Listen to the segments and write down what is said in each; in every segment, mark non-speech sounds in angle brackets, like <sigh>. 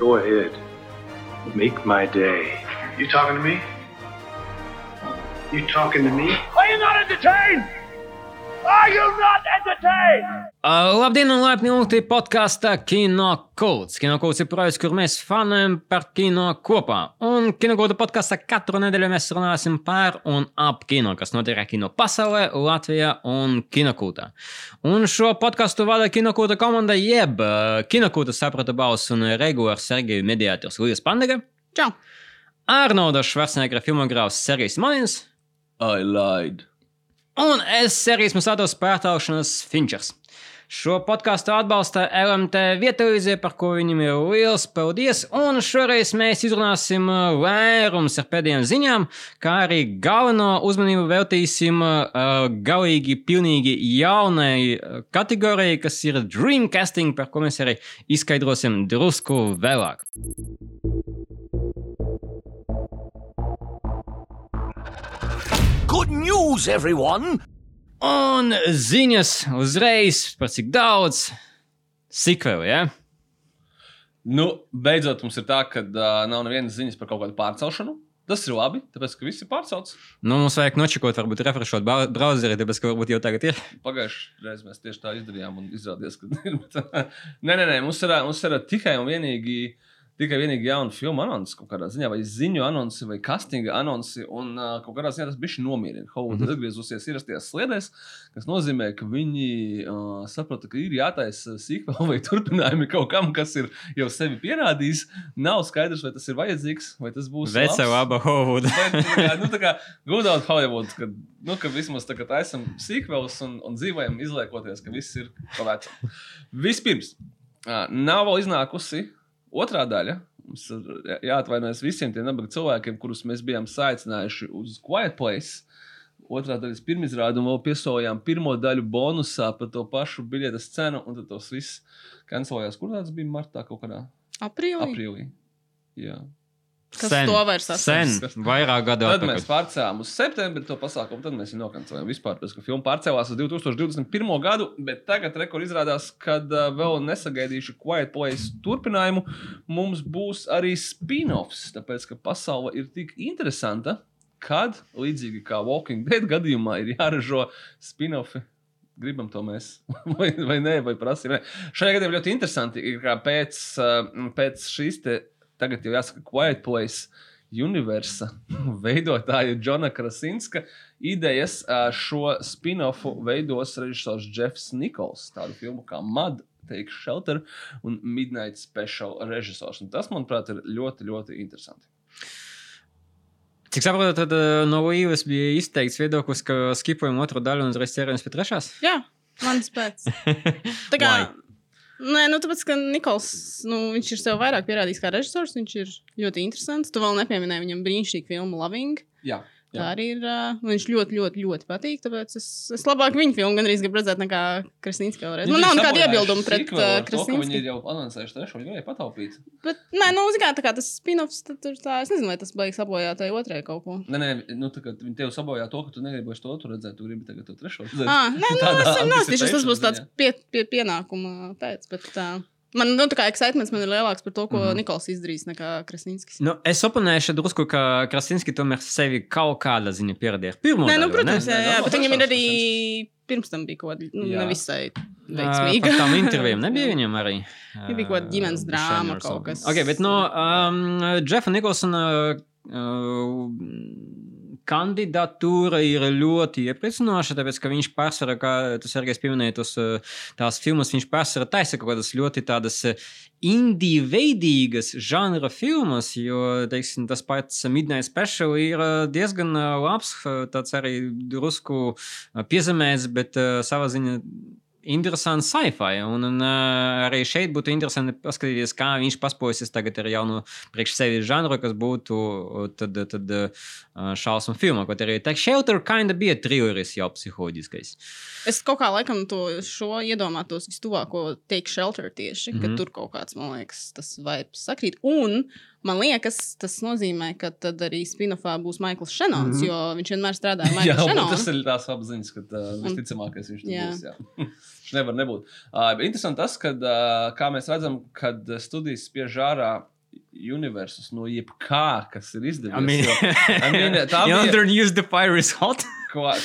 Go ahead. Make my day. You talking to me? You talking to me? Are you not entertained? Are you not entertained? Uh, labdien, un laipni lūgti podkāstā Kino Kults. Kino Kults ir projekts, kur mēs fanojam par kino kopā. Un Kino Kulta podkāstā katru nedēļu mēs runāsim par un ap kino, kas notiek kino pasaulē, Latvijā un Kino Kultā. Un šo podkāstu vada Kino Kulta komanda, jeb uh, Kino Kulta saprata balss un regulārs Sergeju mediātors Līgas Pandega. Čau! Arnolda Švarcnegera filmogrāfs Sergejs Manins. I lied. Un es serijas Musātos pārtālšanas Finčers. Šo podkāstu atbalsta LMT vietelīzie, par ko viņam ir liels paldies. Un šoreiz mēs izrunāsim uh, vairums ar pēdējām ziņām, kā arī galveno uzmanību veltīsim uh, galīgi pilnīgi jaunai uh, kategorijai, kas ir Dreamcasting, par ko mēs arī izskaidrosim drusku vēlāk. Good news, everyone! Un ziņas uzreiz par cik daudz sikvelu, ja? Nu, beidzot, mums ir tā, ka uh, nav nevienas ziņas par kaut kādu pārcelšanu. Tas ir labi, tāpēc ka viss ir pārcelts. Nu, mums vajag nočakot, varbūt refreshot brauzeri, tāpēc ka varbūt jau tagad ir. Pagājušajā reizē mēs tieši tā izdarījām, un izrādījās, ka <laughs> ir. Nē, nē, nē, mums ir, mums ir tikai un vienīgi. Tikai vienīgi jauna filma anonsi kaut kādā ziņā, vai ziņu anonsi, vai castinga anonsi. Un uh, kaut kādā ziņā tas bija nomierina. Hauda mm -hmm. atgriezusies ierastajās sliedēs, kas nozīmē, ka viņi uh, saprata, ka ir jātaisa sīkvēl vai turpinājumi kaut kam, kas ir jau sevi pierādījis. Nav skaidrs, vai tas ir vajadzīgs, vai tas būs. Vecā laba. Bet, nu, tā kā, good old Hollywood, ka, nu, ka vismaz tagad esam sīkvēls un, un dzīvojam izliekoties, ka viss ir pa vecam. Vispirms, ā, nav vēl iznākusi otrā daļa. Mums ir jā- jāatvainojas visiem tiem nabaga cilvēkiem, kurus mēs bijām saicinājuši uz Quiet Place. Otrā daļas pirmizrāde, un vēl piesaistījām pirmo daļu bonusā par to pašu biļetes cenu, un tad tos viss kancelējās. Kur tas bija martā kaut kādā Aprīlī. aprīlī? Jā. Kas to vairs Sen, atceras? vairāk gadu Tad mēs atpakaļ. pārcēlām uz septembri to pasākumu, tad mēs viņu nokancelējām vispār. Pēc tam filma pārcēlās uz 2021. gadu, bet tagad rekord izrādās, ka uh, vēl nesagaidījuši Quiet Place turpinājumu. Mums būs arī spin-offs, tāpēc ka pasaule ir tik interesanta, kad līdzīgi kā Walking Dead gadījumā ir jāražo spin-offi. Gribam to mēs, <laughs> vai, vai nē, vai prasām. Šajā gadījumā ļoti interesanti ir, ka pēc, uh, pēc šīs tagad jau jāsaka, Quiet Place universa <laughs> veidotāja Džona Krasinska idejas šo spin-offu veidos režisors Jeffs Nikols, tādu filmu kā Mud. Take Shelter un Midnight Special režisors. Un tas, manuprāt, ir ļoti, ļoti interesanti. Cik saprotu, tad no Līves bija izteikts viedoklis, ka skipojam otru daļu un uzreiz ķeramies pie trešās. Jā, mans pēc. <laughs> Tā kā. Nē, nu tāpēc, ka Nikols, nu, viņš ir sev vairāk pierādījis kā režisors, viņš ir ļoti interesants. Tu vēl nepieminēji viņam brīnišķīgu filmu Loving. Jā, Tā arī ir. Uh, viņš ļoti, ļoti, ļoti patīk. Tāpēc es, es labāk viņa filmu gan arī gribu redzēt, nekā Krasnīska vēlreiz. Man nav nekāda iebilduma pret uh, Viņi Krasnīsku. ir jau anoncējuši trešo, viņi varēja pataupīt. Bet, nē, nu, zini kā, tā kā tas spin-offs, tad tur tā, es nezinu, vai tas beigas sabojā tai otrajai kaut ko. Nē, nē, nu, tā kā viņi tev sabojā to, ka tu negribi to otru redzēt, tu gribi tagad to trešo redzēt. Ah, nē, <laughs> nu, Tādā es nostījušies, tas būs tāds pie, pie pienākuma pēc. Bet, tā. Man, nu, tā kā man ir lielāks par to, ko mm -hmm. Nikols izdarīs, nekā Krasnīskis. Nu, es oponēšu drusku, ka Krasinski tomēr sevi kaut kādā ziņā pierādīja. Pirmo Nē, nu, protams, ne? jā, Nē, jā, nav bet viņam ir arī pirms tam bija kaut kāda nu, Jā. nevisai veiksmīga. Par tām <laughs> intervijām nebija viņam arī. Viņa bija kaut kāda ģimenes drāma kaut kas. Ok, bet no um, Jeffa Nikolsona uh, kandidatūra ir ļoti iepriecinoša, tāpēc, ka viņš pārsvarā, kā tas arī pieminēja, tos, uh, tās filmas, viņš pārsvarā taisa kaut kādas ļoti tādas indiju veidīgas žanra filmas, jo, teiksim, tas pats Midnight Special ir uh, diezgan labs, tāds arī drusku piezemēts, bet savā ziņā interesants sci-fi. Un, un uh, arī šeit būtu interesanti paskatīties, kā viņš paspojas tagad ar jaunu priekš sevi žanru, kas būtu uh, tad, tad uh, šausmu filma. Kaut arī tā Shelter kinda bija trilleris jau psiholoģiskais. Es kaut kā laikam to šo iedomātos vistuvāko Take Shelter tieši, mm -hmm. Mhm. ka tur kaut kāds, man liekas, tas vibes sakrīt. Un Man liekas, tas nozīmē, ka tad arī spin-offā būs Maikls Šenons, Mhm. jo viņš vienmēr strādā ar <laughs> Jā, Maiklu un tas ir tās apziņas, ka uh, visticamākais viņš Jā. būs. Jā. <laughs> Nevar nebūt. Uh, bet interesanti tas, ka, uh, kā mēs redzam, kad studijas spiež ārā universus no jebkā, kas ir izdevies. I mean, jo, I mean, <laughs> tā bija- Yonder News the Fire is hot. Quiet,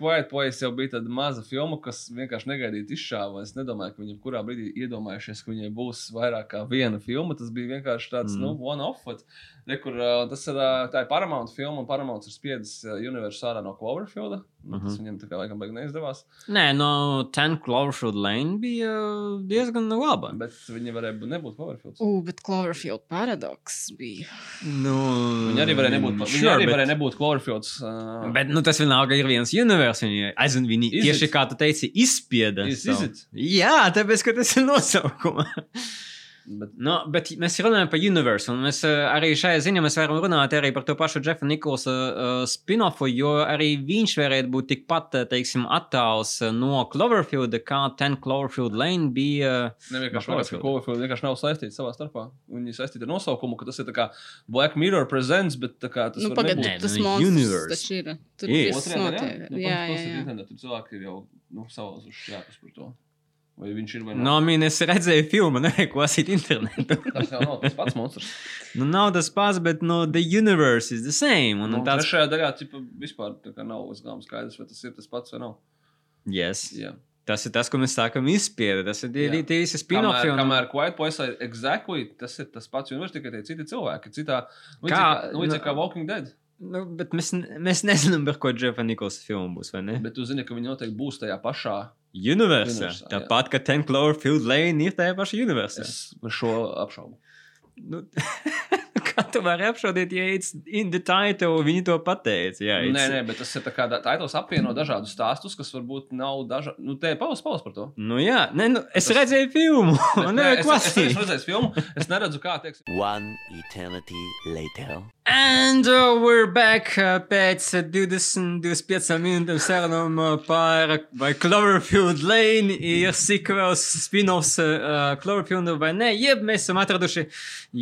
Quiet Place jau bija tāda maza filma, kas vienkārši negaidīti izšāva. Es nedomāju, ka viņi kurā brīdī iedomājušies, ka viņai būs vairāk kā viena filma. Tas bija vienkārši tāds, Mm. mm. nu, one-off. uh, tas ir, uh, tā ir Paramount filma, un Paramount ir spiedis uh, universu ārā no Cloverfielda. -huh. Tas Mhm. viņam tā kā laikam baigi neizdevās. Nē, no Ten Cloverfield Lane bija diezgan laba. Bet viņi varēja būt- nebūt Cloverfields. U, bet Cloverfield paradoks bija. Nu, Viņi arī varēja nebūt, sure, viņi arī bet- varēja nebūt Cloverfields. Uh, Bet nu, tas vienalga ir viens univers. Viņi, aizvien, viņi Is tieši it? kā tu teici, izspieda. Is- savu- is it? Jā, tāpēc, ka tas ir nosaukums. Bet, No, bet mēs runājam par universu, un mēs uh, arī šajā ziņā mēs varam runāt arī par to pašu Jeffa Nikolsa uh, spin-offu, jo arī viņš varētu būt tikpat, uh, teiksim, attāls no Cloverfielda, kā Ten Cloverfield Lane bija. Nevienkārši No liekas, ka Cloverfield. Vienkārši nav saistīti savā starpā. Viņi saistīti ar nosaukumu, ka tas ir tā kā Black Mirror presents, bet tā kā tas Nu, var pagaidi, nebūt. Nē, tas nu, monstrs universe. taču ir. Tur Ir. viss notiek. Nu, Jā, jā, jā. internetā Tur cilvēki ir jau nu, salauzuši jāpas par to. Vai viņš ir vai No, nav? mīn, es redzēju filmu, nevienu klasīt internetu. <laughs> Tas jau nav tas pats monstrs. nu, nav tas pats, bet no, the universe is the same. Un, Nu, un tāds, trešajā daļā tipa, vispār nav līdz galam skaidrs, vai tas ir tas pats vai nav. yes. Jā. Tas ir tas, ko mēs sākam izspiest. Tas ir tie Jā. tie visi spin-offi. Un- kamēr Quiet Place ir exactly, tas ir tas pats universums, tikai tie citi cilvēki. Citā, līdzīgi, kā, nu- kā Walking Dead. Nu, bet mēs, mēs nezinām, par ko Jeffa Nikolsa filma būs? Bet tu zini, ka viņi noteikti būs tajā pašā. Universā. Tāpat, ka Ten Cloverfield Lane ir tajā pašā universā. Es šo apšaubu. Nu, <laughs> <laughs> kā tu vari apšaudīt, ja it's in the title viņi to pateica? Jā, it's- Nē, nē, bet tas ir tā kā titls apvieno dažādus stāstus, kas varbūt nav dažādi. Nu, te paus, paus par to. Nu, jā, nē, nu, es Tas- redzēju filmu. <laughs> Bet, <laughs> nē, es, es, es, klasīt. redzēju filmu, es neredzu, kā teiksim. One eternity later. And uh, we're back uh, pēc uh, 20-25 minūtēm sarunām uh, par vai Cloverfield Lane ir sequels, spin-offs uh, Cloverfield vai nē, jeb mēs esam atraduši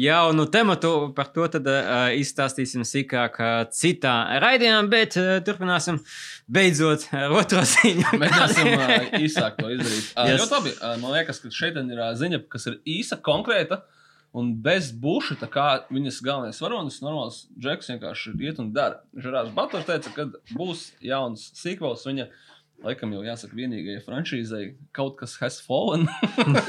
jaunu tematu, par to tad uh, izstāstīsim sīkāk uh, citā raidījumā, bet uh, turpināsim beidzot ar otro <laughs> ziņu. Mēģināsim uh, īsāk to izdarīt. Uh, Yes. Ļoti labi. Uh, man liekas, ka šeit ir uh, ziņa, kas ir īsa, konkrēta. Un bez buša, tā kā viņas galvenais varonis, normāls džeks vienkārši iet un dara. Žerārs Bators teica, ka būs jauns sequels. Viņa laikam jau jāsaka vienīgajai franšīzai kaut kas has fallen.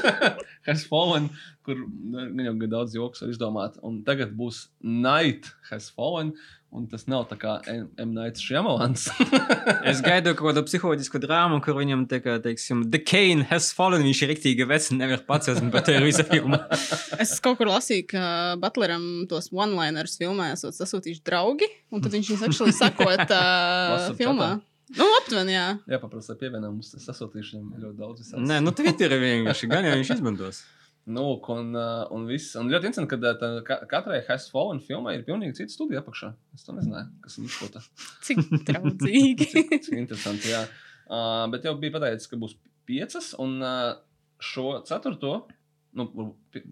<laughs> has fallen, kur nu, viņam gan daudz joks var izdomāt. Un tagad būs Night has fallen. Un tas nav tā kā M. M. Nights Šjamalans. <laughs> Es gaidu kaut kādu psiholoģisku drāmu, kur viņam tā kā, teiksim, The Kane has fallen, viņš ir rīktīgi vecs un nevar pats esmu, bet tā ir visa filma. <laughs> Es kaut kur lasīju, ka Butleram tos one-liners filmā esat sasūtījuši draugi, un tad viņš viņus actually sakot uh, filmā. chatā? Nu, aptuveni, jā. Jā, paprasti pievienot mums tas sasūtīšu viņam ļoti daudz. Visās. Nē, nu Twitter ir vienkārši, gan jau viņš izmantos. Nu, un, uh, un, viss, un ļoti interesanti, ka uh, tā, ka katrai Has Fallen filmai ir pilnīgi cita studija apakšā. Es to nezināju, kas ir izšķota. Cik draudzīgi. <laughs> Cik interesanti, jā. Uh, bet jau bija pateicis, ka būs piecas, un uh, šo ceturto, nu,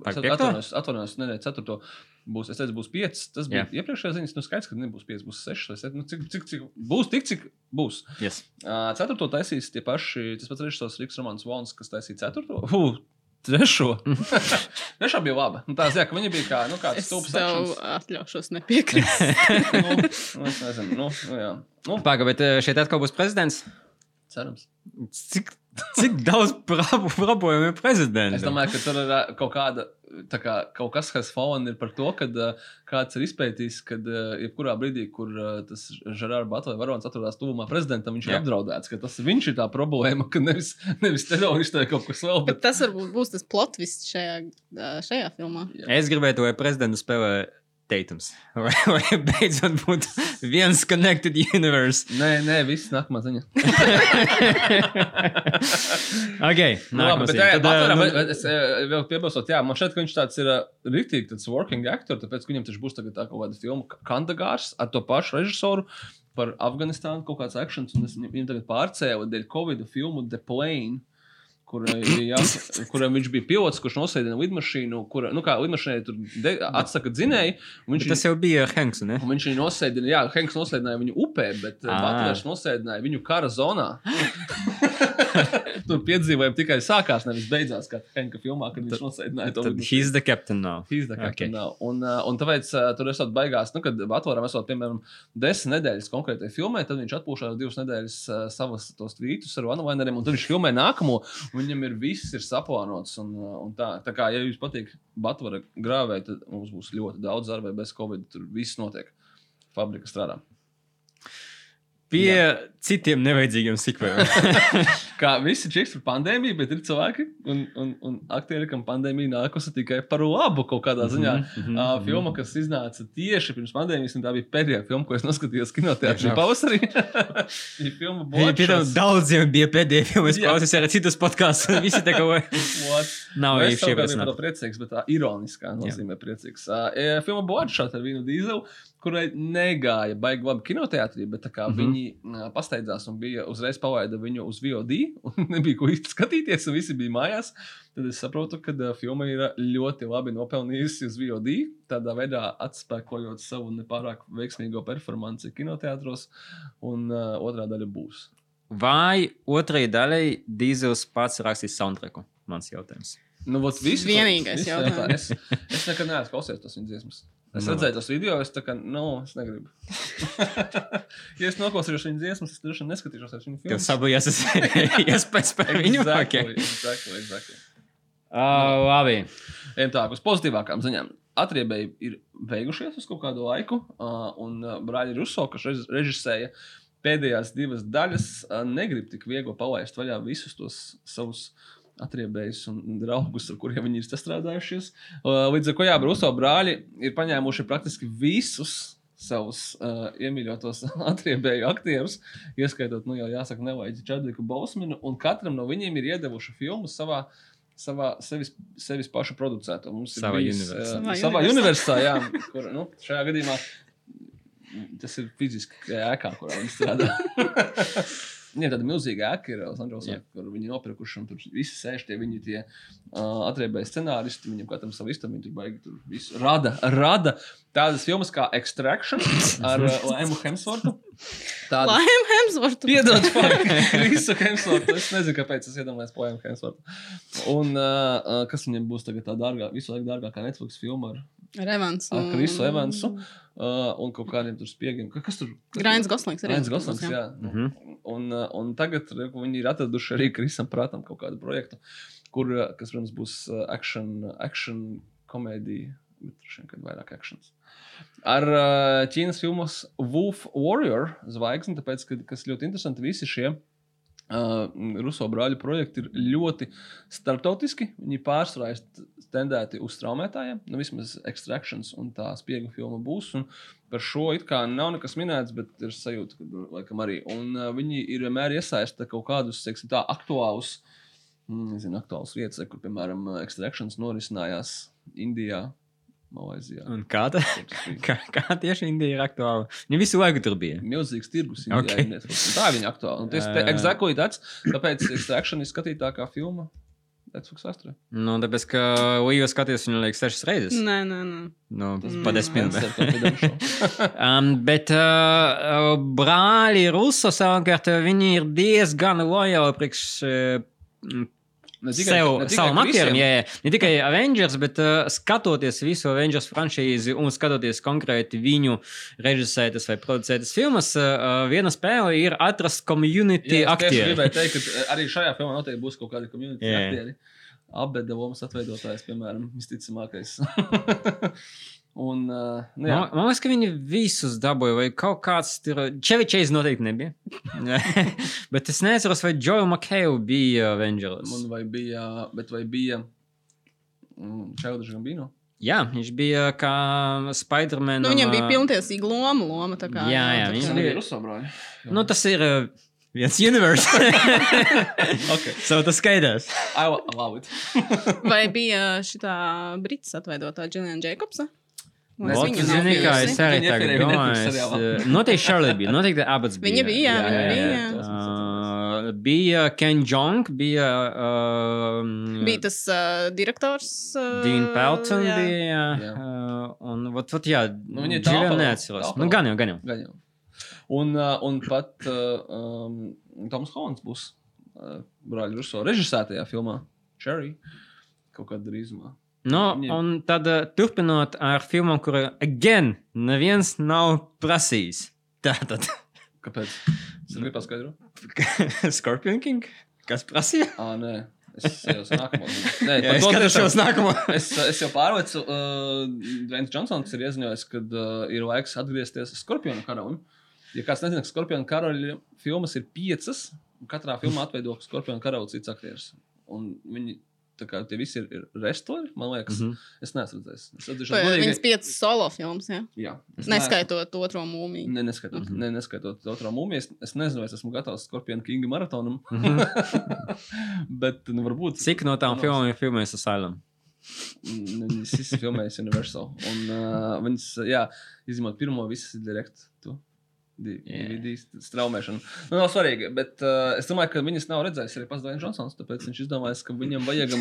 atvainojos, atvainojos, nē, ceturto. Būs, es teicu, būs piecas. Tas bija Jā. iepriekšējā ziņā. Nu, skaidrs, ka nebūs piecas, būs sešas vai septiņas. Nu, cik, cik, cik, būs tik, cik būs. Yes. Uh, ceturto taisīs tie paši, tas pats režisors Riks Romans Vons, kas taisīja ceturto. Uh, trešo. <laughs> Trešā bija laba. Nu, tā zina, ka viņi bija kā, nu, kāds Es stulbs tev akcents. atļaušos nepiekrist. <laughs> nu, nu, es nezinu, nu, nu, jā. Nu, Pagaid, bet eh, šeit atkal būs prezidents. cerams. Cik, cik daudz problēmu <laughs> ir prezidentam? Es domāju, ka tur ir kaut kāda, kā kaut kas, kas fallen ir par to, ka kāds ir izpētījis, ka jebkurā brīdī, kur ā, tas Žerārs Batlers varonis atrodas tuvumā prezidentam, viņš Jā. ir apdraudēts, ka tas viņš ir tā problēma, ka nevis, nevis teroristi vai kaut kas vēl, Bet bet tas varbūt būs tas plotvis šajā, šajā filmā. Es gribētu, lai prezidentu spēlē Teitums. <laughs> Vai, vai beidzot būtu viens connected universe. nē, nē, viss nākamā ziņa. <laughs> ok, Nu, labi, bet, jā, Tad, Butleram, eh, es eh, vēl piebilstot, jā, man ka viņš tāds ir rīktīgi tāds working actor, tāpēc viņam taču būs tagad tā kaut kāda filma Kandagārs ar to pašu režisoru par Afganistānu kaut kāds akcents, un es viņam tagad pārcēlu dēļ Covid filmu The Plane, Kur, jā, kuram viņš bija pilots, kurš nosēdina lidmašīnu, kur, nu, kā lidmašīnai tur de, atsaka dzinēji. un Viņš, Bet tas jau bija ar Hanksu, ne? viņš viņu nosēdina, jā, Henks nosēdināja viņu upē, bet Ā. Butlers nosēdināja viņu kara zonā. tur piedzīvojumi tikai sākās, nevis beidzās, kā Henka filmā, kad viņš nosēdināja to Tad he's the captain now. He's the captain Okay. now. Un, uh, un tāpēc uh, tur esot baigās, nu, kad atvaram esot, piemēram, desmit nedēļas konkrētai filmai, tad viņš atpūšās divas nedēļas savas tos tvītus ar vanavaineriem, un tad viņš filmē nākamo, viņam ir viss ir saplānots. Un, uh, un tā, tā kā, ja jums patīk Batvara grāvē, tad mums būs ļoti daudz darba, bez Covid, tur viss notiek. Fabrika strādā. Pie citiem nevajadzīgiem sikvēm. <laughs> Kā visi čiks par pandēmiju, bet ir cilvēki un, un, un aktieri, kam pandēmija nākusi tikai par labu kaut kādā ziņā. Mm Mhm, -hmm. uh, filma, kas iznāca tieši pirms pandēmijas, un tā bija pēdējā filma, ko es noskatījos kinoteātrī Jā. pavasarī. <laughs> Filma Viņa pie tam Bloodshot. daudziem bija pēdējā filma. Es Jā. klausos arī citus podkāstus. <laughs> Visi tā kā nav Nu, īpaši priecīgs, bet tā ironiskā nozīmē priecīgs. Uh, filma Bloodshot ar Vinu Dīzelu, kurai negāja baigi labi kinoteātrī, bet tā kā mm -hmm. viņi pasteidzās un bija uzreiz palaida viņu uz VOD, <laughs> un nebija ko īsti skatīties, un visi bija mājās, tad es saprotu, ka uh, filma ir ļoti labi nopelnījusi uz VOD, tādā veidā atspēkojot savu nepārāk veiksmīgo performanci kinoteātros, un uh, otrā daļa būs. Vai otrajai daļai Dīzels pats rakstīs soundtracku? Mans jautājums. Nu, vot visu, Vienīgais jautājums. jautā. Es, es nekad neesmu klausījies tos viņa dziesmas. Es Nu, redzēju tos video, es tā kā, nu, es negribu. <laughs> ja es noklausīšos viņa dziesmas, es droši vien neskatīšos ar viņu Tev filmu. sabojās tas <laughs> iespējas par viņu. Exactly, Okay. exactly, exactly. Uh, labi. Ejam tā, uz pozitīvākām ziņām. Atriebēji ir beigušies uz kaut kādu laiku, uh, un uh, brāļi Ruso, kas rež- režisēja pēdējās divas daļas, uh, negrib tik viegli palaist vaļā visus tos savus atriebējus un draugus, ar kuriem viņi ir sastrādājušies. Uh, līdz ar to, jā, Ruso brāļi ir paņēmuši praktiski visus savus uh, iemīļotos <laughs> atriebēju aktierus, ieskaitot, nu, jau jāsaka, nevajag Čadviku Bosmanu, un katram no viņiem ir iedevuši filmu savā savā sevis, sevis pašu producēto. Mums ir Savā bijis, universā. eh, Savā universā, jā, <laughs> kur nu, šajā gadījumā tas ir fiziski ēkā, kurā viņi strādā. <laughs> Viņiem tāda milzīga ēka ir Losandželosā, Jā. kur viņi nopirkuši un tur visi sēž tie viņi tie uh, atriebēji scenāristi. Viņam katram savu istabu, viņi tur baigi tur visu rada, rada tādas filmas kā Extraction ar uh, Laimu Hemsvortu. Tādas Laim Hemsvortu. Piedod, visu Hemsvortu. Es nezinu, kāpēc es iedomājos poēmu Hemsvortu. Un uh, kas viņam būs tagad tā dārgā, visu laiku dārgākā Netflix filma ar, Ar Evansu. ar Krisu Evansu uh, un kaut kādiem tur spiegiem. Ka- Kas tur? Grains tur? Goslings arī. Grains Goslings, jā. Mhm. Un, uh, un tagad re, viņi ir atraduši arī Krisam prātam kaut kādu projektu, kur, kas, protams, būs action, action komēdija, bet vien, kad vairāk akcents. Ar uh, Ķīnas filmas Wolf Warrior zvaigzni, tāpēc, ka, kas ļoti interesanti, visi šie uh, Ruso brāļu projekti ir ļoti starptautiski. Viņi pārsvarā ir tendēti uz traumētājiem, nu vismaz Extractions un tā spiegu filma būs. Un par šo it kā nav nekas minēts, bet ir sajūta, ka laikam arī. Un uh, viņi ir vienmēr iesaistīti kaut kādus, teiksim, tā aktuālus. mm, Nezinu, aktuāls vietas, kur, piemēram, Extractions norisinājās Indijā, Malaisijā. Un kā, tā, kā, kā tieši Indija ir aktuāla? Viņa visu laiku tur bija. Milzīgs tirgus. Okay. Okay. Tā ir viņa aktuāla. Un tas ir exactly tāds. Tāpēc Extraction ir skatītākā filma Netflix vēsturē. Nu, tāpēc, ka Līja skatījās viņu liekas sešas reizes. Nē, nē, nē. Nu, Mm. pa desmit. <laughs> Um, bet uh, brāļi Ruso savukārt viņi ir diezgan lojāli priekš uh, Ne sev, savam aktierim. Krisiem. Jā, jā. Ne tikai Avengers, bet uh, skatoties visu Avengers franšīzi un skatoties konkrēti viņu režisētas vai producētas filmas, uh, viena spēle ir atrast community Jā, es aktieri. gribēju teikt, ka eh, arī šajā filmā noteikti būs kaut kādi community Jā. aktieri. Abeda lomas atveidotājs, piemēram, visticamākais. <laughs> Un, uh, nu, jā, Man, man liekas, ka viņi visus dabūja, vai kaut kāds tur. Čevičs noteikti nebija. <laughs> Bet es neatceros, vai Joe McHale bija Avengers. man vai bija, bet vai bija mm, Čeldiņš Gambino? Jā, viņš bija kā Spider-Man. Nu, viņam bija pilntiesīga loma, loma. tā Kā, Jā, jā, tā viņš bija- Ruso brāļi. Nu, tas ir uh, viens universe. <laughs> Okay. so tas skaidrs. I love it. Vai bija šī brīdis atveidotā Džilliana Jacobsa? Viņa nav zini, kā es arī Viņa tagad domāju. Uh, Noteikti Šarlī bija, noteikti abas bija. Viņa bija, jā, viņa bija, jā. tos mēs Uh, bija Ken Jong, bija. Uh, Bija tas uh, direktors. Uh, Dean Pelton jā. bija. Jā. Uh, un, vot, vot, jā, Nu, Džillian tālpalā, neatceros. Nu, gan jau, gan jau. Gan jau. Un, uh, un pat uh, um, Toms Hollands būs uh, brāļa Ruso režisētajā filmā Cherry kaut kādā drīzumā. Nu, Viņiem- un tad uh, turpinot ar filmu, kuru, again, neviens nav prasījis. Tātad, <laughs> Kāpēc? Es gribu paskaidrot. <laughs> Scorpion King? Kas prasīja? Ah, nē, es jau nākamo. Nē, <laughs> Jā, es to skatos jau nākamo. Es, es jau pārvecu, uh, Dvains Džonsons ir ieziņojis, ka uh, ir laiks atgriezties Skorpionu karalim. Ja kāds nezina, ka Skorpionu karaļa filmas ir piecas, un katrā filmā atveido Skorpionu karalu cits aktieris. Un viņi, tā kā tie visi ir, ir wrestleri, man liekas, mm. -hmm. es neesmu redzējis. Es redzēju, Pa- godīgi- Viņas piecas solo filmas, jā. Jā, es Neskaitot otro mūmiju. Ne, neskaitot, mm -hmm. ne, neskaitot otru mūmiju, es, es nezinu, vai es esmu gatavs Skorpionu Kinga maratonam. <laughs> Bet, nu, varbūt. Cik no tām Panos. filmām ir filmēs Asylum? Mm, Viņas visas filmējas Universal. Un uh, viņas, jā, izņemot pirmo, visas ir direkt. Tu. DVD straumēšana. Nu, nav svarīgi, bet uh, es domāju, ka viņas nav redzējis arī pats Dvains Džonsons. Tāpēc viņš izdomājis, ka viņam vajag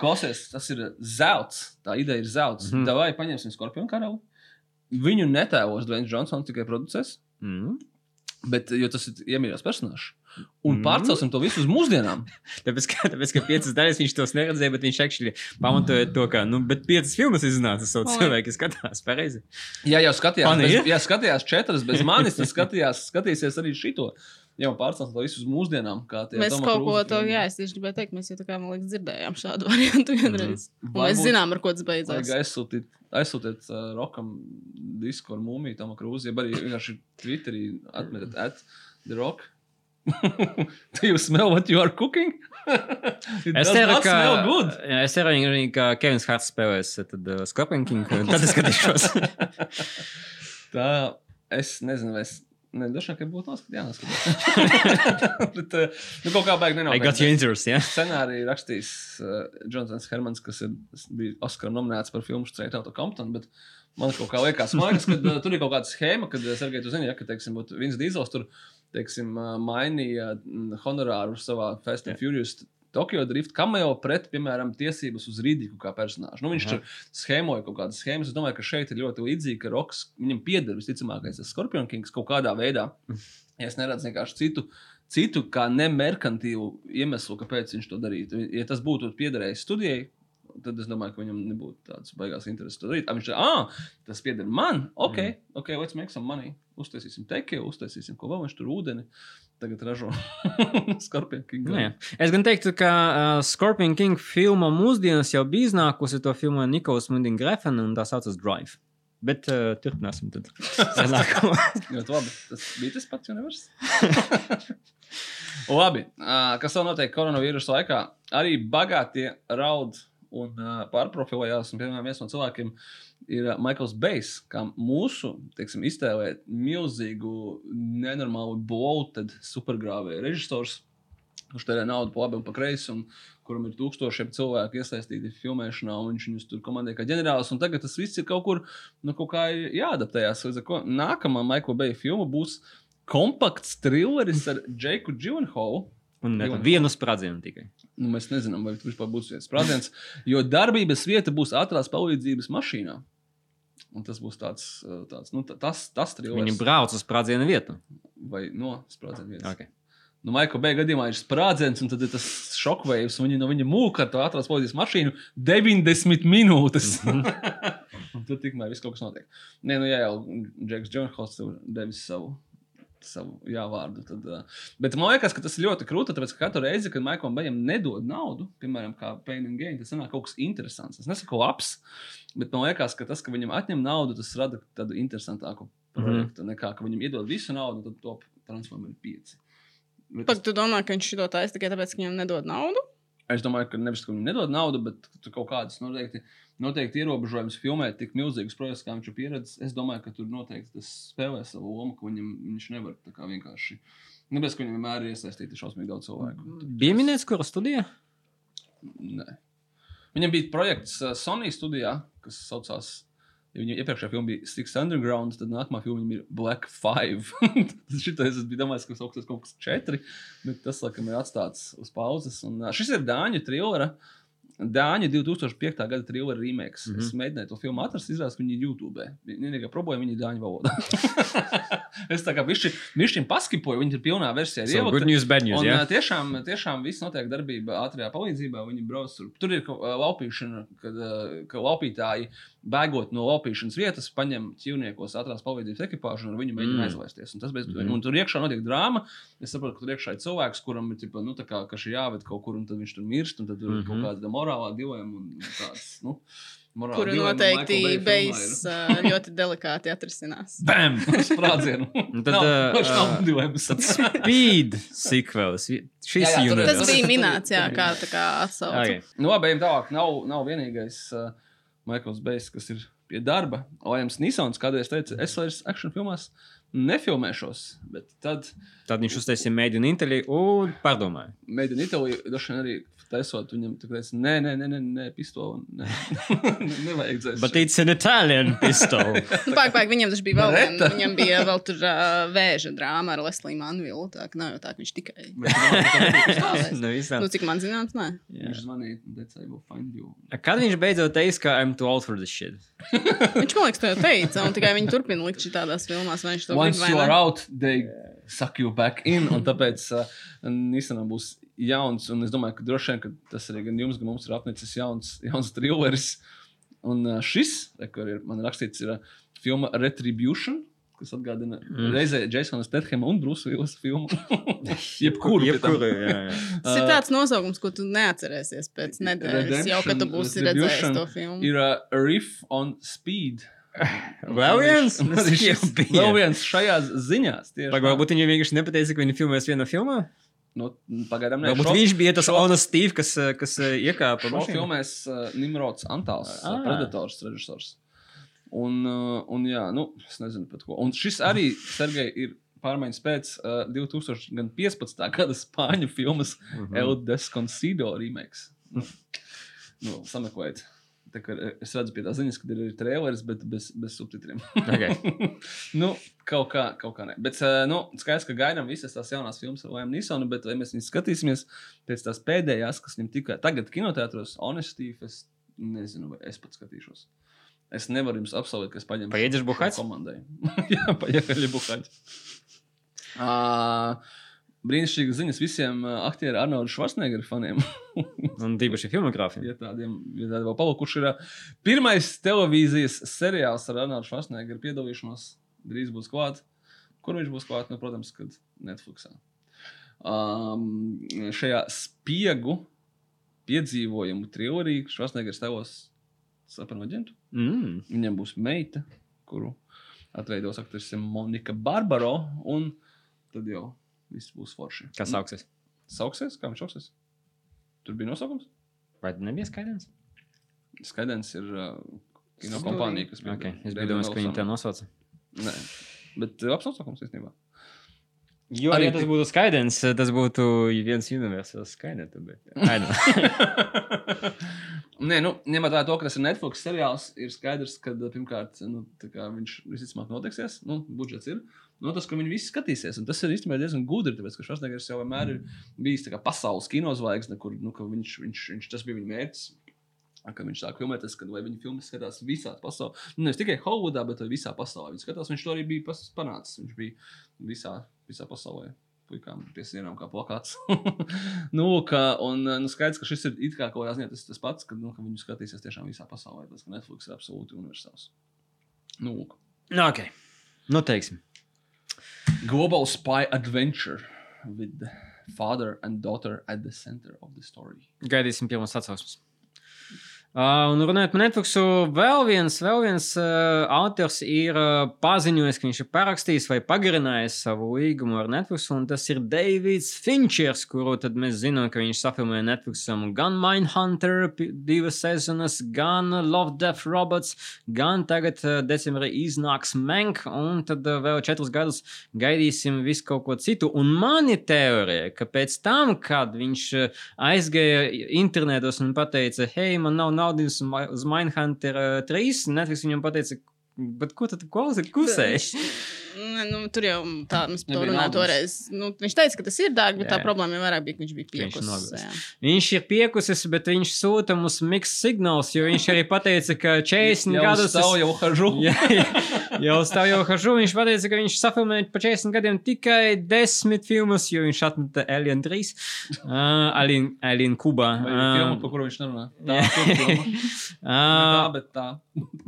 klausies, tas ir zelts. Tā ideja ir zelts. Mm. -hmm. Vai paņemsim skorpionu karalu? Viņu netēlos Dvains Džonsons tikai producēs, Mm. bet jo tas ir iemīļots personāžs. Un Mhm. pārcelsim to visu uz mūsdienām. <laughs> Tāpēc, ka, tāpēc, ka piecas daļas viņš tos neredzēja, bet viņš actually pamatoja to, ka, nu, bet piecas filmas iznāca savu cilvēku, skatās pareizi. Jā, jau skatījās, bez, jā, skatījās četras bez manis, tad skatījās, skatīsies arī šito. Jau pārcelt to visu uz mūsdienām. kā tie Mēs Toma kaut ko filmi. jā, es tieši gribēju teikt, mēs jau tā kā, man liekas, dzirdējām šādu <laughs> variantu vienreiz. Mēs Varbūt zinām, ar ko tas Vajag beidzās. aizsūtīt, aizsūtīt uh, Rokam disku ar mūmiju, tam krūzi, ja arī vienkārši Twitterī atmetat at the rock. <laughs> Do you smell what you are cooking? Es ceru, ka, jā, es ceru, ka Kevins Harts spēlēs tad uh, Scorpion King, tad es skatīšos. Tā, es nezinu, vai es. Ne, vien, ka būtu jānoskatās. <laughs> <laughs> Bet, uh, nu, kaut kā baigi I got your interest, jā. Scenāriju rakstījis uh, Jonsons Hermans, kas ir, bija Oskara nominēts par filmu Straight Outta Compton. Bet man kaut kā liekas, liekas ka uh, tur ir kaut kāda schēma, kad uh, Sergei, tu zini, ja, ka, teiksim, būtu viens dīzels tur, teiksim, mainīja honorāru savā Fast and Furious. Tokyo Drift cameo pret, piemēram, tiesības uz Rīdiku kā personāžu. Nu, viņš Aha. tur schēmoja kaut kādas schēmas. Es domāju, ka šeit ir ļoti līdzīgi, ka Roks viņam pieder visticamākais Scorpion Kings kaut kādā veidā. <laughs> Ja es neredzu vienkārši citu, citu kā nemerkantīvu iemeslu, kāpēc viņš to darītu. Ja tas būtu piederējis studijai, tad es domāju, ka viņam nebūtu tādas baigās intereses to darīt. Viņš teica, ah, tas pieder man. Ok, mm. ok, let's make some money. Uztaisīsim tekilu, uztaisīsim ko vēl viņš tur ūdeni. Tagad ražo <laughs> Scorpion King. Nu, jā. es gan teiktu, ka uh, Scorpion King filma mūsdienas jau bija iznākusi. To filmu Nikolas Munding Grefena un tā saucas Drive. Bet uh, turpināsim tad. <laughs> Ļoti labi. Tas bija tas pats univers. <laughs> labi. ā, Kas vēl notiek koronavīrusa laikā? Arī bagātie raud un ā, pārprofilējās. Un, piemēram, viens no cilvēkiem ir ā, Maikls Bejs, kā mūsu teiksim, iztēlē milzīgu, nenormālu bloated supergrāvēju režisors. Kurš tērē naudu pa labi un pa kreisi, un kuram ir tūkstošiem cilvēku iesaistīti filmēšanā, un viņš viņus tur komandē kā ģenerālis. Un tagad tas viss ir kaut kur nu, kaut kā jāadaptējas. Līdz ar ko Nākamā Maikla Beja filma būs kompakts trilleris ar Džeku Džunholu. Un ne, vienu sprādzienu tikai. Nu, mēs nezinām, vai tur vispār būs viens sprādziens, jo darbības vieta būs ātrās palīdzības mašīnā. Un tas būs tāds, uh, tāds nu, ta- tas, tas Viņi trilleris. brauc uz sprādzienu vietu. Vai no sprādziena vietas. Okay. Nu, Maikla Beja gadījumā ir sprādziens, un tad ir tas šokvējums, un viņi no viņa mūka ar to ātrās palīdzības mašīnu 90 minūtes. <laughs> un tur tikmēr viss kaut kas notiek. Nē, nu jā, jau Džeks Džonhols tur devis savu. Savu jā, vārdu. Tad, uh, bet man liekas, ka tas ir ļoti krūti. Tāpēc, ka katru reizi, kad Maiklam Bejam nedod naudu, piemēram, kā Pain and Gain, tas sanāk kaut kas interesants. Es nesaku labs, bet man liekas, ka tas, ka viņam atņem naudu, tas rada tādu interesantāku projektu. Mm. Nekā, ka viņam iedod visu naudu, tad to transformē pieci. Bet Pat tu domā, ka viņš to taisa tikai tāpēc, ka viņam nedod naudu? Es domāju, ka nevis ka viņam nedod naudu, bet tur kaut kādas noteikti, noteikti ierobežojumus filmēt tik milzīgus projektus, kā viņš ir pieredzējis. Es domāju, ka tur noteikti tas spēlē savu lomu, ka viņam, viņš nevar tā kā vienkārši. Nebēc, ka viņam vienmēr ir iesaistīti šausmīgi daudz cilvēku. Bija minēts, kura studija? Nē. Viņam bija projekts uh, Sony studijā, kas saucās Ja viņa iepriekšējā filmā bija Six Underground, tad nākamā filma ir Black Five. <laughs> Tas šitais, es biju domājis, ka kaut kas četri, bet tas, laikam, ir atstāts uz pauzes. Un, šis ir Dāņu trilera. Dāņu 2005. gada thriller remakes. Mm Mhm. -hmm. Es mēģināju to filmu atrast, izrādās, ka viņi ir YouTube. Vienīgā problēma ir dāņu valodā. <laughs> es tā kā višķi, paskipoju, viņi ir pilnā versijā. ir So, ievilkta. good news, bad news. Un, Yeah? tiešām, tiešām viss notiek darbība ātrajā palīdzībā. Viņi brauc tur. Tur ir laupīšana, kad ka laupītāji bēgot no laupīšanas vietas, paņem ķīvniekos ātrās palīdzības ekipāžu un ar viņu mēģina Mm. aizlaisties. Un tas bez, mm. un tur iekšā notiek drāma. Es saprotu, ka tur iekšā ir cilvēks, kuram ir tipa, nu, tā kā, jāved kaut kur, un tad viņš tur mirst, un tad tur mm. -hmm. kaut kāda morālā dilēma un tāds. Nu, morālā Kuru dilema noteikti beigas ļoti delikāti atrisinās. <laughs> Bam! Sprādzienu. <laughs> Un tad, vairs nav. Tad speed sequels. Šis Jā, jā, universe. Tas bija minēts, jā, kā, tā kā atsauce. Okay. Nu, labi, tālāk. Nav, nav vienīgais uh, Maikls Bejs, kas ir pie darba. Liams Nisons kādreiz teica, es vairs akciju filmās nefilmēšos. Bet tad Tad viņš uztaisīja Made in Italy un pārdomāja. Made in Italy droši vien arī taisot viņam, tā teica, nē, nē, nē, nē, nē pistoli. Nē. <laughs> Nevajag dzēst. But it's an Italian pistol. Nu, Pāk, pāk, viņam tas bija vēl. Reta. Viņam bija vēl tur uh, vēža drāma ar Lesliju Manvilu. Tā ka nav jau tā, ka viņš tikai. no <laughs> visām. Nu, cik man zināms, nē. Viņš zvanīja, teica, I will find you. Kad viņš beidzot teica, ka I'm too old for this shit? Viņš man liekas, to jau teica, un tikai viņi turpina likt šādās filmās, vai viņš to <laughs> Once you are out, they suck you back in. Un <laughs> tāpēc uh, Nisanam būs jauns. Un es domāju, ka droši vien ka tas arī gan jums, gan mums ir apnicis jauns, jauns trilleris. Un uh, šis, re, kur ir man rakstīts, ir uh, filma Retribution. Kas atgādina mm. reizē Jasona Stethama un Bruce Willis filmu. <laughs> Jā, jā. <laughs> Tas ir tāds nosaukums, ko tu neatcerēsies pēc nedēļas, jau kad tu būsi redzējis to filmu. Ir uh, a riff on speed. Vēl viens? Un arī šis- Vēl viens Vai tā. varbūt viņam vienkārši nepateica, ka viņi filmēs vienā filmā? Nu, pagaidām, ne. Varbūt Šo- viņš bija tas šo- Onas Steve, kas, eh, kas eh, iekāpa Šo mašīnā. filmēs uh, Nimrods Antāls, Ah. uh, Predators režisors. Un, uh, un jā, nu, es nezinu pat ko. Un šis arī, Sergei, ir pārmaiņas pēc uh, 2015. gada spāņu filmas mm Mhm. -hmm. El Desconocido remakes. Nu, nu, sameklēt. E, es redzu, pie tā ziņas, ka ir arī trījus, bet bez, bez subtitriem. okay. <laughs> nu, kaut kā, kaut kā ne. Bet, e, nu, skaidrs, ka gaidām visas tās jaunās filmas ar Lēmu Nīsonu, bet, ja mēs viņus skatīsimies pēc tās pēdējās, kas viņam tikai tagad kinoteātros, Honestīf, es nezinu, vai es pats skatīšos. Es nevaru jums apsolīt, ka es paņemšu. Paiedzies buhāķi? Komandai. <laughs> Jā, paiedzies buhāķi. Uh, <laughs> ah, Brīnišķīgas ziņas visiem aktieriem Arnoldu Schwarzeneggeru faniem. <laughs> Un tīpaši filmogrāfiem. Ja tādiem ja tādi vēl palikuši, ir pirmais televīzijas seriāls ar Arnoldu Schwarzeneggeru piedalīšanos, drīz būs klāt. Kur viņš būs klāt? Nu, protams, kad Netflixā. Um, šajā spiegu piedzīvojumu trillerī Schwarzeneggers tēlos sapņu aģentu. Mm. Viņam būs meita, kuru atveidos aktrise Monika Barbaro, un tad jau viss būs forši. Kas sauksies? Sauksies? Kā viņš sauksies? Tur bija nosaukums? Vai nebija skaidrs? Skaidrs ir uh, kino Studija. kompānija, kas Okay. Es biju domājis, ka viņi tā nosauca. Nē, bet uh, labs nosaukums īstenībā. Jo, Arī ja tas tik- būtu skaidrs, tas būtu viens universāls skaidrs. <laughs> <laughs> Nē, nu, ņemot vērā to, ka tas ir Netflix seriāls, ir skaidrs, ka uh, pirmkārt nu, tā kā viņš visticamāk notiksies. Nu, budžets ir. Nu, tas, ka viņi visi skatīsies, un tas ir īstenībā diezgan gudri, tāpēc, ka Švārdsnegers jau vienmēr ir bijis tā kā pasaules kinozvaigzne, kur nu, viņš, viņš, viņš, tas bija viņa mērķis. Kad viņš sāk filmēties, kad viņa filmas skatās visā pasaulē, nu, ne tikai Hollywoodā, bet arī visā pasaulē. Viņš skatās, viņš to arī bija panācis. Viņš bija visā, visā pasaulē. Puikām pie sienām kā plakāts. <laughs> nu, ka, un nu, skaidrs, ka šis ir it kā kaut kādā ziņā tas, tas pats, ka, nu, ka viņu skatīsies tiešām visā pasaulē. Tas, ka Netflix ir absolūti universāls. Nu, lūk. ok. Nu, teiksim. Global spy adventure with the father and daughter at the center of the story. Gaidīsim pirmās atsauksmes. Uh, un runājot par Netflixu, vēl viens, vēl viens uh, autors ir uh, paziņojis, ka viņš ir parakstījis vai pagarinājis savu līgumu ar Netflix, un tas ir Davids Finčers, kuru tad mēs zinām, ka viņš safilmēja Netflixam gan Mindhunter divas sezonas, gan Love, Death, Robots, gan tagad uh, decembrī iznāks Mank, un tad uh, vēl četrus gadus gaidīsim visu kaut ko citu. Un man ir teorija, ka pēc tam, kad viņš uh, aizgāja internetos un teica, hei, man nav naudas naudu uz Mindhunter uh, 3. Netflix viņam pateica, bet ko tad klausies, klusēji? Ne, nu, tur jau tā mēs par to runājām toreiz. Nu, viņš teica, ka tas ir dārgi, bet Jā, tā problēma jau vairāk bija, ka viņš bija viņš piekusis. jā. Viņš ir piekusis, bet viņš sūta mums mixed signāls, jo viņš arī pateica, ka <laughs> 40 Jau gadus. stāv jau hažu. <laughs> Jā, jau stāv jau hažu. Viņš pateica, ka viņš safilmēja pa 40 gadiem tikai 10 filmas, jo viņš atmeta Alien 3, uh, Alien, Alien Kuba. Uh, filma, par kuru viņš nerunā. <laughs> Tā, filma. Ne tā, bet tā.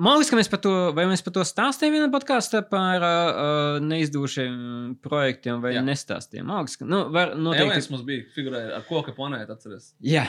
man liekas, ka mēs par to, vai mēs par to stāstījām vienā podkāstā par uh, neizdošiem projektiem vai Jā. nestāstījām. Ka, nu, var noteikti. mums bija figurēja ar koka planētu, atceries. Jā.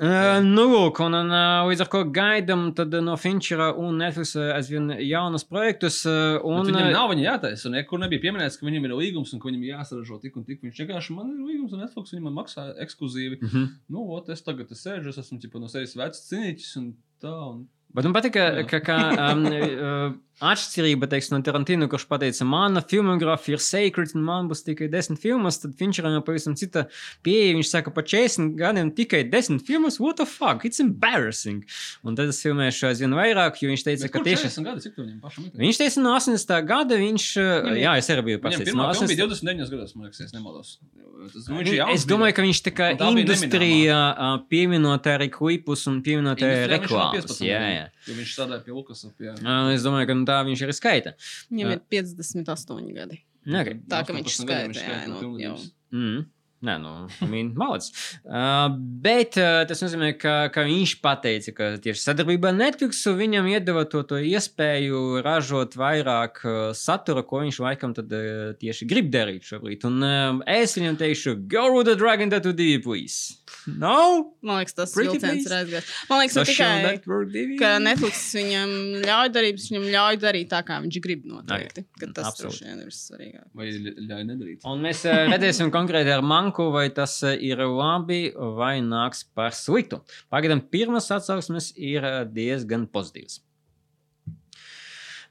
Uh, nu, lūk, un, un uh, līdz ar to gaidām uh, no Finčera un Netflix uh, aizvien jaunus projektus. Uh, Un, un, viņam uh, nav viņa jātaisa. un Nekur nebija pieminēts, ka viņam ir līgums un ka viņam jāsaražo tik un tik. Viņš vienkārši man ir līgums un Netflix viņam maksā ekskluzīvi. Mhm. Nu, ot, es tagad te sēžu, es esmu ķipa, no sevis vecs cīnītis un tā. Un... Bet man patīk, ka, Jā. ka, ka um, uh, atšķirība teiksim, no Tarantino, kurš teica, mana filmogrāfija ir sacred, un man būs tikai desmit filmas, tad Finčeram jau pavisam cita pieeja. Viņš saka, pa 40 gadiem tikai desmit filmas, what the fuck, it's embarrassing. Un tad es filmēšu aizvien vairāk, jo viņš teica, Bet ka tieši. 40 gadi, cik viņam pašam ir? Viņš teica, no 80. gada viņš. Viņam- Jā, es arī biju pirmā No filma 80. bija 29 gados, man liekas, es nemaldos. Tas, nu, Nu, es domāju, bija. ka viņš tā kā industrijā uh, pieminot arī klipus un pieminot arī reklāmas. 15 Jā, jā. Viņš strādāja pie Lukas. Pie... Uh, es domāju, ka nu, tā viņš arī skaita. Viņam ir 58 gadi. Okay. Tā ka viņš 18 gadiem skaita. Jā, nu, jau. Mm. Nē, nu, viņa malacis. Uh, bet uh, tas nozīmē, ka, ka viņš teica, ka tieši sadarbībā ar Netflix viņam iedeva to, to iespēju ražot vairāk uh, satura, ko viņš laikam tad, uh, tieši grib darīt šobrīd. Un uh, es viņam teikšu, go with the dragon tattoo divi, please. No? Man liekas, tas vilciens ir aizgājis. Man liekas, ne Social tikai, ka Netflix viņam ļauj darīt, viņam ļauj darīt tā, kā viņš grib noteikti. Ka tas droši vien ir svarīgāk. Vai ļauj nedarīt? Un mēs uh, redzēsim konkrēti ar Manku, vai tas uh, ir labi vai nāks par sliktu. Pagaidām, pirmās atsauksmes ir uh, diezgan pozitīvas.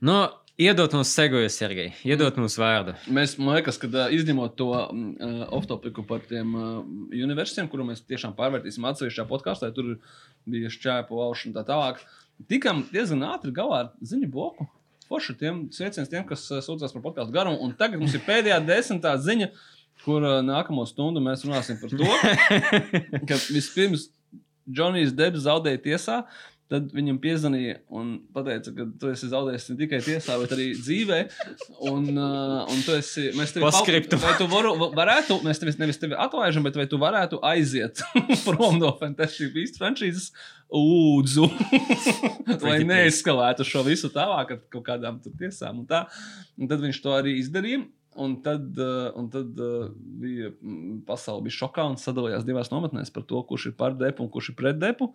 Nu, iedot mums segoju, Sergei, iedot mums vārdu. Mēs, man liekas, ka uh, izņemot to uh, off-topiku par tiem uh, universitiem, kuru mēs tiešām pārvērtīsim atsevišķā podkāstā, tur bija šķēpa lauša un tā tālāk, tikām diezgan ātri galā ar ziņu bloku. Forši tiem sveiciens tiem, kas uh, sūdzās par podkāstu garumu. Un tagad mums ir pēdējā desmitā ziņa, kur uh, nākamo stundu mēs runāsim par to, <laughs> ka vispirms Džonijs Debs zaudēja tiesā. Tad viņam piezvanīja un teica, ka tu esi zaudējis ne tikai tiesā, bet arī dzīvē. Un, uh, un tu esi. Mēs tevi Postscriptum. Vai tu varu, varētu, mēs tevi nevis tevi atlaižam, bet vai tu varētu aiziet <laughs> prom no Fantastic Beasts franšīzes? Lūdzu, <laughs> lai Pretty neeskalētu šo visu tālāk ar kaut kādām tiesām. Un tā. un tad viņš to arī izdarīja. Un tad, uh, un tad uh, bija mm, pasaule bija šokā un sadalījās divās nometnēs par to, kurš ir par depu un kurš ir pret depu.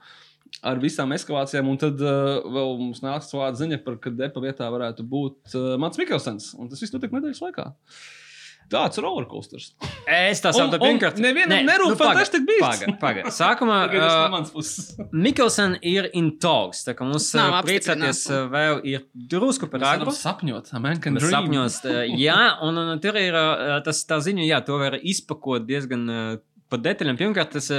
Ar visām eskalācijām, un tad uh, vēl mums nāca klāta ziņa par ka depa vietā varētu būt uh, Mans Mikkelsons. Un tas viss notika nedēļas laikā. Tāds rollercoasters. Es tā saprotu, pirmkārt, nevienam nerūp Fantastic Beasts. Pagaid, pagaid. Sākumā uh. Mikelsona ir in talks. Tā kā mums Nav priecāties uh, vēl ir drusku par agru. sapņot, a man can Mēs dream. sapņos, uh, jā, un, un tur ir uh, tas tā ziņa, jā, to var izpakot diezgan. Uh, Pa detaļām. Pirmkārt, tas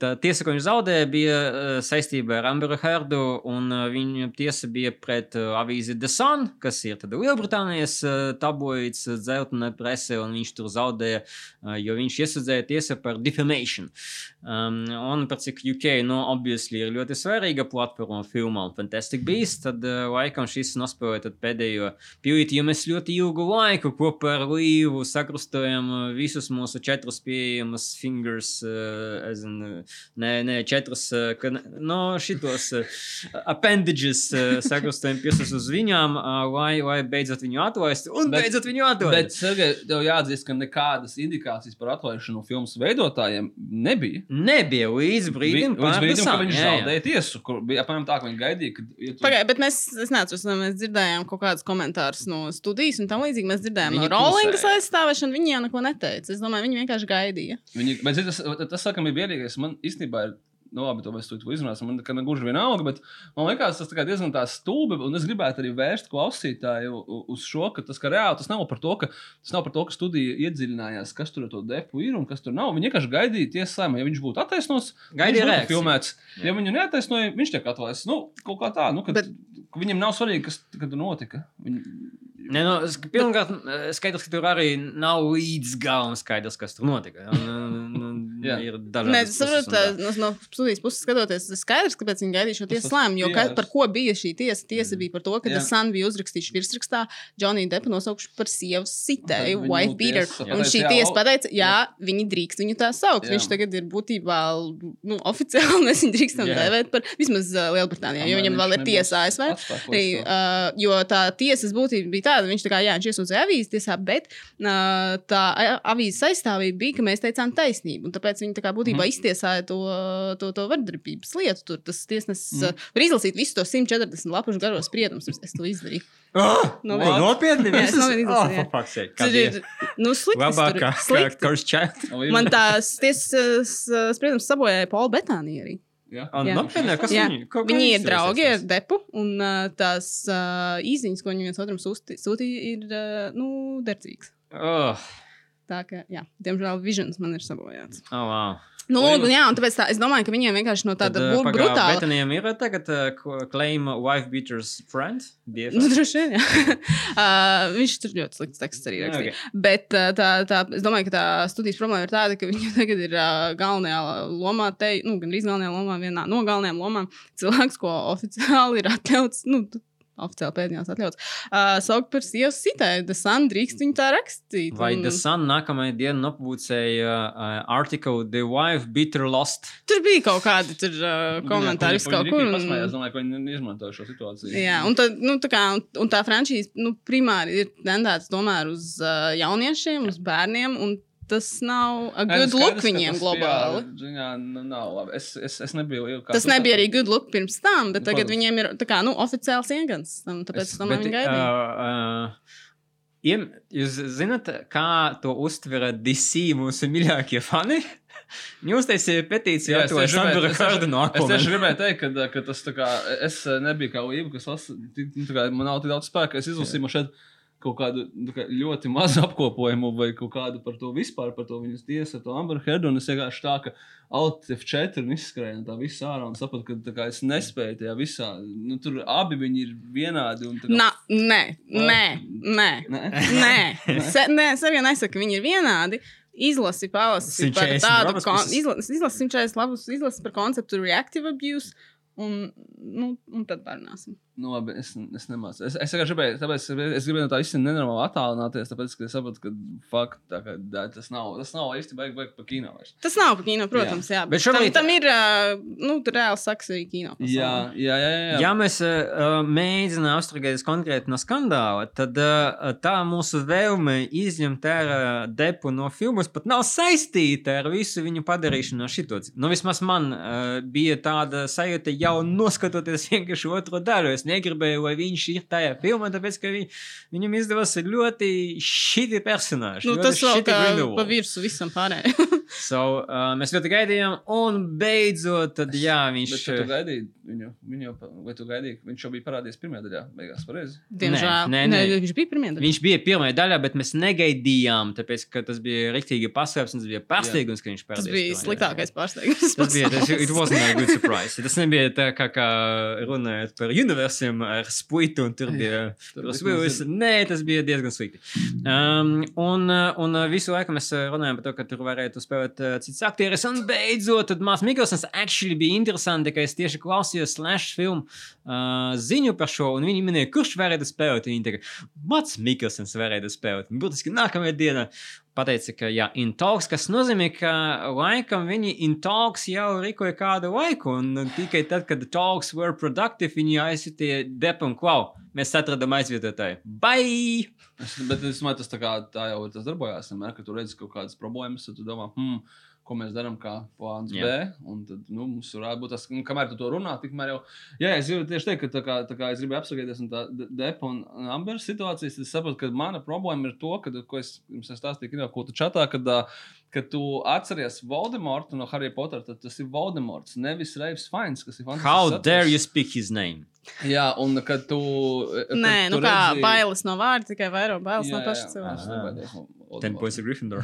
tā tiesa, ko viņš zaudēja, bija uh, saistībā ar Amberu Herdu. un, uh, Viņa tiesa bija pret avīzi The Sun, kas ir Lielbritānijas tabloīds, dzeltena prese, un viņš tur zaudēja, jo viņš iesūdzēja tiesu par defamation. Um, un par cik UK, nu, obviously, ir ļoti svarīga platforma filmām Fantastic Beasts, tad uh, laikam šis nospēlēja pēdējo pīlīti, jo mēs ļoti ilgu laiku kopā ar Līvu sakrustojam visus mūsu četrus pieejamus fingers, uh, as in, uh, ne, ne četrus, uh, ka, no šitos uh, appendages uh, sakrustojam pirkstus uz viņām, uh, lai, lai beidzot viņu atlaist, un Bet- beidzot viņu atlaist. Bet, Sergei, tev jāatzīst, ka nekādas indikācijas par atlaišanu filmas veidotājiem nebija. Nebija līdz brīdim, Vi- līdz brīdim, kad viņš zaudēja tiesu, kur bija apmēram tā, ka viņi gaidīja, kad ja tu- Pagaidiet, bet mēs, es neatceros, vai mēs dzirdējām kaut kādus komentārus no studijas un tam līdzīgi. Mēs dzirdējām Viņi no Rolingas klusēja. aizstāvēšanu, viņi jau neko neteica. Es domāju, viņi vienkārši gaidīja. Viņi, bet tas, tas, laikam, ir vienīgais. Man īstenībā ir nu, labi, to mēs tur izrunāsim. Man tā gluži vienalga, bet man liekas, tas tā diezgan tā stulbi. Un es gribētu arī vērst klausītāju uz šo, ka tas, ka reāli tas nav par to, ka, tas nav par to, ka studija iedziļinājās, kas tur to depu ir un kas tur nav. Viņi vienkārši gaidīja tiesā, ja viņš būtu attaisnos, Gaidīja reakciju. filmēts. Ja viņu neattaisnoja, viņš tiek atlaists. Nu, kaut kā tā, nu, kad, Bet- viņam nav svarīgi, kas kad notika. Viņi... Nē, nu, es- pirmkārt, eh, skaidrs, ka tur arī nav līdz galam skaidrs, kas tur notika. Un, un, Nē, es saprotu, no, no studijas puses skatoties, tas skaidrs, kāpēc viņi gaidīja šo tiesas lēmumu. Jo PR. par ko bija šī tiesa? Tiesa bija par to, ka. Sun bija uzrakstījuši virsrakstā Johnny Deppu nosaukšu par sievas sitēju, beater. tiesa Un šī tiesa pateica, jā, viņi drīkst viņu tā saukt. Viņš tagad ir būtībā nu, oficiāli, <laughs> mēs viņu drīkstam dēvēt par vismaz Lielbritānijā, jo viņam vēl ir tiesa ASV. jo tā tiesas būtība bija tāda, viņš tā kā, jā, viņš iesūdzēja avīzes tiesā, bet tā avīzes aizstāvība bija, ka mēs teicām taisnību. Un tāpēc viņi tā kā būtībā mm. iztiesāja to, to, to vardarbības lietu. Tur tas tiesnesis mm. uh, var izlasīt visu to 140 lapušu garo spriedumu. Es, to izdarīju. Oh, Nu, no, nopietni! Jā, es visas? nopietni izlasīju, jā. for fuck's sake, Tur kādi ir slikti. Labākā, kā slikti. Curse Child. O, ir- Man tās tiesas uh, spriedums sabojāja Paula Betānija arī. Jā. Un, Jā. nopietni, kas Jā. viņi? ko Viņi ir draugi ar depu, un uh, tās uh, īziņas, ko viņi viens otram sūti- sūtīja, ir uh, nu, derdzīgas. Oh, Tā kā, jā, diemžēl, visions man ir sabojāts. oh, wow. Nu, Oi, un, jā, un tāpēc tā, es domāju, ka viņiem vienkārši no tāda Tad, eh, brutāla. Betaniem ir tagad uh, claim wife beaters friend? BFF? Nu, droši vien, jā. uh, <laughs> viņš tur ļoti slikts teksts arī rakstīja. ok. Bet uh, tā, tā, es domāju, ka tā studijas problēma ir tāda, ka viņa <laughs> tagad ir uh, galvenajā lomā, te, nu, gan arī galvenajā lomā, vienā no galvenajām lomām, cilvēks, ko oficiāli ir atļauts. Nu, Oficiāli pēdējās atļauts. Uh, saukt par sievas sitēju, The Sun drīkst viņu tā rakstīt. Vai un- The Sun nākamajā dienā nopūcēja uh, artiklu The wife beater lost? Tur bija kaut kādi tur, uh, komentāri, viss kaut kur. un- pasmējās, domāju, ka viņi izmanto šo situāciju. Jā, un, tad, nu, tā, kā, un, un tā franšīze nu, primāri ir tendēta tomēr uz uh, jauniešiem, uz bērniem. un Tas nav Nē, good nu, look viņiem globāli. Ziņā, nu, nav labi. Es, es, es nebiju ilgi. Tas nebija arī good look pirms tam, bet Nu, tagad protams. viņiem ir tā kā, nu, oficiāls iegans. Tāpēc es domāju, viņi gaidīja. uh, uh, iem, jūs zināt, kā to uztvera DC mūsu mīļākie fani? <laughs> Uztaisīja petīciju Jā, ar to Sandra Hardenu Es tieši gribēju teikt, ka, ka tas tā kā, es nebiju kā Lība, kas las, tik- nu, tā kā, man nav tik daudz spēka. Es izlasīju šeit kaut kādu nu, kā, ļoti mazu apkopojumu vai kaut kādu par to vispār, par to viņas tiesu, ar to Amber Heard. Un es vienkārši tā, ka Alt F4 un izskrēja no tā visā ārā un sapratu, ka kā, es nespēju tajā visā. Nu, tur abi viņi ir vienādi. Un, kā, Na, nē, nē, nē. Nē? Nē, Se, nē es arī nesaku, ka viņi ir vienādi. Izlasi palasi par 140 tādu kon- izlasi, izlasi 140 labus, izlasi par konceptu reactive abuse, un, nu, un tad parunāsim. Nu, labi, es, es nemācu. Es, es vienkārši gribēju, tāpēc es gribēju no tā īsti nenormāli attālināties, tāpēc, ka es saprotu, ka fakt, tā, ka, tā, tas nav, tas nav īsti baigi, baigi par kino vairs. Tas nav par kino, protams, jā. jā Bet šobrīd... tam, tam ir, nu, tur reāli saks arī kino. pasaulē. Jā, jā, jā. jā. Ja mēs uh, mēģinām abstrahēties konkrēti no skandāla, tad uh, tā mūsu vēlme izņemt ārā depu no filmas pat nav saistīta ar visu viņu padarīšanu no šito. Nu, vismaz man uh, bija tāda sajūta jau noskatoties <laughs> vienkārši otro daļu. Es negribēju, lai viņš ir tajā filmā, tāpēc, ka viņ, viņam izdevās ļoti šiti personāži. Nu, ļoti tas vēl shitty kā Grindelwald. pa virsmu visam pārējiem. <laughs> So, uh, mēs ļoti gaidījām, un beidzot, tad jā, viņš Bet tu gaidīji viņu, viņu jau, vai tu gaidīji, viņš jau bija parādījies pirmajā daļā, beigās pareizi? Diemžēl. nē, nē. Viņš bija pirmie. Viņš bija pirmajā daļā, bet mēs negaidījām, tāpēc, ka tas bija un tas bija pārsteigums, ka viņš Tas parādījās. bija pirmajā sliktākais pārsteigums. Tas bija tas, it wasn't a good surprise. Tas nebija tā kā, kā runājot par universiem ar spuitu, un tur bija Willis. Nē, tas bija diezgan slikti. Um, un, uh, un uh, visu laiku mēs uh, runājām par to, ka tur varētu spēlēt uh, cits aktieris, un beidzot, tad Mās Mikkelsons actually bija interesanti, ka es tieši klausījos slash filmu uh, ziņu par šo, un viņi minēja, kurš varētu spēlēt. Viņi teica, Mats Mikkelsons varētu spēlēt. Būtiski nākamajā dienā pateica, ka jā, in talks, kas nozīmē, ka laikam viņi in talks jau rīkoja kādu laiku, un tikai tad, kad talks were productive, viņi aizsūtīja depu un klau. Mēs atradām aizvietotāju. Bye! Es, bet es domāju, tas tā, kā, tā jau tas darbojās. Vienmēr, kad tu redzi kaut kādas problēmas, tad tu domā, hmm, ko mēs darām, kā plāns. B. Tad nu, mums varētu būt tas, nu, kamēr tu to runā, tikmēr jau. Jā, es gribu tieši teikt, ka tā kā, tā kā es gribēju apskatīties tā De- Depa un Ambers situācijas, tad es saprotu, ka mana problēma ir to, ka, ko es jums stāstīju, ko tu čatā, kad, ā, kad tu atceries Voldemortu no Harry Potter, tad tas ir Voldemorts, nevis Reivs Fains, kas ir fantastisks. How saturs. dare you speak his name? Jā, un kad tu. kad Nē, tu nu kā redzi- bailes no vārda, tikai vairāk bailes no Jā, paša jā, cilvēka. no Ten points of Gryffindor.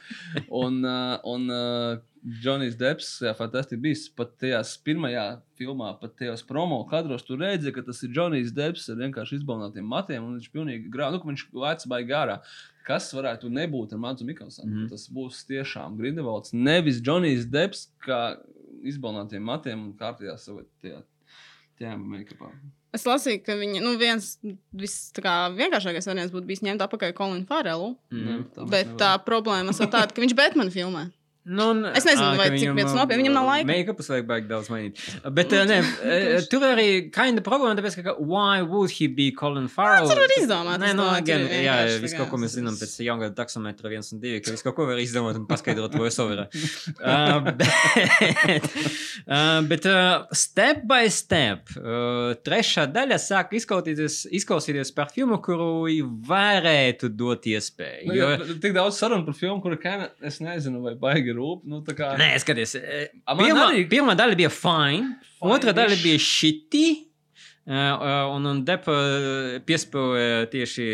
<laughs> un uh, un uh, Džonijs Deps, jā, fantastiski bijis pat tajās pirmajā filmā, pat tajos promo kadros. Tur redzēja, ka tas ir Džonijs Deps ar vienkārši izbalnotiem matiem, un viņš pilnīgi grāmatā, nu, ka viņš lēca baigi ārā. Kas varētu nebūt ar Mācu Mikkelsonu? Mm. Tas būs tiešām Grindelvalds. Nevis Džonijs Deps, kā izbalnotiem matiem un kārtījā savā tēmā make-upā. Es lasīju, ka viņa, nu, viens vis, tā kā vienkāršākais variants būtu bijis ņemt atpakaļ Kolinu Farelu. Mhm. tā Bet tā problēma ir tāda, ka viņš Batman filmē. Nu, un, Es nezinu, ā, vai ka cik viņam, viens nopietni, viņam nav laika. Make-ups vajag baigi daudz mainīt. Bet, ā, tur arī kinda problēma, tāpēc, ka why would he be Colin Farrell? tur var izdomāt, Nē, nu, tur ir jā, viss kaut ko mēs zinām pēc jaungada taksometra viens un divi, ka viss kaut ko var izdomāt un paskaidrot voiceoverā. <laughs> uh, bet, uh, bet uh, step by step, uh, trešā daļa sāk izklausīties, izklausīties par filmu, kuru varētu dot iespēju. Nu, Jo. Tik daudz sarunu par filmu, kura kaina, es nezinu, vai baigi rūp. Nu, tā kā... Nē, skaties, eh, A, man pirmā, arī- pirmā daļa bija fine, Fine otrā daļa ish. bija šitī. Uh, un, un Depa piespēlēja tieši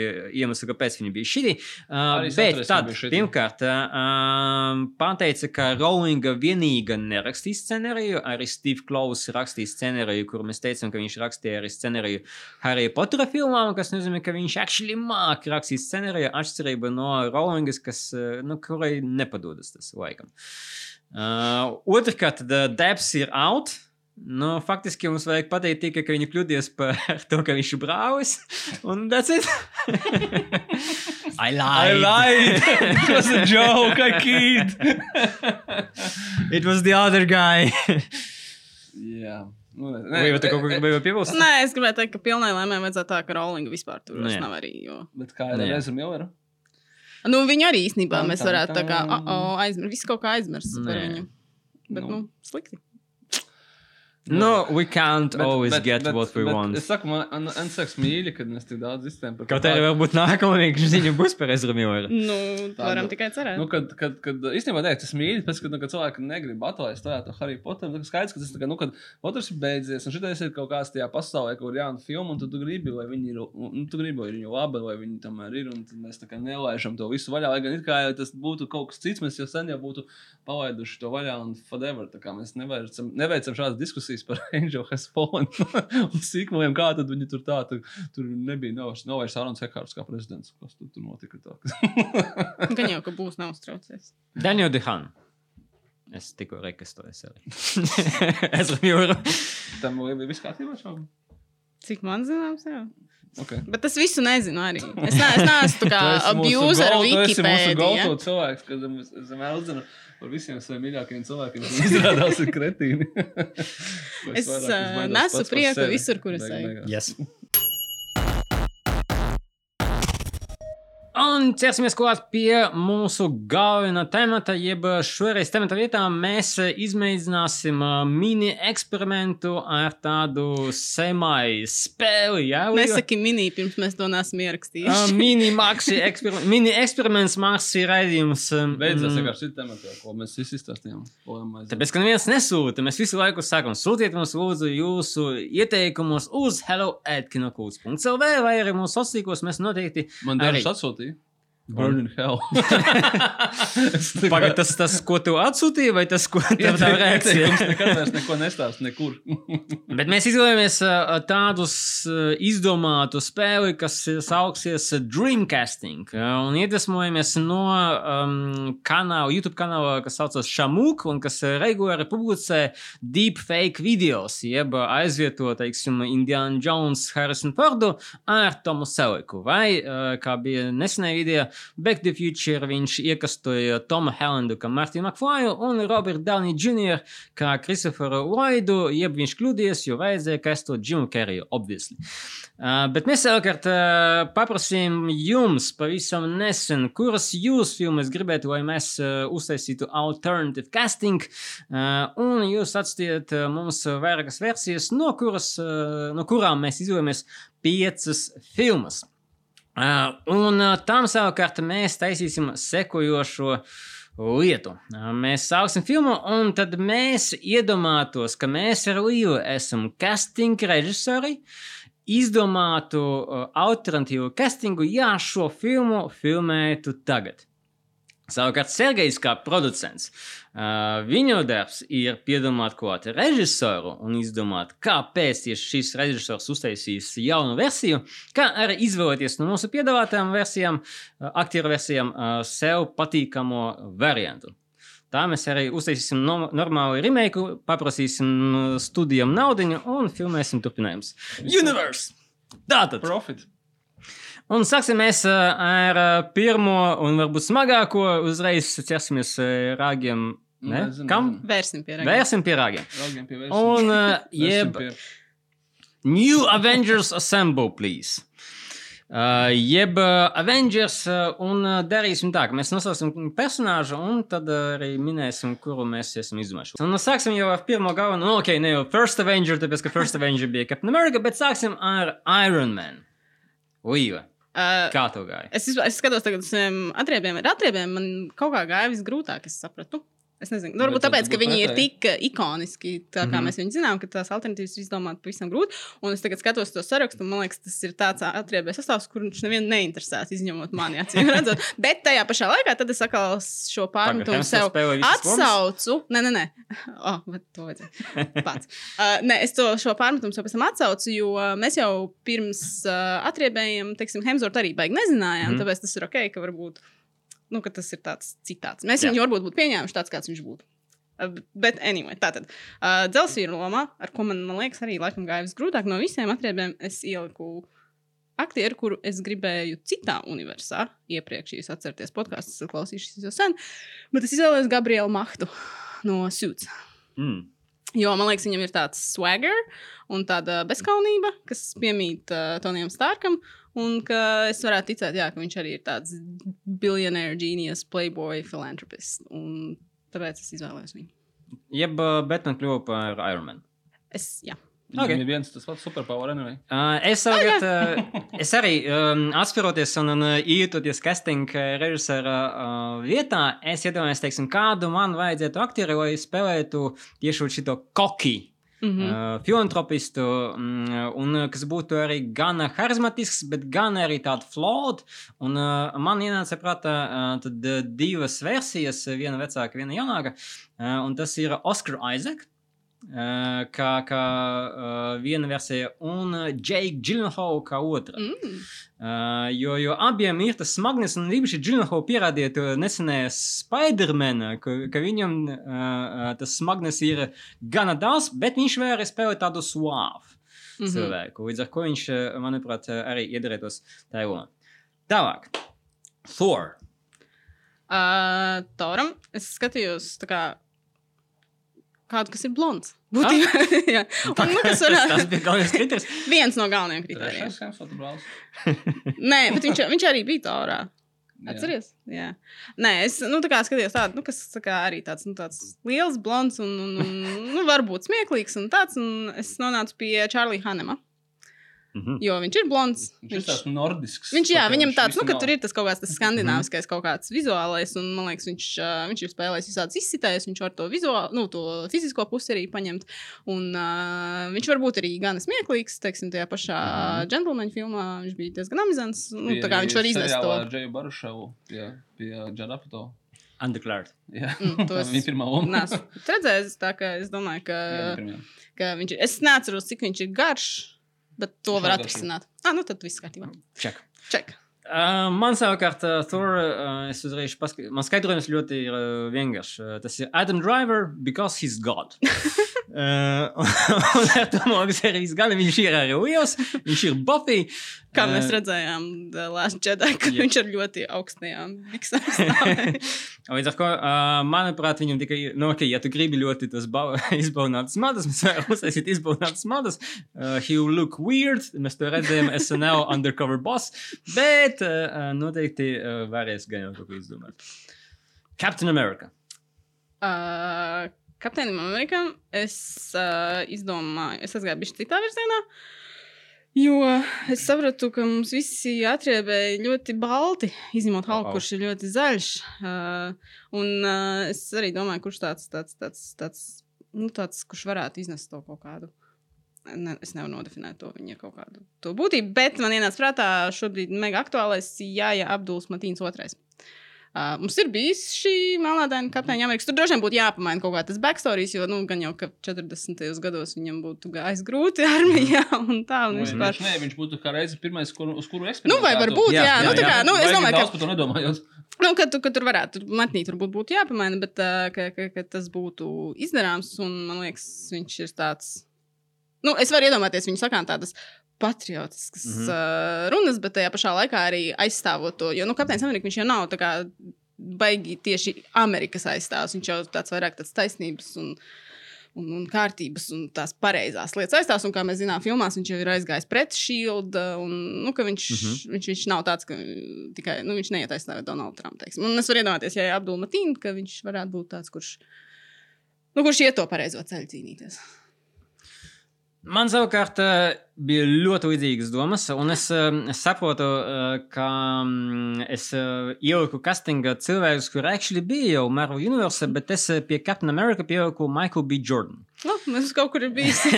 iemeslu, kāpēc viņa bija šī. Uh, bet tad, pirmkārt, uh, pateica, ka Rowlinga vienīga nerakstīs scenāriju. Arī Steve Klaus rakstīja scenāriju, kur mēs teicām, ka viņš rakstīja arī scenāriju Harry Potter filmām, kas nozīmē, ka viņš actually māk rakstīt scenāriju, atšķirība no Rowlingas, kas, uh, nu, kurai nepadodas tas laikam. Uh, Otrkārt, tad Debs ir out. Nu, faktiski mums vajag pateikt tikai, ka viņi kļūdījās par <laughs> to, ka viņš ir brālis. Un that's it. <laughs> I lied. I lied. It was a joke. I kid. It was the other guy. Jā. Nu, ne, Vai jau tu kaut ko gribēji piebilst? Nē, es gribēju teikt, ka pilnai lēmēji vajadzētu tā, ka Rowlinga vispār tur vairs Nē. nav arī. Jo... Bet kā ir Nē. ar Ezra Milleru? Nu, viņu arī īstenībā mēs varētu tā kā oh, oh, aizmirst. Visu kaut kā aizmirst par Nē. viņu. Bet, Nu. nu, slikti. No, we can't Bet- always bet- get bet- what we bet want. Es saku, man saks mīļi, kad mēs tik daudz iztēm par Kaut arī varbūt nākamā vienkārši <laughs> ziņa būs par Ezra Milleru. Nu, Tā, varam nu, tikai cerēt. Nu, kad, kad, kad īstenībā nē, tas mīļi, pēc tam, kad cilvēki negrib atklāt to Harry Potter, tad skaidrs, ka tas tā kā, nu, kad Potters ir beidzies, un šitais ir kaut kāds tajā pasaulē, kur ir jauna filma, un tu, tu gribi, lai viņi ir, nu, tu gribi, lai viņi ir labi, lai viņi tomēr ir, un tad mēs tā kā nelaižam to visu vaļā, lai gan it kā ja tas būtu kaut kas cits, mēs jau sen jau būtu palaiduši to vaļā, un forever, tā kā mēs neveicam, neveicam šādas diskusijas par <laughs> Angel Has Fallen <laughs> un sīkumiem, kā tad viņi tur tā, tur, tur nebija, nav, nav vairs Arons Hekārts kā prezidents, kas tur, tur notika tā. <laughs> Gan jau, ka būs neuztraucies. Daniel Dehan. Es tikko registrēju arī. Ezra Milleru. Tam bija viss kārtībā šobrīd. Cik man zināms, jā. Okay. Bet es visu nezinu arī. Es, ne, es neesmu <laughs> kā abuser Tu esi mūsu cilvēks, kad vienmēr uzzinām par visiem saviem mīļākajiem cilvēkiem, kas <laughs> izrādās ir kretīni. <laughs> Es nesu prieku visur, kur es eju. Yes. Un ķersimies klāt pie mūsu galvenā temata, jeb šoreiz temata vietā mēs izmēģināsim eh, mini eksperimentu ar tādu semai spēli. Jā? Nesaki mini, pirms mēs to neesam Uh, ierakstījuši. mini, maxi eksperim <laughs> mini eksperiments, Marsi raidījums. um, Beidzās mm, vienkārši šī temata, ko mēs visi izstāstījām. Tāpēc, ka neviens nesūta, mēs visu laiku sakām, sūtiet mums lūdzu jūsu ieteikumus uz hello.kinokūts.lv vai arī mūsu sociālos mēs noteikti Man arī- dažs atsūtīja. Burn in hell. <laughs> Pagaid, tas, tas, ko tu atsūtīji, vai tas, ko tev tā reakcija? Ieteikums nekad vairs neko nestāst nekur. <laughs> Bet mēs izvēlējāmies tādus izdomātu spēli, kas sauksies Dreamcasting. Un iedvesmojamies no um, kanāla, YouTube kanāla, kas saucas Shamuk, un kas regulāri publicē deepfake videos, jeb aizvieto, teiksim, Indiana Jones, Harrison Fordu ar Tomu Seliku. Vai, kā bija nesenā video, Back to the Future viņš iekastoja Tomu Hellandu kā Martinu Makflaju un Robertu Downey Jr. kā Kristoferu Lloydu, jeb viņš kļūdījies, jo vajadzēja kastot Jimu Kerriju, obviously. Uh, bet mēs savukārt uh, paprasījām jums pavisam nesen, kuras jūs filmas gribētu, lai mēs uh, uztaisītu alternative casting, uh, un jūs atstājat uh, mums vairākas versijas, no, kuras, uh, no kurām mēs izvēlamies piecas filmas. Uh, un uh, tam savukārt mēs taisīsim sekojošo lietu. Uh, mēs sāksim filmu, un tad mēs iedomātos, ka mēs ar Līvu esam casting režisori. Izdomātu alternatīvu castingu, ja šo filmu filmētu tagad. Savukārt, Sergejs kā producents, viņa darbs ir piedomāt klāt režisoru un izdomāt, kāpēc tieši šis režisors uztaisīs jaunu versiju, kā arī izvēlēties no mūsu piedāvātajām versijām, aktieru versijām, sev patīkamo variantu. Tā mēs arī uztaisīsim no, normālu remake, paprasīsim studijām naudu un filmēsim turpinājumus. Universe! Tātad! Profit. Un sāksim ar pirmo un varbūt smagāko. Uzreiz ķersimies rāgiem. Ne? Nezinu, Kam? nezinu. Vērsim pie ragiem. Vērsim pie rāgiem. Raugiem pievērsim. Un ā, <laughs> Vērsim jeb pie- New Avengers Assemble, please. Uh, jeb uh, Avengers, uh, un uh, darīsim tā, ka mēs nosauksim personāžu, un tad uh, arī minēsim, kuru mēs esam izdomājuši. Un sāksim jau ar pirmo galveno, nu, ok, ne jau First Avenger, tāpēc ka First Avenger bija Captain America, bet sāksim ar Iron Man. Līva, Uh, kā tev gāja? es, es skatos tagad uz saviem atriebiem, ar atriebiem man kaut kā gāja visgrūtāk, es sapratu. Es nezinu, varbūt tad tāpēc, ka viņi ir pretēji. tik uh, ikoniski, tā kā Mhm. mēs viņus zinām, ka tās alternatīvas ir izdomāt pavisam grūti. Un es tagad skatos to sarakstu, un man liekas, tas ir tāds atriebēs sastāvs, kur viņš nevienu neinteresēs, izņemot mani acīm redzot. <laughs> Bet tajā pašā laikā tad es atkal šo pārmetumu sev atsaucu. Nē, nē, nē. <laughs> Oh, bet to vajadzēja. Pats. Uh, nē, es to šo pārmetumu sev pēc tam atsaucu, jo mēs jau pirms uh, atriebējiem, teiksim, Hemsworth arī baigi nezinājām. Mm. Tāpēc tas ir ok, ka varbūt nu, ka tas ir tāds citāds. Mēs Jā. viņu varbūt būtu pieņēmuši tāds, kāds viņš būtu. Uh, Bet, anyway, tā tad uh, dzelzceļa lomā, ar ko man, man liekas, arī laikam gāja visgrūtāk no visiem atriebiem, es ieliku aktieru, kuru es gribēju citā universā. Iepriekš, jūs atceraties, podkāstus esmu klausījušies jau sen, bet es izvēlējos Gabrielu Mahtu no Suits. Mm. Jo man liekas, viņam ir tāds swagger un tāda bezskaunība, kas piemīt uh, Tonijam Starkam. Un ka es varētu ticēt, jā, ka viņš arī ir tāds billionaire, genius, playboy, philanthropist. Un tāpēc es izvēlējos viņu. Jeb uh, Batman kļuva par Iron Man. Es, jā. Ok. Viņam ir viens tas pats superpower anyway. Uh, es, savukārt, uh, es arī um, atceros, un, un uh, ietoties casting uh, režisora uh, vietā, es iedomājos, teiksim, kādu man vajadzētu aktieru, lai spēlētu tieši šo koki. Mm Mm. -hmm. Filantropistu, un kas būtu arī gan harizmatisks, bet gan arī tāds flawed. Un, man ienāca prātā divas versijas, viena vecāka, viena jaunāka. Un tas ir Oskar Isaac. Kā kā uh, viena versija, un Jake Gyllenhaal kā otra. Mm. Uh, jo, jo abiem ir tas smagnējs, un īpaši Džinhola pierādīja to nesenajā Spidermanā, ka, ka viņam uh, tas smagnējs ir gana daudz, bet viņš vēl arī spēlē tādu suāvu Mhm. cilvēku. Līdz ar to viņš, manuprāt, arī iedarētos tajā lomā. Tālāk, Thor. Uh, Toram es skatījos tā kā kādu, kas ir blonds. <laughs> Būtībā, jā. Un, nu, kas <laughs> tas, tas bija galvenais kriterijs. <laughs> viens no galvenajiem kritērijiem. Nē, bet viņš, viņš arī bija Torā. Jā. Atceries? Jā. Nē, es nu, tā kā skatījos tādu, nu, kas tā kā arī tāds, nu, tāds liels, blonds un, un, un nu, varbūt smieklīgs un tāds. Un es nonācu pie Čārlīda Hanema. Mhm. Jo viņš ir blonds. Viņš ir tāds nordisks. Viņš, jā, viņam viņš tāds, nu, ka tur ir tas kaut kāds tas skandināviskais, kaut kāds vizuālais, un man liekas, viņš, uh, viņš ir spēlējis visādas izsitējas, viņš var to vizuālu, nu, to fizisko pusi arī paņemt. Un uh, viņš var būt arī gan smieklīgs, teiksim, tajā pašā Mhm. džentlmeņa filmā viņš bija diezgan amizants. Nu, Bija tā kā viņš var iznest to. Džeju Baruševu pie, pie Džarapato. Undeclared. Jā, Mm, to tā <laughs> es viņa pirmā loma. Nē, redzējis, tā kā es domāju, ka, Jā, ka viņš ir. Es neatceros, cik viņš ir garš, bet to Viņš var nav garš. atrisināt. Ah, nu tad viss kārtībā. Check. Ček. Uh, man savukārt, uh, Thor, uh, es uzreiz paskaidroju, man skaidrojums ļoti ir uh, vienkāršs. Uh, tas ir Adam Driver, because he's God. <laughs> Uh, <laughs> un ar to Mogsērijas gala viņš ir arī Uils, viņš ir Buffy. Kā mēs Uh, redzējām, The Last Jedi, ka Jā. viņš ir ļoti augstajām stāvēja. <laughs> Līdz ar to, uh, manuprāt, viņam tikai, nu, ok, ja tu gribi ļoti tos ba- <laughs> izbaudītas madas, mēs varam uztaisīt izbaudītas madas. Uh, he will look weird, mēs to redzējām SNL Undercover Boss, bet uh, noteikti uh, varēs gan jau kaut ko izdomāt. Captain America. Uh, Kapteinim Amerikam es uh, izdomāju, es aizgāju bišķi citā virzienā, jo es sapratu, ka mums visi atriebēja ļoti balti, izņemot Halku, kurš ir ļoti zaļš. Uh, un uh, es arī domāju, kurš tāds, tāds, tāds, tāds, nu, tāds kurš varētu iznest to kaut kādu. Ne, es nevaru nodefinēt to viņa kaut kādu to būtību, bet man ienāca prātā šobrīd mega aktuālais Jāja Abduls Matīns II. Uh, mums ir bijis šī melnādaina kapteiņa Amerikas. Tur droši vien būtu jāpamaina kaut kā tas backstory, jo, nu, gan jau, ka 40. gados viņam būtu gājis grūti <laughs> armijā un tā. Un. Viņš, ne, viņš būtu kā reize pirmais, kur, uz kuru es Nu, vai varbūt, jā, Jā, jā, nu, tā kā, nu, es domāju, ka, par to nedomājot. nu, ka, tu, ka tur varētu, tur matnīt varbūt būtu jāpamaina, bet uh, ka, ka, ka tas būtu izdarāms, un man liekas, viņš ir tāds, nu, es varu iedomāties viņu sakām tādas patriotiskas mm. -hmm. uh, runas, bet tajā pašā laikā arī aizstāvot to, jo, nu, kapteinis Amerika, viņš jau nav tā kā baigi tieši Amerikas aizstāvs, viņš jau tāds vairāk tāds taisnības un un, un kārtības un tās pareizās lietas aizstāvs. Un, kā mēs zinām, filmās viņš jau ir aizgājis pret Shield. Un, nu, ka viņš, mm. -hmm. viņš, viņš nav tāds, ka tikai nu, viņš neiet aizstāvēt Donaldu Trumpu. es varu iedomāties, ja Abdul Matīna, ka viņš varētu būt tāds, kurš, nu, kurš iet to pareizo ceļu cīnīties. Man savukārt bija ļoti līdzīgas domas, un es, eh, es saprotu, eh, ka mm, es eh, ieliku castinga cilvēkus, kur actually bija jau Marvel Universe, bet es eh, pie Captain America pieliku Michael B. Jordan. Nu, mēs kaut kur ir bijis. <laughs>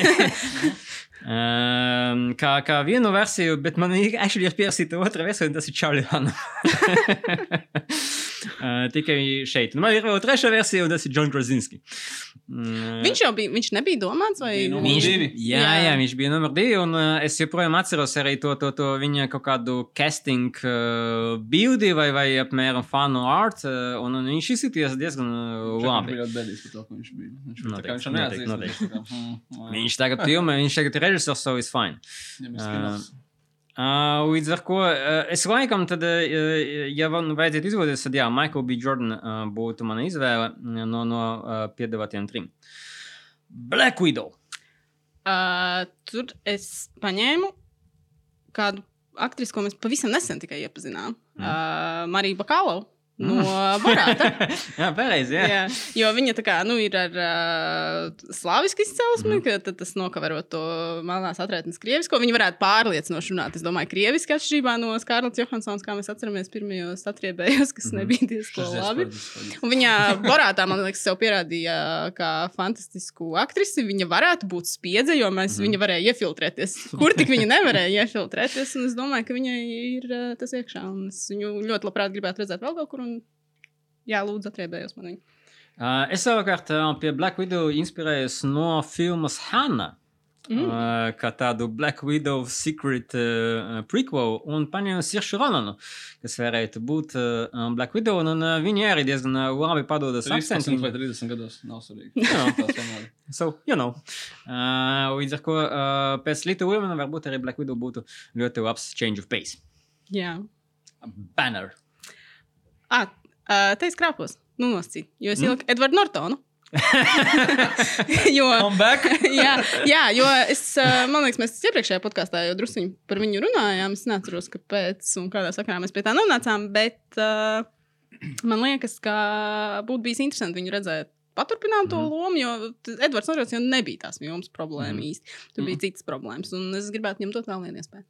Um, kā, kā vienu versiju, bet man ir actually ir pierasīta otra versija, un tas ir Charlie Hanna. <laughs> uh, tikai šeit. Un man ir vēl trešā versija, un tas ir John Krasinski. Mm, viņš jau bija, viņš nebija domāts, vai Bija Viņš, divi. jā, jā. jā, viņš bija numur divi, un uh, es joprojām atceros arī to, to, to viņa kaut kādu casting uh, bildi vai, vai apmēram fanu art, uh, un, un viņš izskatījās diezgan uh, Viņš labi. bija ļoti bēdīgs par to, ka viņš bija. Viņš kā viņš Noteikti, noteikti, viņš jā, Viņš tagad filmē, viņš tagad ir režisors, so is fine. skinos. Uh, līdz ar to uh, es laikam, tad, uh, ja man vajadzētu izvēlēties, tad jā, Michael B. Jordan uh, būtu mana izvēle no, no uh, piedāvātiem trim. Black Widow. Uh, tur es paņēmu kādu aktrisi, ko mēs pavisam nesen tikai iepazinām. Mm. Uh, Marija Bakalo no Borāta. <laughs> jā, pareizi. Jā. Jā, jo viņa tā kā nu, ir ar uh, slāvisku izcelsmi, mm. -hmm. ka tas nokavero to melnās atrētnes krievisko. Viņa varētu pārliecinoši runāt. Es domāju, krieviski atšķirībā no Skarlats Johansons, kā mēs atceramies pirmajos atriebējos, kas mm. -hmm. nebija diezgan labi. Un viņa Borātā, man liekas, sev pierādīja kā fantastisku aktrisi. Viņa varētu būt spiedze, jo mēs, mm -hmm. viņa varēja iefiltrēties. <laughs> Kur tik viņa nevarēja iefiltrēties. Un es domāju, ka viņai ir uh, tas iekšā. Un es viņu ļoti labprāt gribētu redzēt vēl kaut kur. Un, jā, lūdzu, atriebējos man viņu. Uh, es savukārt uh, pie Black Widow inspirējos no filmas Hanna. Mm. Uh, kā tādu Black Widow secret uh, prequel, un paņēmu Siršu Ronanu, kas varētu būt uh, Black Widow. Un, uh, viņa arī diezgan uh, labi padodas 13 akcentu. vai 30 gados nav svarīgi. Jā. <laughs> Tas vienmēr. So, you know. Uh, līdz ar to uh, pēc Little Women varbūt arī Black Widow būtu ļoti labs change of pace. Jā. Banner. Ah, uh, te es krāpos. Nu, noscīt. Jo es ieliku Edvardu Nortonu. <laughs> jo, Come back! <laughs> jā, jā, jo es, man liekas, mēs iepriekšējā podkāstā jau druskuļi par viņu runājām. Es neatceros, kāpēc un kādā sakarā mēs pie tā nonācām. Bet uh, man liekas, ka būtu bijis interesanti viņu redzēt. Paturpināt to Mhm. lomu, jo Edvards Nortons jau nebija tās filmas problēma Mhm. īsti. Tur bija citas problēmas, un es gribētu viņam dot vēl vienu iespēju.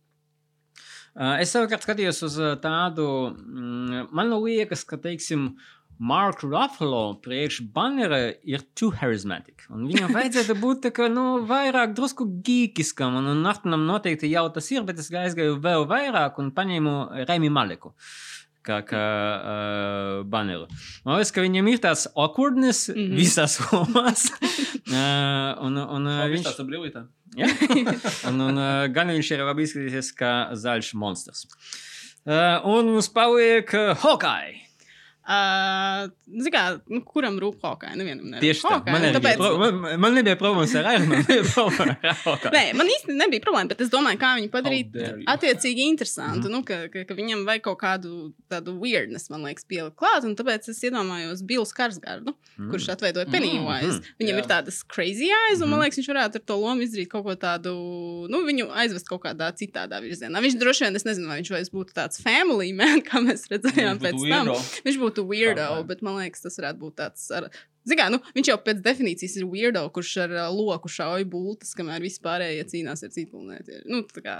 Uh, es savukārt skatījos uz uh, tādu, mm, man liekas, ka, teiksim, Mark Ruffalo priekš bannera ir too charismatic. Un viņam vajadzētu <laughs> būt tā kā, nu, vairāk drusku geekiskam, un, un Nortonam noteikti jau tas ir, bet es aizgāju vēl vairāk un paņēmu Remi Maleku. Kā, kā uh, baneru. Man liekas, ka viņam ir tāds awkwardness mm. -hmm. visās <laughs> lomās. uh, <laughs> un, un, uh, Viņš tāds ar brīvītēm. <laughs> Ja? un, un uh, gan viņš ir labi izskatījies kā zaļš monstrs. Uh, un mums paliek uh, Hawkeye. Uh, kā, nu, kuram rūp Hawkeye? Nevienam nerūp Tieši tā. Hawkeye, Man, tāpēc... pro- man, man nebija problēmas ar Hawkeye. Nē, man īstenībā nebija problēma, bet es domāju, kā viņu padarīt attiecīgi interesantu. Mhm. Mm. Nu, ka, ka, ka viņam vajag kaut kādu tādu weirdness, man liekas, pielikt klāt. Un tāpēc es iedomājos Billu Skarsgardu, mm. kurš atveidoja Pennywise. Mm. Viņam Jā. ir tādas crazy eyes, un man liekas, viņš varētu ar to lomu izdarīt kaut ko tādu, nu, viņu aizvest kaut kādā citādā virzienā. Viņš droši vien, es nezinu, vai viņš vairs būtu tāds family man, <laughs> kā mēs redzējām Viņš pēc tam. Viņš būtu weirdo, Šādā. bet man liekas, tas varētu būt tāds. Ar, Zin Kā, nu, viņš jau pēc definīcijas ir weirdo, kurš ar uh, loku šauj būtis, kamēr vispārējie cīnās ar citu planētu. Nu, tā kā,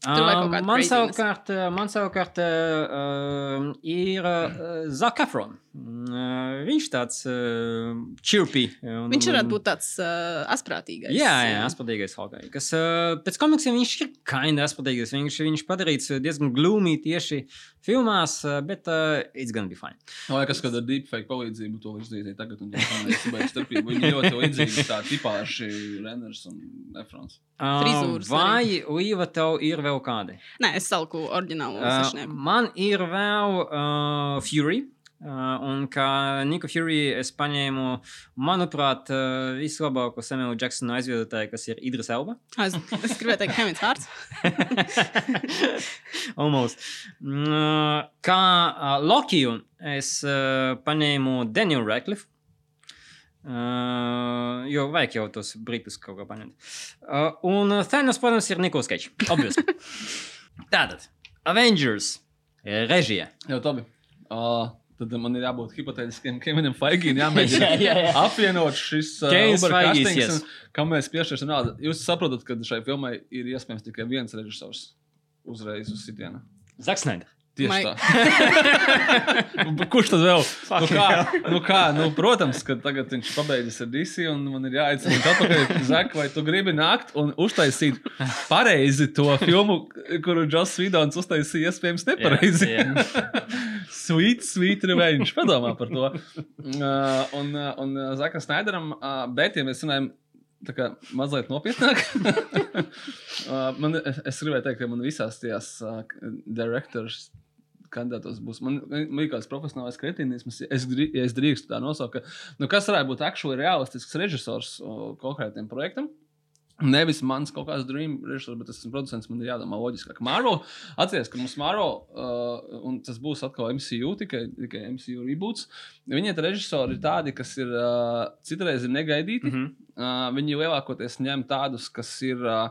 Um, kādu man savukārt, man savukārt uh, ir uh, Zakafron. Uh, viņš tāds uh, chirpy. Un, viņš varētu būt tāds uh, asprātīgais. Jā, jā, asprātīgais Hawkeye. Kas uh, pēc komiksiem viņš ir kinda asprātīgais. Viņš, viņš padarīts diezgan gloomy tieši filmās, uh, bet uh, it's gonna be fine. Man liekas, ka ar deepfake palīdzību to izdarīja tagad. Un tas ir starpība. Viņi ļoti līdzīgi tā tipāši Renners un Efrons. Frizūras vai Līva tev ir vēl kādi? Nē, es saliku oriģinālu Uh, man ir vēl uh, Fury. Uh, un kā Niku Fury es paņēmu, manuprāt, uh, vislabāko Samuela Jacksona aizvietotāju, kas ir Idris Elba. Es, es gribēju teikt, Hemings Hārts. <laughs> Almost. Mm, uh, Kā uh, Lokiju es uh, paņēmu Danielu Radcliffe. Uh, jo vajag jau tos britus kaut kā paņemt. Uh, un uh, Thanos, protams, ir Nikols Keits. Obviously. <laughs> Tātad, Avengers eh, režija. Jā, Tobi. Uh, tad man ir jābūt hipotētiskiem Kevinam Faigīnam. Jāmēģina Jā, jā, jā. apvienot šis uh, Kevins Uber Feigis, castings, yes. un Kam mēs piešķirsim naudu? Jūs saprotat, ka šai filmai ir iespējams tikai viens režisors uzreiz uz sitienu. Zaks Snyder. Tieši Mai- tā. <laughs> Nu, Kurš tad vēl? Nu kā, nu kā, nu, protams, ka tagad viņš pabeidzis ar DC, un man ir jāaicina atpakaļ. Zak, vai tu gribi nākt un uztaisīt pareizi to filmu, kuru Joss Vidons uztaisīja iespējams nepareizi? Jā, <laughs> sweet, sweet revenge. Padomā par to. Uh, un uh, un uh, Zakam Snaideram, uh, bet, ja mēs runājam. Tā kā mazliet nopietnāk. <laughs> uh, man, es, es gribēju teikt, ka man visās tajās uh, directors kandidātos būs. Man man ir kāds profesionāls kretinisms. Es, ja es drīkstu tā nosaukt, ka, nu, kas varētu būt aktuāli realistisks režisors uh, konkrētiem projektam. Nevis mans kaut kāds dream režisors, bet es esmu producents. Man ir jādomā loģiskāk. Marvel, atcerieties, ka mums Marvel, uh, un tas būs atkal MCU, tikai, tikai MCU reboots. Viņiem tie režisori ir tādi, kas ir uh, citreiz ir negaidīti. Mm. -hmm. uh, viņi lielākoties ņem tādus, kas ir uh,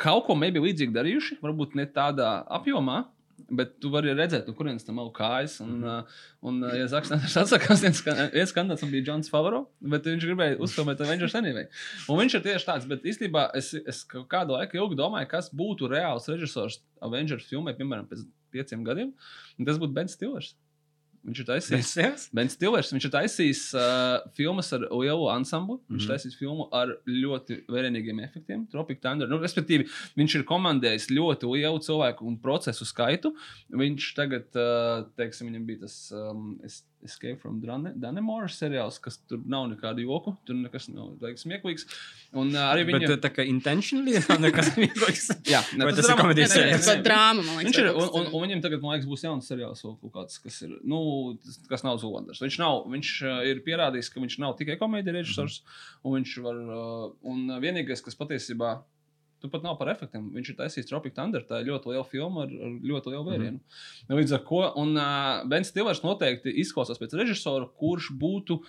kaut ko maybe līdzīgi darījuši, varbūt ne tādā apjomā. Bet tu vari redzēt, no kurienes tam ir kājas. Un, uh, un uh, ja Zaks Nācis atsakās, viens ska- viens kandidāts man bija Jans Favaro, bet viņš gribēja uzfilmēt Avengers anyway. Un viņš ir tieši tāds, bet īstenībā es, es kādu laiku ilgi domāju, kas būtu reāls režisors Avengers filmai, piemēram, pēc pieciem gadiem. Un tas būtu Bens Stillers. Viņš ir taisījis. Yes. Bens Stilers, viņš ir taisījis uh, filmas ar lielu ansamblu. Viņš ir taisījis filmu ar ļoti vērienīgiem efektiem, Tropic Thunder. Nu, respektīvi, viņš ir komandējis ļoti lielu cilvēku un procesu skaitu. Viņš tagad, uh, teiksim, viņam bija tas um, es- Escape from Danemore seriāls, kas tur nav nekādu joku, tur nekas nav teiks, smieklīgs. Un uh, arī Bet viņa... uh, tā kā intentionally nav nekas <laughs> vienkāršs. Jā, Vai tas ir drama- komēdijas seriāls? nē, Bet drāma, man liekas. Viņš ir, un, un, un viņam tagad, man liekas, būs jauns seriāls, vēl kaut kāds, kas ir, nu, tas- kas nav Zulanders. Viņš, nav, viņš uh, ir pierādījis, ka viņš nav tikai komēdija režisors, un viņš var, uh, un vienīgais, kas patiesībā, tu pat nav par efektiem, viņš ir taisījis Tropic Thunder, tā ir ļoti liela filma ar, ar ļoti lielu vērienu. Mm -hmm. Līdz ar ko, un uh, Bens Stilers noteikti izklausās pēc režisora, kurš būtu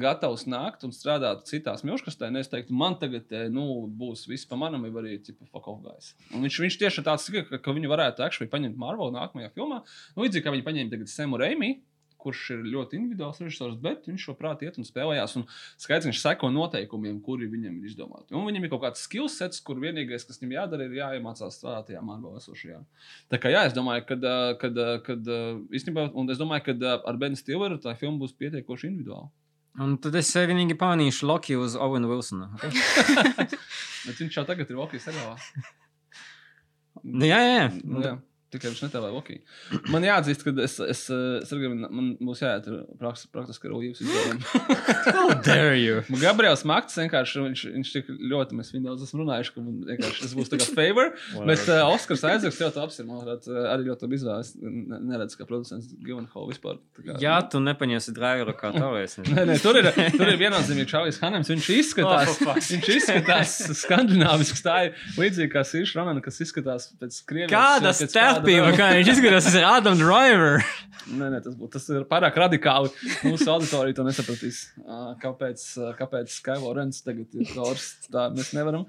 gatavs nākt un strādāt citās milškastē. Es teiktu, man tagad nu, būs viss pa manam, vai arī tipa fuck off guys. Un viņš, viņš tieši tāds, ka, ka viņi varētu actually paņemt Marvel nākamajā filmā. Nu, līdzīgi kā viņi paņēma tagad Semu Reimiju. Kurš ir ļoti individuāls režisors, bet viņš prātu iet un spēlējās. Un skaidrs, viņš seko noteikumiem, kuri viņam ir izdomāti. Un viņam ir kaut kāds skillsets, kur vienīgais, kas viņam jādara, ir jāiemācās strādāt tajā Marvel esošajā. Tā kā jā, es domāju, ka, kad, kad īstenībā, un es domāju, ka ar Benu Stilleru tā filma būs pietiekoši individuāla. Un tad es vienīgi pamanīšu Loki uz Owena Wilsona. Okay? <laughs> <laughs> Bet viņš jau tagad ir Vokijas seriālā. Nu, jā, jā, jā. Nu, jā. Tikai viņš netēlēja Loki. Man jāatzīst, ka es, es, es gribu, man būs jāiet praktiski, praktiski ar Līvijas izdevumiem. How dare you? <laughs> Man Gabriels Makts vienkārši, viņš, viņš tik ļoti, mēs viņu daudz esam runājuši, ka man vienkārši tas būs tā kā favor. bet uh, Oskars Aizaks ļoti labs ir, manuprāt, uh, arī ļoti labi izvēlēts. Ne- Neredz, kā producents Givenhall vispār. kā- Ja tu nepaņemsi driveru kā tavēs. Nē, nē, tur ir, tur ir viennozīmīgi Čālijs Hanems. Viņš izskatās, Oh, viņš izskatās <laughs> skandināvisks. Tā ir līdzīga kā Sīša Ronana, kas izskatās pēc krievijas. Kāda pēc starpība, kāda- kā viņš izskatās, tas ir Adam Driver. Nē, nē, tas, būtu, tas ir pārāk radikāli. Mūsu auditorija to nesapratīs. Kāpēc, kāpēc Skylo Rens tagad ir Tors? Tā mēs nevaram.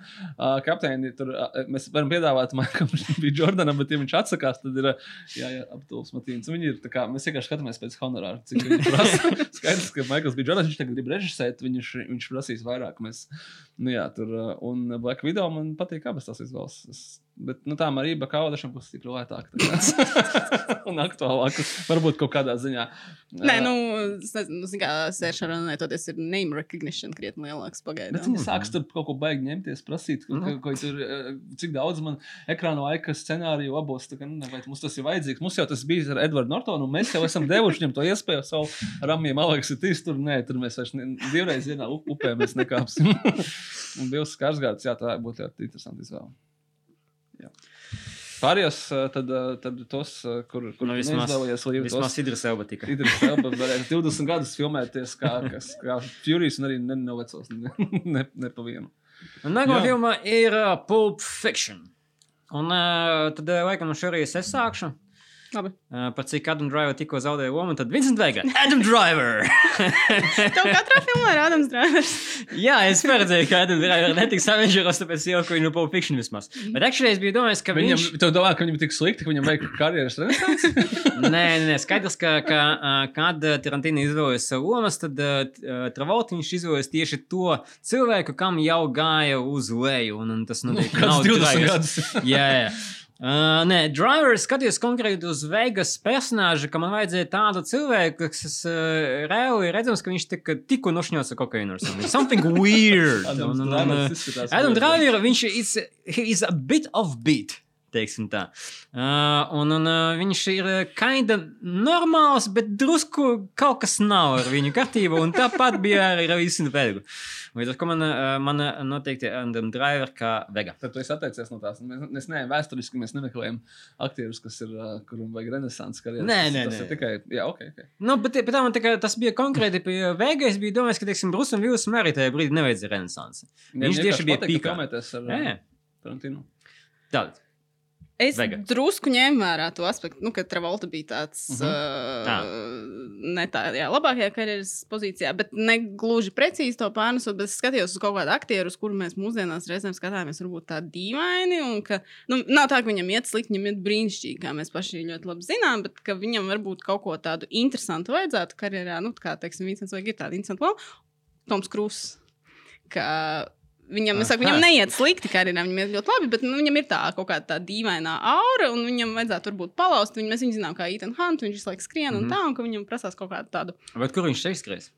Kapteini, tur mēs varam piedāvāt Maikam <laughs> bija Jordanam, bet ja viņš atsakās, tad ir aptuvs Matīns. Viņi ir, kā, mēs vienkārši skatāmies pēc honorāra, cik viņi prasa. <laughs> Skaidrs, ka Maikls bija Jordans, viņš tagad grib režisēt, viņš, viņš prasīs vairāk. Mēs, nu jā, tur, un Black Widow man patīk abas tās izvēles. Bet, nu tā Marība Kaudašam būs tik lētāk. <laughs> un aktuālāk. Varbūt kaut kādā ziņā. Nē, nu, es nezinu, zin, kā sēršana runājoties, ir name recognition krietni lielāks Bet pagaidām. viņi sāks tur kaut ko baigi ņemties, prasīt, ko, Nu. ko, ko tur, cik daudz man ekrāna laika scenāriju abos. tā kā, nu, Vai mums tas ir vajadzīgs? Mums jau tas bija ar Edvardu Nortonu, un mēs jau esam devuši viņam to iespēju savu ramiem Aleksitīs. Tur, nē, tur mēs vairs ne, divreiz vienā up- upē mēs nekāpsim. <laughs> un Bills Skarsgārds, jā, tā būtu ļoti interesanti izvēle. Jā. Pārējos, tad, tad tos, kur, kur Nu, vismaz- neizvēlējies, lai Vismaz Idris Elba tika. Idris Elba varēs 20 gadus filmēties kā, kas, kā Furijas un arī ne, no vecos, ne, <laughs> ne, ne pa vienu. Nākamā filma ir uh, Pulp Fiction. Un uh, tad, uh, laikam, šoreiz es sākšu. Labi. Uh, par cik Adam Driver tikko zaudēja lomu, tad Vincent Vega. <laughs> Adam Driver! <laughs> Tev katrā filmā ir Ādams Drāvers. <laughs> Jā, es paredzēju, ka Adam Driver netiks Avengeros, tāpēc ieliku viņu no Pulp Fiction vismaz. Bet actually es biju domājis, ka Viņam, viņš... tev domā, ka viņam tik slikti, ka viņam vajag karjeras renesansi? Nē, nē, nē, skaidrs, ka, ka uh, kad Tarantīna izvēlējās savu lomas, tad uh, Travolta viņš izvēlējās tieši to cilvēku, kam jau gāja uz leju. Un, un tas nu, Kāds 20 tragiski. gadus. Jā, jā. Uh, nē, Driver skatījos konkrēti uz Vegas personāžu, ka man vajadzēja tādu cilvēku, kas uh, reāli ir redzams, ka viņš tika, tikko nošņots ar kokaīnu. or something. <laughs> Weird. Adam. Driver, viņš is a bit of beat. Teiksim tā. Uh, un, un uh, viņš ir kinda normāls, bet drusku kaut kas nav ar viņu kārtību. Un tāpat bija arī ar visu pēdu. Līdz ar to man, uh, man noteikti Adam Driver kā vega. Tad tu esi atteicies no tās. Mēs, mēs neejam vēsturiski, mēs nemeklējam aktierus, kas ir, uh, kuriem vajag renesanses karjeras. Nē, nē, tas nē. ir tikai, jā, ok, ok. Nu, bet, bet tā man kā, tas bija konkrēti pie Vega. Es biju domājis, ka, teiksim, Brusam Vilsam arī tajā brīdī nevajadzēja renesansi. Viņš tieši bija pīkā. Tarantino. Tāda. Es Vega. drusku ņēmu vērā to aspektu, nu, ka Travolta bija tāds uh Tā. -huh. ne tādā labākajā karjeras pozīcijā, bet ne gluži precīzi to pārnesot. Bet es skatījos uz kaut kādu aktieru, uz kuru mēs mūsdienās reizēm skatāmies, varbūt tā dīvaini. Un ka, nu, nav tā, ka viņam iet slikti, viņam iet brīnišķīgi, kā mēs paši ļoti labi zinām, bet ka viņam varbūt kaut ko tādu interesantu vajadzētu karjerā. Nu, kā teiksim, Vincents vai ir tāda interesanta loma. Toms Krūss. ka Viņam, es saku, viņam Aha. neiet slikti, kā arī viņam iet ļoti labi, bet nu, viņam ir tā kaut kāda tā dīvaina aura, un viņam vajadzētu varbūt palauzt. Viņu, mēs viņu zinām, kā Ethan Hunt, viņš visu laiku skrien un Mhm. tā, un ka viņam prasās kaut kādu tādu. Bet kur viņš te izskries?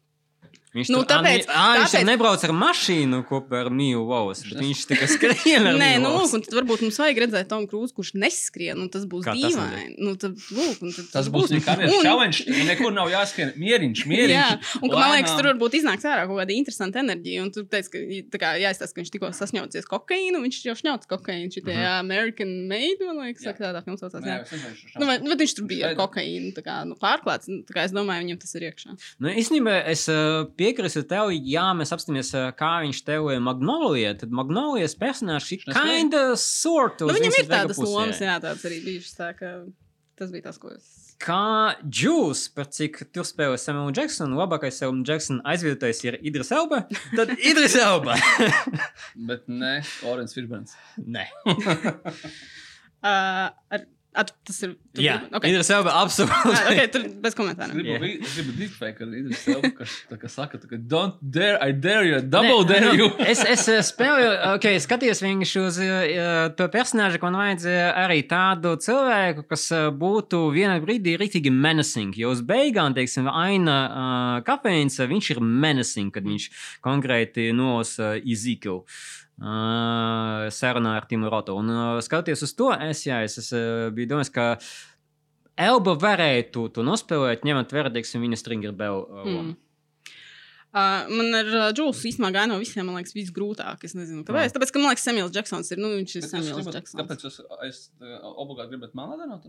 Viņš Nu, tur- tāpēc- Ā, viņš tāpēc- tāpēc... nebrauc ar mašīnu kopā ar Miju Vovs, bet viņš tikai skrien Nē, nu, lūk, un tad varbūt mums vajag redzēt Tomu Krūzu, kurš neskrien, un tas būs tas dīvaini. Nu, tad, lūk, un tad Tas būs viņa karjeras Un- challenge. Nekur nav jāskrien. Mieriņš, <laughs> mieriņš. Jā, un ka, man liekas, tur varbūt iznāks ārā kaut kāda interesanta enerģija. Un tu teici, ka tā kā jāizstāsta, ka viņš tikko sasņaucies kokaīnu, viņš jau šņauts kokaīnu. Šī uh -huh. American Made, man liekas, Jā. saka, tādā filmā saucās. Jā. viņš Nu, bet viņš tur bija ar kokaīnu kā, nu, pārklāts. Tā kā es domāju, viņam tas ir iekšā. Nu, īstenībā es uh, piekrītu tev, ja mēs apstāmies, uh, kā viņš tev ir Magnolija, tad Magnolijas personāžs ir kinda sort. Nu, viņam ir tādas lomas, jā, tādas arī bijušas. Tā, ka tas bija tas, ko es. Kā Džūs, par cik tur spēlē Samuel Jackson, labākais Samuel Jackson aizvietotājs ir Idris Elba, tad <laughs> Idris Elba. Bet nē, Orens Firbens. Nē. Uh, ar, at, tas ir. Jā, gribi- okay. Elba Ah, absolūti. okay, tur bez Es komentāriem. gribu, Jā. yeah. es gribu deepfake ar Idris Elbu, kas tā kā saka, tā kā don't dare, I dare you, double Nē, dare nu, you. <laughs> es, es eh, spēlēju, ok, skatījos vienkārši uz uh, to personāžu, ka man vajadzēja arī tādu cilvēku, kas uh, būtu vienā brīdī rītīgi menacing. Jo uz beigām, teiksim, aina uh, kafejnīca, viņš ir menacing, kad viņš konkrēti nosa Ezekiel. uh, sarunā ar Timu Rotu. Un uh, skatoties uz to, es, jā, es, es uh, biju domājis, ka Elba varētu to nospēlēt, ņemot vērā, teiksim, viņa Stringer Bell uh. Mm. Uh, man ar uh, Džūsu īstenībā gāja no visiem, man liekas, visgrūtāk. Es nezinu, kāpēc. Tāpēc, ka man liekas, Samuels Džeksons ir. Nu, viņš ir es Samuels gribat- Džeksons. Kāpēc jūs es, uh, obligāti gribat melnā denot?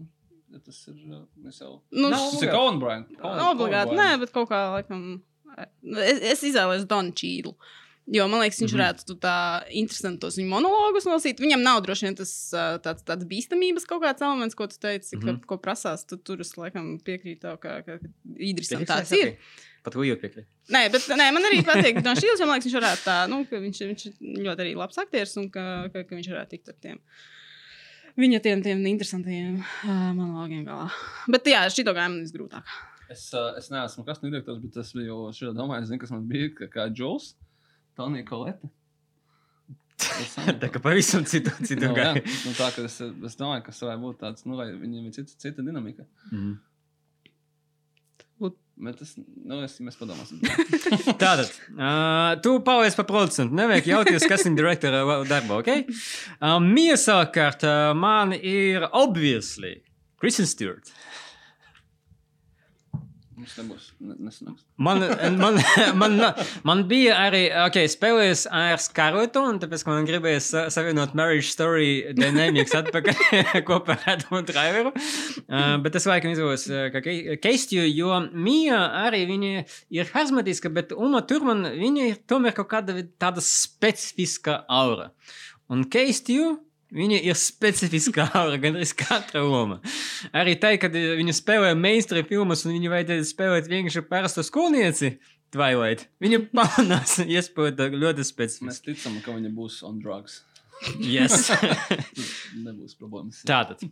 Ja tas ir uh, es jau. Nu, Tas ir Conan Bryan. Conan- Obligāti, nē, bet kaut kā laikam. Es, es izvēlējos Donu Čīlu. Jo man liekas, viņš Mhm. varētu tu tā interesanti tos viņa monologus nosīt. Viņam nav droši vien tas tāds, tāds bīstamības kaut kāds elements, ko tu teici, ka, Mhm. ko prasās. Tu tur es laikam piekrītu tev, ka, ka Idrisam tāds ir. Pat Lūija piekrīt. Nē, bet nē, man arī patīk no šīs, jo man liekas, viņš varētu tā, nu, ka viņš, viņš ir ļoti arī labs aktieris un ka, ka, ka viņš varētu tikt ar tiem. Viņa tiem, tiem interesantiem uh, monologiem galā. Bet jā, šī gāja man visgrūtāk. Es, uh, es neesmu kas direktors, bet es biju šajā domā, es zinu, kas man bija, ka kā Džols, Tonija Kolete. <laughs> Tā kā pavisam citu, citu Nu, jā, gāju. nu, tā, ka es, es domāju, ka tas varētu būt tāds, nu, vai viņiem ir cita, cita dinamika. Mhm. Bet tas, nu, es, mēs padomāsim. <laughs> Tātad, uh, tu paliec par producentu. Nevajag jautāt, kas ir direktora darba, ok? Uh, Mija savukārt, uh, man ir obviously Kristen Stewart. Mums nebūs, ne, nesanāks. Man, man, man, man bija arī, ok, spēlējis ar Skarletu, un tāpēc man gribējās sa- savienot Marriage Story Dynamics atpakaļ <laughs> kopā ar Adamu Driveru. Uh, bet es laikam izvēlos, uh, Keistiju, jo Mija arī viņa ir harizmatiska, bet Uma Turman, viņa ir tomēr kaut kāda tāda specifiska aura. Un Keistiju. Viņa ir specifiska <laughs> aura, gan arī katra loma. Arī tā, kad eh, viņa spēlē mainstream filmas, un viņa vajadzēja spēlēt vienkārši parastu skolnieci, Twilight. Viņa pamanās, <laughs> iespējot ļoti Mēs specifiski. ticam, ka viņa būs on drugs. Yes. <laughs> Nebūs problēmas. Tātad.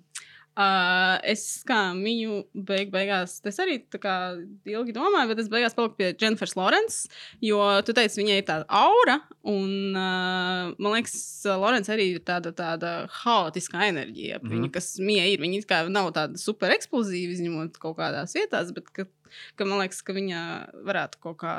Uh, es kā viņu beig, beigās, es arī kā ilgi domāju, bet es beigās paliku pie Jennifers Lawrence, jo tu teici, viņai ir tāda aura, un uh, man liekas, Lawrence arī ir tāda, tāda haotiska enerģija. Mm. -hmm. Viņa, kas mija ir, viņa kā nav tāda super eksplozīva, izņemot kaut kādās vietās, bet ka, ka man liekas, ka viņa varētu kaut kā.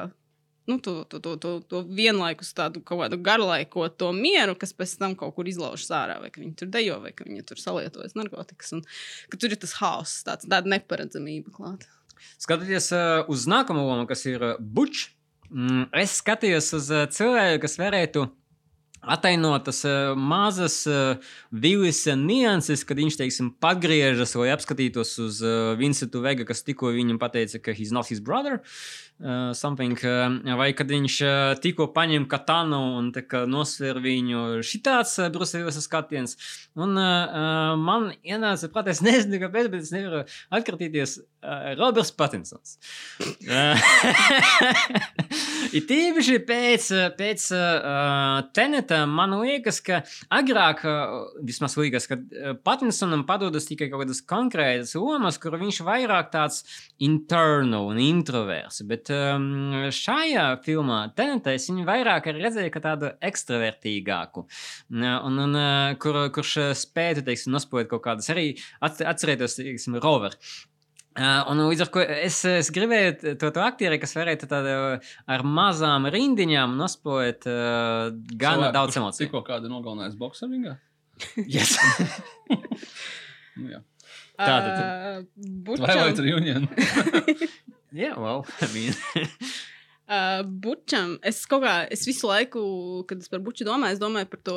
Nu, to, to, to, to, to vienlaikus tādu kaut kādu garlaikot to mieru, kas pēc tam kaut kur izlaužas ārā, vai ka viņi tur dejo, vai ka viņi tur salietojas narkotikas. Un, ka tur ir tas haoss, tāds, tāda neparedzamība klāta. Skatoties uh, uz nākamo lomu, kas ir uh, Bučs, mm, es skatījos uz uh, cilvēku, kas varētu atainot tas mazas vilis nianses, kad viņš, teiksim, pagriežas, lai apskatītos uz Vincentu Vega, kas tikko viņam pateica, ka he's not his brother. Uh, something, uh, vai kad viņš uh, tikko paņem katanu un nosver viņu šitāds uh, Brusels skatiens. Un uh, man ienāca prātā, es nezinu, kāpēc, bet es nevaru atkratīties uh, Roberts Patinsons. Ir tīpaši pēc, pēc uh, teneta man liekas, ka agrāk, uh, vismaz liekas, ka Patinsonam padodas tikai kaut kādas konkrētas lomas, kur viņš vairāk tāds internal un introverts. Bet um, šajā filmā tenetā es viņu vairāk arī redzēju kā tādu ekstravertīgāku. Un, un, uh, kur, kurš uh, spētu, teiksim, nospēlēt kaut kādas arī atcerēties, teiksim, rover. Uh, un līdz ar to es, es gribēju to, to aktieri, kas varētu tādu ar mazām rindiņām nospēlēt uh, gan Cilvēku, daudz emociju. Tikko kādu nogalinājis boxeringā. <laughs> Yes. <laughs> Nu, jā. Tātad. Uh, Twilight bučam, Reunion. <laughs> yeah, well, <laughs> I mean. <laughs> uh, bučam, es kaut kā, es visu laiku, kad es par buču domāju, es domāju par to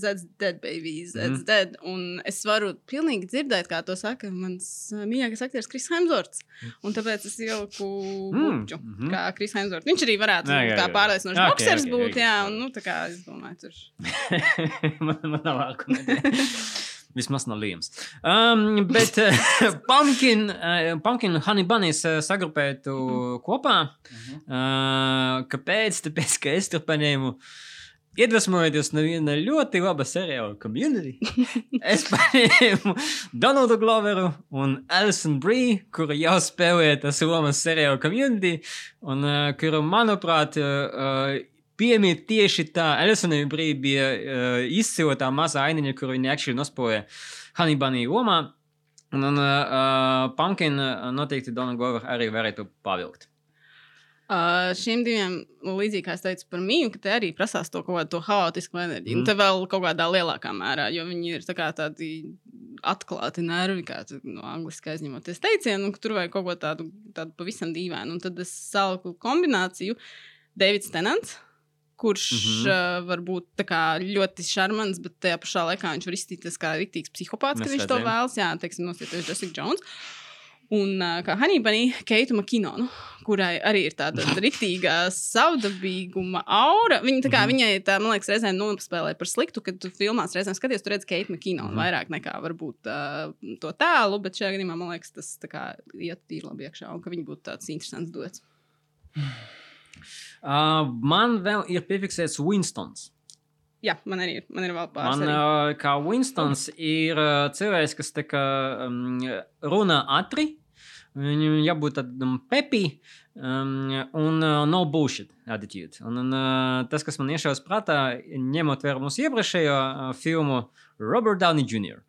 Zed's Dead Baby, Zed's mm. Dead. Un es varu pilnīgi dzirdēt, kā to saka mans uh, mīļākais aktieris Kris Hemsworts. Un tāpēc es ieliku Mm, buču. mhm. Kā Kris Hemsworts. Viņš arī varētu Jā, jā, kā jā. pārliecinošs Ok, boxers ok, būt, ok. jā, un nu, tā kā es domāju, tur. <laughs> man, man nav argumentu. Vismaz nav līnijas. Um, bet uh, <laughs> Pumpkin, uh, Pumpkin un Honey Bunnies uh, sagrupētu kopā. Uh, kāpēc? Tāpēc, ka es tur paņēmu. Iedvesmojoties no viena ļoti laba seriāla community, <laughs> es paņēmu Donaldu Gloveru un Alisonu Brīsku, kuru jau spēlēja tas lomas seriāla community, un uh, kuru, manuprāt, uh, piemīt tieši tā. Alisonai Brīskai bija uh, izcila tā mazā ainiņa, kur viņa actually nospēlēja Hannibānī lomā. Un, un uh, Pumpkin uh, noteikti Donaldu Gloveru arī varētu pavilkt. Uh, šiem diviem, līdzīgi kā es teicu par mīnu, ka te arī prasās to kaut kādu haotisku enerģiju. Mm. Un te vēl kaut kādā lielākā mērā, jo viņi ir tā tādi atklāti nervi, kā tu no angliski aizņemoties teicienu, ka tur vajag kaut ko tādu, tādu pavisam dīvainu. Un tad es saliku kombināciju Davids Tenants. Kurš mm. -hmm. uh, var būt kā ļoti šarmants, bet tajā pašā laikā viņš var izstīties kā rītīgs psihopāts, kad viņš to vēlas. Jā, teiksim, nosieties Jessica Jones. Un uh, kā Hanībani, Keitu Makinonu, kurai arī ir tāda <laughs> rīktīga savdabīguma aura. Viņa, tā kā, mm -hmm. Viņai tā, man liekas, reizēm nospēlē par sliktu, kad tu filmās reizēm skaties, tu redz Keitu Makinonu mm -hmm. vairāk nekā varbūt uh, to tēlu, bet šajā gadījumā man liekas, tas kā iet tīri labi iekšā un ka viņi būtu tāds interesants dots. <sighs> Uh, man vēl ir piefiksēts Winstons. Jā, man arī ir, man ir vēl pāris. Man, uh, kā Winstons, ir uh, cilvēks, kas tā kā, um, runā ātri. Viņam jābūt tādam pepī um, un uh, no bullshit attitude. Un, un, uh, tas, kas man iešaus prātā, ņemot vērā mūsu iepriekšējo uh, filmu Robert Downey Jr.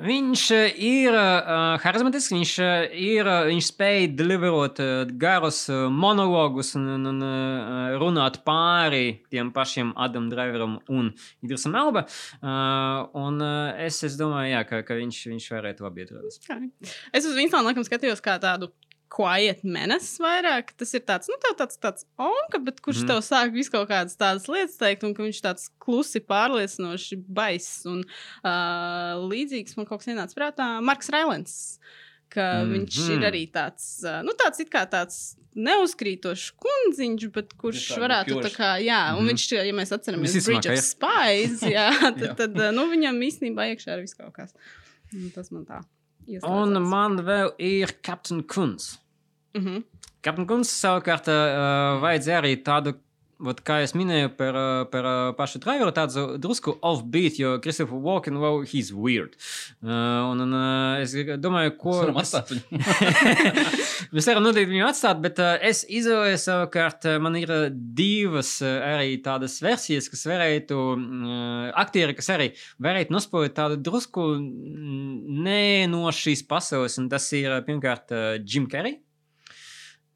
Viņš uh, ir uh, harizmatisks, viņš uh, ir, viņš spēj deliverot uh, garus uh, monologus un, un, un uh, runāt pāri tiem pašiem Adam Driveram un Idrisam Elba. Uh, un uh, es, es domāju, jā, ka, ka viņš, viņš varētu labi. Kā? Es uz Winstonu laikam skatījos kā tādu quiet menace vairāk. Tas ir tāds, nu, tev tāds, tāds onka, bet kurš mm. tev sāk visu kaut kādas tādas lietas teikt, un ka viņš tāds klusi pārliecinoši baiss un uh, līdzīgs man kaut kas ienāca prātā. Marks Railens. Ka mm viņš ir Mhm. arī tāds, uh, nu, tāds it kā tāds neuzkrītošs kundziņš, bet kurš Ir tāda varētu tā kā, jā, un Mhm. viņš, ja mēs atceramies Bridge ka of. Spies, jā, <laughs> tad, Jā. tad nu, viņam īstenībā iekšā ir viss kaut kas. Un Tas man tā. Un man vēl ir Captain Kunz. Mhm. Captain Kunz savukārt uh, vajadzēja arī tādu. Vat, kā jau minēju par, par pašu driveru, tādu drusku off-beat, jo Christopher Walken, well, he's weird. Uh, un, un uh, es domāju, ko. Ko varam atstāt viņu? Mēs varam noteikti viņu atstāt, bet uh, es izvēlēju savukārt, man ir divas arī tādas versijas, kas varētu, aktieri, kas arī varētu nospēlēt tādu drusku ne no šīs pasaules, un tas ir pirmkārt Jim Carrey.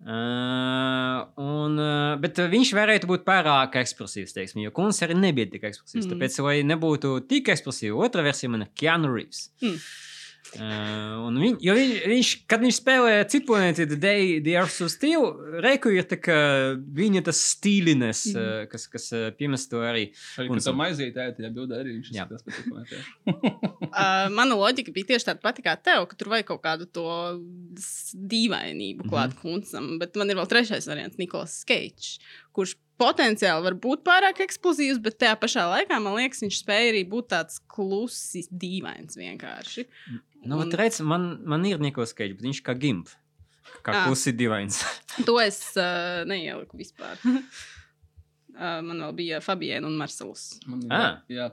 Uh, un, uh, bet viņš varētu būt pārāk ekspresīvs, teiksim, jo Kungs arī nebija tik ekspresīvs. Mm. Tāpēc, lai nebūtu tik ekspresīvs, otra versija man ir Keanu Reeves. Mm. Uh, un viņ, jo viņ, viņš, kad viņš spēlē citu planētu, The Day, The Earth of Steel, Reiku ir tā kā viņa tas stīlines, mm. uh, kas, kas uh, piemest to arī. Arī, Un tam aiziet, ēst, ja bildē arī viņš Jā. ir tas pats. Uh, mana loģika bija tieši tāda pati kā tev, ka tur vajag kaut kādu to dīvainību klāt mm -hmm. kuncam. Bet man ir vēl trešais variants, Niklaus Keits, kurš potenciāli var būt pārāk eksplozīvs, bet tajā pašā laikā man liekas, viņš spēja arī būt tāds klusis, dīvains vienkārši. Nu, Un- un... redz, man, man ir Nikos Keits, bet viņš kā gimp. Kā Ah. klusi divains. <laughs> To es uh, neieliku vispār. <laughs> uh, man vēl bija Fabiena un Marcelus. Man ir Ah. jā- Ah,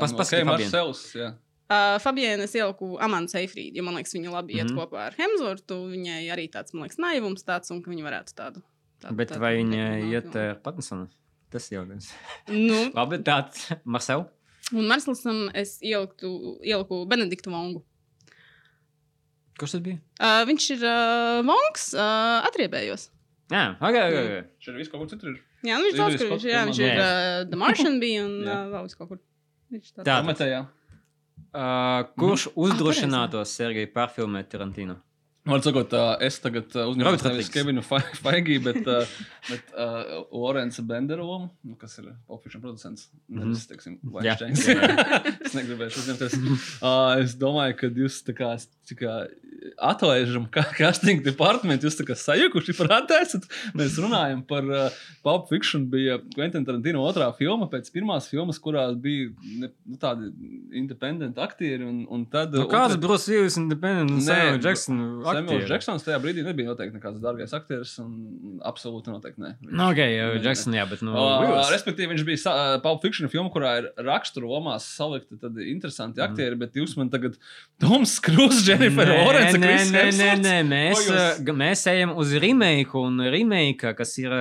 pasaki, ok, Fabian. Marcels, jā. Uh, Fabiena es ieliku Amandu Seifrīdu, jo man liekas, viņa labi iet Mhm. kopā ar Hemsvortu. Viņai arī tāds, man liekas, naivums tāds, un ka viņa varētu tādu. Tādu Bet tādu vai viņa iet ar Pattinsonu? Tas jau ir. Nu, <laughs> Labi, tāds Marcel. un Marcelisam es ieliku, ieliku Benediktu Vongu. Kurš tas bija? Uh, viņš ir uh, Vongs, uh, atriebējos. Jā, ok, ok. ok. Šeit viss kaut kur citur ir. Jā, nu viņš daudz, kur viņš, jā, viņš ir uh, The Martian bija un <laughs> uh, vēl vis kaut kur. Viņš tāds- Tā. Pamatējā. Uh, kurš Ah, uzdrošinātos Sergeju pārfilmēt Tarantino? Man sakot, uh, es tagad Robert nevis. Kevinu <laughs> Feigi, bet, uh, bet uh, Lorenza Bendera lomu, nu, kas ir Popfiction producents. Nevis, teiksim, Mhm. Weinsteins. <laughs> es negribēju uzņemties. Uh, es domāju, ka jūs tā kā, kā atlaižam kā casting departamentu, jūs kā sajukuši prātā esat. Mēs runājam par uh, Pulp Fiction, bija Quentin Tarantino otrā filma pēc pirmās filmas, kurā bija ne, nu, tādi independent aktieri, un, un tad... Nu, kāds Bruce Willis, Independent, un Nē, Samuel Jackson? Samuels aktieri? Džeksons tajā brīdī nebija noteikti nekāds dārgais aktieris. un Absolūti noteikti ne. Viņš- Nu, ok, jau Ne, ne. Jackson, jā, bet nu, Uh, respektīvi, viņš bija uh, Pulp Fiction filmā, kurā ir raksturu lomās salikti tādi interesanti Mhm. aktieri, bet jūs man tagad Toms Krūss, Jennifer Lawrence, nē, Chris nē, nē, nē, mēs, jūs- mēs ejam uz remake, un remake, kas ir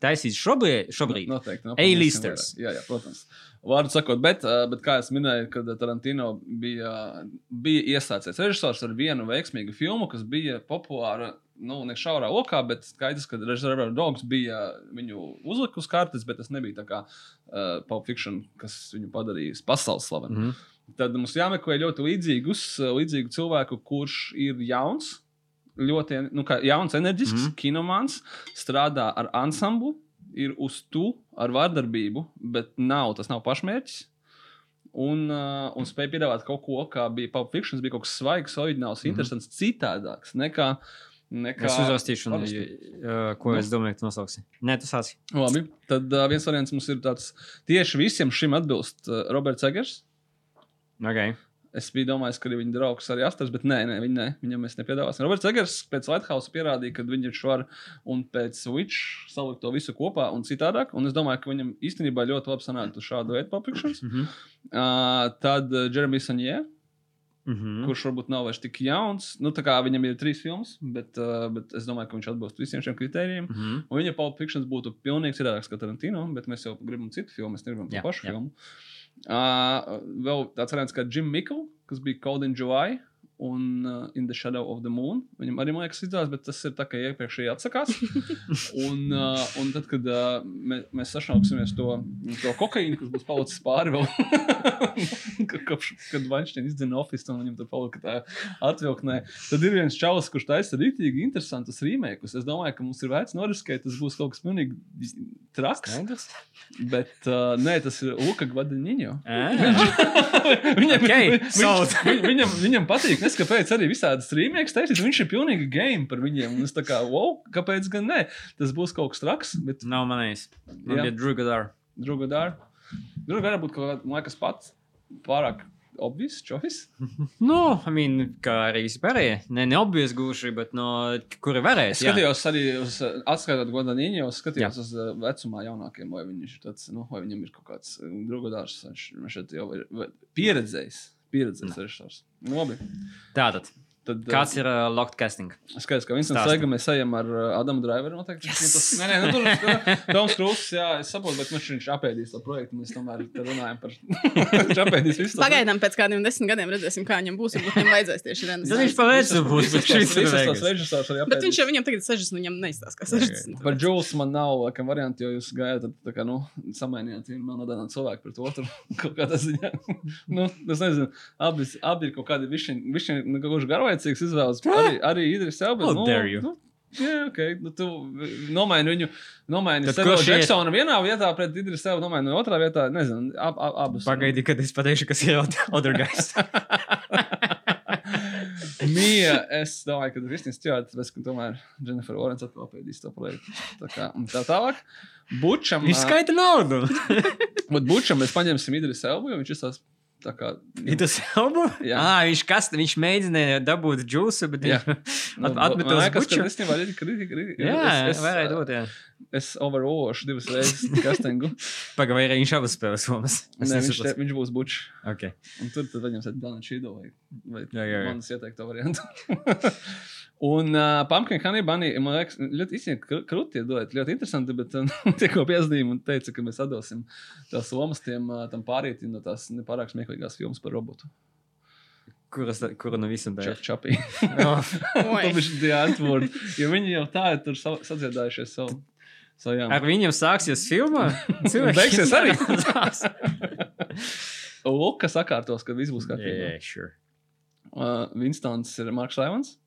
taisīts šobrīd. šobrīd. Noteikti. A-listers. Jā, jā, protams. Vārdu sakot, bet, bet kā jau minēju, kad Tarantino bija, bija iesācies režisors ar vienu veiksmīgu filmu, kas bija populāra nu, ne šaurā okā, bet skaidrs, ka Reservoir Dogs bija viņu uzlikus kartes, bet tas nebija tā kā uh, Pulp Fiction, kas viņu padarīja pasaules slavenu. Mm -hmm. Tad mums jāmeklē ļoti līdzīgus, uh, līdzīgu cilvēku, kurš ir jauns, ļoti nu, kā jauns, enerģisks, mm. -hmm. kinomāns, strādā ar ansamblu, ir uz tu ar vardarbību, bet nav, tas nav pašmērķis. Un, uh, un spēja piedāvāt kaut ko, kā bija Fiction, tas bija kaut kas svaigs, oriģināls, Mhm. interesants, citādāks nekā. nekā Es uzrakstīšu, un, uh, ko es domāju, tu nosauksi. Nē, tu sāci. Labi, tad uh, viens variants mums ir tāds tieši visiem šim atbilst uh, Roberts Egers. Okay. Es biju domājis, ka viņa draugs arī astars, bet nē, nē viņa, ne, viņam mēs nepiedāvāsim. Roberts Egers pēc Lighthouse pierādīja, ka viņš var un pēc Witch salikt to visu kopā un citādāk. Un es domāju, ka viņam īstenībā ļoti labi sanāktu šādu veidu paplikšanas. Mhm. Uh, tad Jeremijs Sanjē, Mhm. kurš varbūt nav vairs tik jauns. Nu, tā kā viņam ir trīs filmas, bet, uh, bet es domāju, ka viņš atbilst visiem šiem kritērijiem. Mhm. Un viņa Fiction būtu pilnīgi citādāks kā Tarantino, bet mēs jau gribam citu filmu, mēs negribam to Jā, pašu jā. filmu. Uh, vēl tāds variants kā Jim Mikls, kas bija Cold in July. Un uh, In the Shadow of the Moon. Viņam arī, man liekas, izdevās, bet tas ir tā, ka iepriekšēji atsakās. <laughs> un, uh, un tad, kad uh, mē, mēs sašauksimies to, to kokaīnu, kas būs palicis pāri vēl, <laughs> kopš, kad Vainsteins izdzina oficiālu, un viņam tur palika tā atvilknē, tad ir viens čalis, kurš taisa rītīgi interesantus rīmēkus. Es domāju, ka mums ir vērts noriskēt, tas būs kaut kas pilnīgi traks. Skaidrs. Bet uh, nē, tas ir Luka Gvadiniņo. Ah, <laughs> viņam, Okay, viņš, sold. viņ, viņam, viņam patīk, nes kāpēc arī visādi strīmēks taisīt. Viņš ir pilnīgi game par viņiem. Un es tā kā, wow, kāpēc gan ne? Tas būs kaut kas traks, bet Nav manējis. Man Jā. bija Drugadar. druga dara. Druga dara būt kaut kāds, man liekas, pats pārāk obvious choice. <laughs> Nu, I mean, kā arī vispārējie. Ne, neobvies gūši, bet no kuri varēs. Es skatījos arī uz uh, atskaitot Guadaniņu, es skatījos Jā. uz uh, vecumā jaunākiem, vai, viņš ir tāds, nu, vai viņam ir kaut kāds druga dārs. Viņš šeit jau ir pieredzējis. Pieredzējis režisors. Nu, labi. Tātad, Tad, uh, kāds ir uh, locked casting? Skaidrs, ka Vinsants. Saiga mēs ejam ar uh, Adamu Driveru noteikti. Yes! Nu, tas, nē, nē, nu, tur Toms Krūss, jā, es saprotu, bet viņš, viņš apēdīs to projektu. Mēs tomēr te runājam par <laughs> viņš apēdīs visu. Pagaidām, pēc kādiem desmit gadiem redzēsim, kā viņam būs. Varbūt viņam vajadzēs tieši Tad viņš paveic, būs, bet šis ir veiks. režisors arī Bet apēdīs. viņš jau viņam tagad 60, viņam neizstāsta, kā 60. Par Jules man nav laikam, variantu, jo jūs gājāt tad, tā kā, nu, samainījāt vienu melnādu cilvēku pret otru. <laughs> Kaut kādā ziņā. <laughs> nu, es nezinu, abi, abi ir kaut kādi višķi, nu, kaut kurš garlaicīgs izvēles. Arī, arī Idris Elba. How nu. Nu, Jā, ok. Nu, tu nomaini viņu. Nomaini Tad iet? Jacksonu vienā vietā, pret Idris Elba nomaini otrā vietā. Nezinu, ab, ab, abus. Pagaidi, kad es pateikšu, kas ir other guys. Mija, es domāju, ka Kristīna Stjārta, bet tomēr Jennifer Lawrence atkal pēdīs to projektu. Tā kā tā tālāk. Bučam. Viņš skaita naudu. <laughs> Bet Bučam mēs paņemsim Idris Elbu, jo viņš ir tās tā kā. Ir tas albu? Jā. Ah, viņš, kas, viņš mēģināja dabūt džūsu, bet viņš Nu, at, atmeta man uz liekas, ka īstenībā ir. Jā, es, varēja dot, jā. es overološu divas reizes <laughs> castingu. Pagaidi, vai arī viņš abas spēlēs somas? Es Nē, viņš, te, viņš būs bučs. Okay. Un tur tad viņam sēž Dana Čīdo vai, vai Jā, jā, jā. manas ieteikto variantu. <laughs> Un uh, Pumpkin Honey Bunny, man liekas, ļoti īstenībā krūti iedod, ļoti interesanti, bet um, <laughs> tikko piezīmēja un teica, ka mēs atdosim tās lomas tiem, tam pārietim no tās nepārāk smieklīgās filmas par robotu. Kuras, kura no Čap, ir? čapī. Tā bija tie atvordi, jo viņi jau tā ir sadziedājušies savu. savām. Ar viņiem sāksies filma? <laughs> Beigsies arī. Sāks. Luka sakārtos, ka viss būs kārtībā. jā, sure. Uh, Vinstons ir Marks Raivans.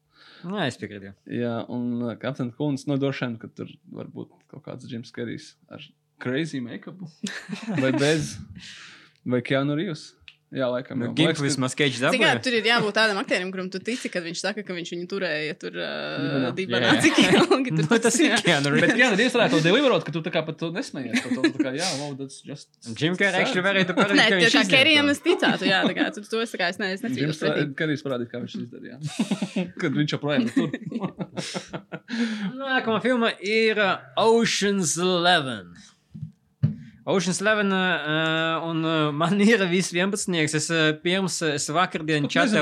Nē, Nu, es piekrītu. jā. Jā, un uh, Captain Kunis, no droši vien, ka tur var būt kaut kāds Jims Kerijs ar crazy make-up. <laughs> Vai bez, vai Keanu Reeves. Jā, laikam. Nu, ka- vismaz keģis Cik dabūja. tur ir jābūt tādam aktierim, kuram tu tici, kad viņš saka, ka viņš viņu turēja tur uh. Jā, jā. Cik ilgi tur Nu, tas ir jā. Keanu Bet Reeves. Keanu Reeves varētu to deliverot, ka tu tā kā pat to nesmējies. tu tā kā, jā, wow, that's just... Jim Carrey actually varēja to <laughs> parādīt, Nē, viņš kā to. es ticētu, jā, tā kā tu to esi, tā kā es ne, es Jims necīnos. Kerijs parādīja, kā viņš izdarīja. <laughs> Kad viņš joprojām tur. Nākamā filma ir Ocean's Eleven. Ocean's Eleven, uh, un uh, man <laughs> ir viss 11. Es uh, pirms, es vakardien čatā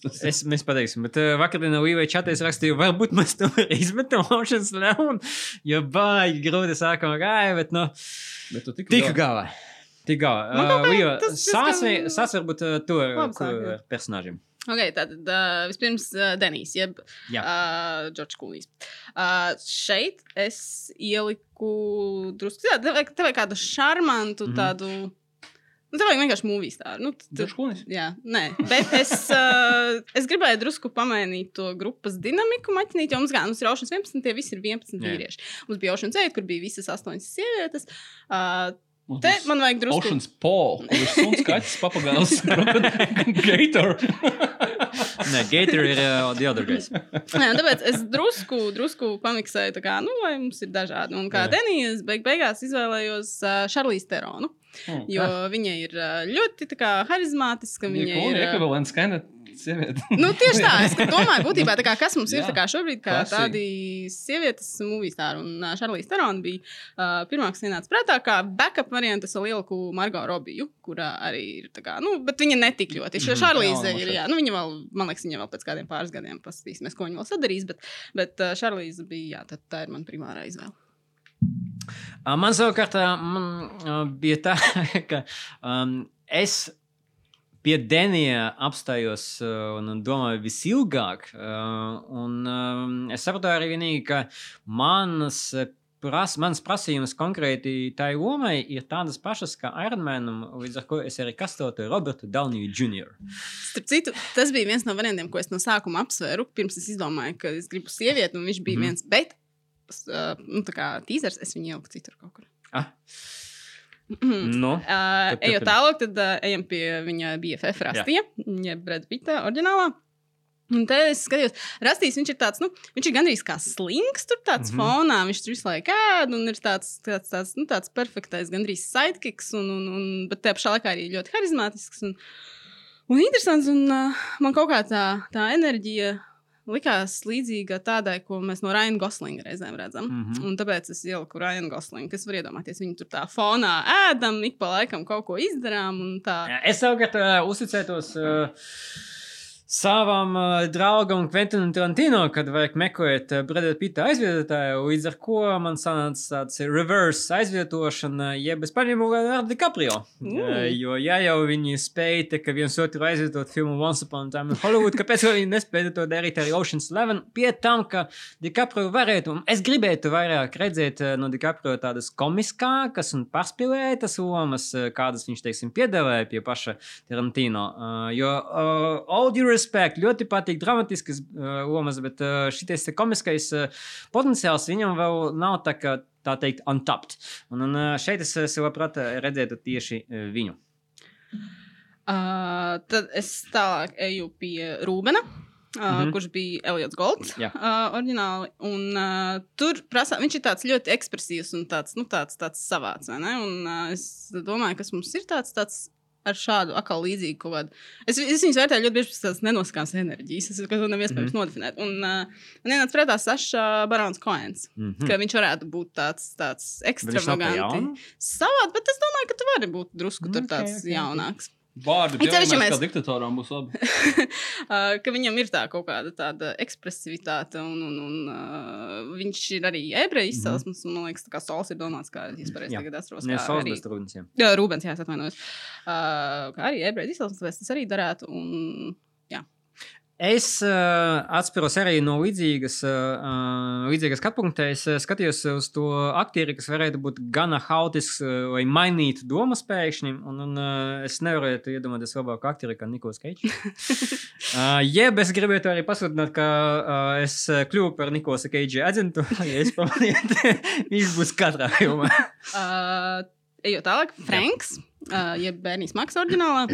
tas- Es, mēs pateiksim, bet uh, vakardien Līvai čatā es rakstīju, varbūt mēs to <laughs> izmetam Ocean's Eleven, jo baigi grūti sākam gāja, bet nu, Bet tu tik tika galā. Tik galā. Uh, diezgan sāc varbūt uh, to, personāžiem. Okay, tātad uh, vispirms uh, Denijs, jeb Jā. uh, Džordžs Kulīs. Uh, šeit es ieliku drusku tādu, tev tev kādu šarmantu, Mhm. tādu. Nu, tev vajag vienkārši mūvijas tādu. Nu, Džordžs Klūnis? Jā, nē, bet es, uh, es gribēju drusku pamainīt to grupas dinamiku, maķinīt, jo mums, gan, mums ir Oceans 11, tie visi ir 11 Jā. vīrieši. Mums bija Oceans 8, kur bija visas 8 sievietes. Uh, Mums te man vajag drusku. Oceans Paul, kurš suns kaķis papagailis, <laughs> Gator. <laughs> Nē, Gator ir uh, the other guys. Jā, tāpēc es drusku, drusku pamiksēju, tā kā, nu, lai mums ir dažādi. Un kā. Denijas beig beigās izvēlējos uh, Šarlīs Teronu. Hmm. Jo viņa ir uh, ļoti kā, harizmātiska. Viņa Viņa ir. ir uh, ekvivalents Kenneth sieviete. Nu, tieši tā, es <laughs> domāju, būtībā, tā kā, kas mums ir kā šobrīd, kā Klasika. tādi sievietes mūvīstāri. Un Šarlīs Terona bija uh, pirmā, kas ienāca prātā, kā backup variants, es lieliku Margo Robiju, kurā arī ir tā kā, nu, bet viņa netik ļoti. Mm Šarlīze jauna ir, jā, nu, viņa vēl, man liekas, viņa vēl pēc kādiem pāris gadiem paskatīsimies, ko viņa vēl sadarīs, bet, bet uh, Šarlīze bija, jā, tad tā ir man primārā izvēle. Man savukārt man, uh, bija tā, <laughs> ka um, es pie Denija apstājos uh, un domāju visilgāk. Uh, un, um, es saprotu arī vienīgi, ka manas, pras, manas prasības konkrēti tai lomai ir tādas pašas kā Ironmanam, līdz ar to es arī kastotu Robertu Downey Jr. Starp citu, tas bija viens no variantiem, ko es no sākuma apsvēru. Pirms es izdomāju, ka es gribu sievieti, un viņš bija mm -hmm. viens. Bet, nu, tā kā tīzers, es viņu ieliku citur kaut kur. Ah. Mhm. Nu, Uh, ejot tālāk, tad uh, ejam pie viņa BFF rastija, jeb Brad Pitta oriģinālā. Un te es skatījos, Rastīs, viņš ir tāds, nu, viņš ir gandrīz kā slings, tur tāds mm -hmm. fonā, viņš tur visu laiku ēd, un ir tāds, tāds, tāds, nu, tāds perfektais, gandrīz sidekicks, un, un, un, bet te pašā laikā arī ļoti harizmātisks un, un interesants, un uh, man kaut kā tā, tā enerģija likās līdzīga tādai, ko mēs no Ryan Goslinga reizēm redzam. Mm. -hmm. Un tāpēc es ieliku Ryan Goslingu, kas var iedomāties, viņu tur tā fonā ēdam, ik pa laikam kaut ko izdarām, un tā. Jā, Es savukārt uh, uzticētos uh, savam uh, draugam Quentinam Tarantino, kad vajag meklēt uh, Breda Pita aizvietotāju, līdz ar ko man sanāca tāds reverse aizvietošana, jeb es paņēmu Leonardo DiCaprio. Uh, jo ja jau viņi spēja te, ka viens otru aizvietot filmu Once Upon a Time in Hollywood, <laughs> kāpēc viņi nespēja to darīt arī Ocean's Eleven, pie tam, ka DiCaprio varētu, un es gribētu vairāk redzēt no DiCaprio tādas komiskākas un pārspīlētas lomas, kādas viņš, teiksim, piedāvāja pie paša Tarantino. Uh, jo uh, all due respect, ļoti patīk dramatiskas uh, lomas, bet uh, šitais te komiskais uh, potenciāls viņam vēl nav tā kā tā teikt, untapped. Un, un uh, šeit es sev labprāt redzētu tieši uh, viņu. Uh, tad es tālāk eju pie Rūbena. Uh, mm Mhm. -hmm. Kurš bija Eliots Golds? Jā. Uh, oriģināli. Un, uh, tur prasa, viņš ir tāds ļoti ekspresīvs un tāds, nu, tāds, tāds savāds. Un, uh, es domāju, kas mums ir tāds. tāds Ar šādu atkal līdzīgu kaut kādu. Es, es viņus vērtēju ļoti bieži pēc tādas nenoskāmas enerģijas. Es domāju, ka to nav iespējams mm nodefinēt. Un uh, man ienāca prātā Saša Barons Koens. Mm Hmm. Ka viņš varētu būt tāds, tāds ekstravagants. Savādi, bet es domāju, ka tu vari būt drusku okay, Ok, tāds ok, okay, jaunāks. Vārdi ģenerēs, mēs- kā diktatoram būs labi. <laughs> ka viņam ir tā kaut kāda tāda ekspresivitāte, un, un, un uh, viņš ir arī ebreju izcelsmes. Mm -hmm. Man liekas, tā kā solis ir domāts, kā es pareizi Jā. tagad atceros. Savs arī- bez trūkums. jā. Jā, Rūbens, jā, es atvainojos. Uh, kā arī ebreju izcelsmes, tāpēc tas arī darētu. Un, Es uh, atceros arī no līdzīgas, uh, līdzīgas skatu punkta. Es skatījos uz to aktieri, kas varētu būt gana haotisks, uh, lai mainītu domas pēkšņi. Un, un uh, es nevaru iedomāties labāku aktieri kā Nikos Keits. uh, <laughs> jeb es gribētu arī pasludināt, ka uh, es kļuvu par Nikosa Keidža aģentu. <laughs> Ja es pamanīju, <laughs> viņš būs katrā filmā. uh, ejot tālāk, Franks, uh, jeb Bērnijas Maks oriģinālā.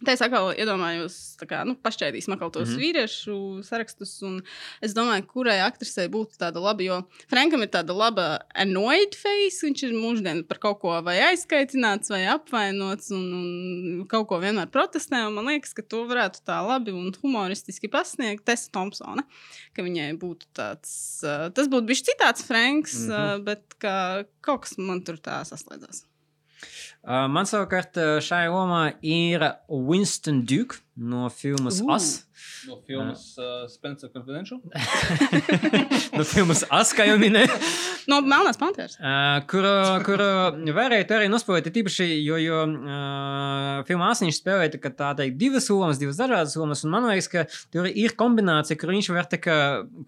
Tā es atkal iedomājos, kā nu, pašķēdīsim atkal tos mm. -hmm. vīriešu sarakstus. un Es domāju, kurai aktrisei būtu tāda laba, jo Frankam ir tāda laba annoyed face. Viņš ir mūždien par kaut ko vai aizskaitināts, vai apvainots, un, un kaut ko vienmēr protestē. un Man liekas, ka to varētu tā labi un humoristiski pasniegt Tessa Thompsone. Ka viņai būtu tāds, uh, tas būtu bijis citāds Franks, mm. -hmm. uh, bet ka kaut kas man tur tā saslēdzās. Uh, man savukārt uh, šai lomā ir Winston Duke no filmas Ū. As. No filmas uh, Spencer Confidential. <laughs> <laughs> no filmas As, kā jau minēju. No Melnās Panteras. Uh, kur, kur uh, varētu arī nospēlēt, ir tīpaši, jo, jo uh, filmā Asniņš spēlēja tā, tā teikt, divas lomas, divas dažādas lomas, un man liekas, ka tur ir kombinācija, kur viņš var tā kā,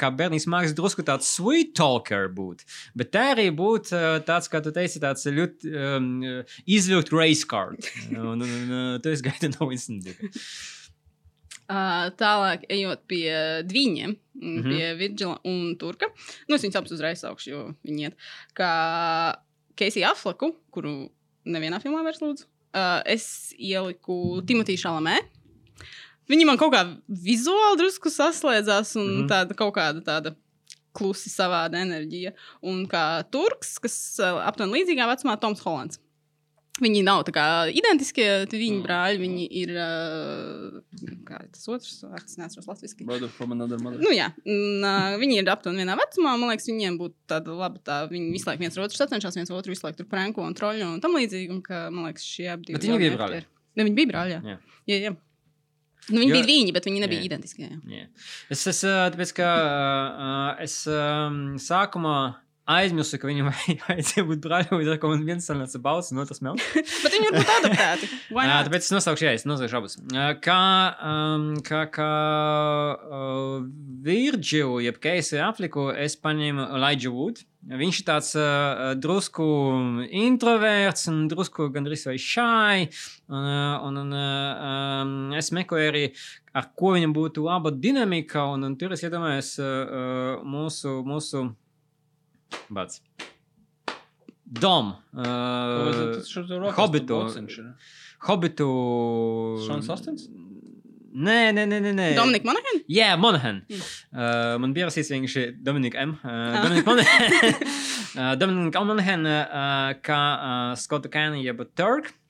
kā bērnīs mākslinieks drusku tāds sweet talker būt, bet tā arī būt uh, tāds, kā tu teici, tāds ļoti um, izvilkt race card. Un, un, un uh, tu esi gaida no Winston Duke. Uh, tālāk, ejot pie dviņiem, mm Mhm. -hmm. pie Virģila un Turka. Nu, es viņus abus uzreiz saukšu, jo viņi iet. Kā Keisija Aflaku, kuru nevienā filmā vairs lūdzu, uh, es ieliku Timotiju Šalamē. Viņi man kaut kā vizuāli drusku saslēdzās, un mm Mhm. -hmm. tāda kaut kāda tāda klusi savāda enerģija. Un kā turks, kas uh, aptuveni līdzīgā vecumā, Toms Hollands. Viņi nav identiskie, viņi Mm. brāļi, viņi ir. Uh, kā tas otrs vārds, neatceros latviešu. Brother from another mother. Nu, jā, un, uh, viņi ir aptuveni vienā vecumā. Man liekas, viņiem būtu tāda laba tā. Viņi visu laiku viens otru sacenšas, viens otru visu laiku tur pranko un troļļo un tam līdzīgi. Un, ka, man liekas, šie abi Bet viņi bija brāļi? Ne, viņi bija brāļi. Jā, Jā. jā. jā. Nu, viņi Jo- bija viņi, bet viņi nebija Jā. identiski. Jā. Yeah. Es, es, tāpēc, ka uh, es um, sākumā aizmirsu, ka viņam <laughs> vajadzēja būt brāļiem, ar to man viens sanāca balss, un otrs melns. <laughs> Bet viņi var būt adaptēti. <laughs> Jā, tāpēc es nosaukšu, jā, es nosaukšu abus. Kā, um, kā, kā uh, Virģilu, jeb Keisu Afriku, es paņēmu Elijah Wood. Viņš ir tāds uh, drusku introverts un drusku gandrīz vai šai. Un, un, un um, es meklēju arī, ar ko viņam būtu laba dinamika. Un, un tur es iedomājos uh, mūsu, mūsu bats. Dom. Uh, Hobbitu. Hobbitu. Šons Ostens? Nē, nē, nē, nē. nē. Dominika Monahan? Jā, Monahan. Mm. Uh, man bija rasīs vienkārši Dominika M. Uh, Ah. Dominika Monahan. uh, <laughs> Dominika Monahan uh, kā uh, Skota Kēna jeb Turk. Uh,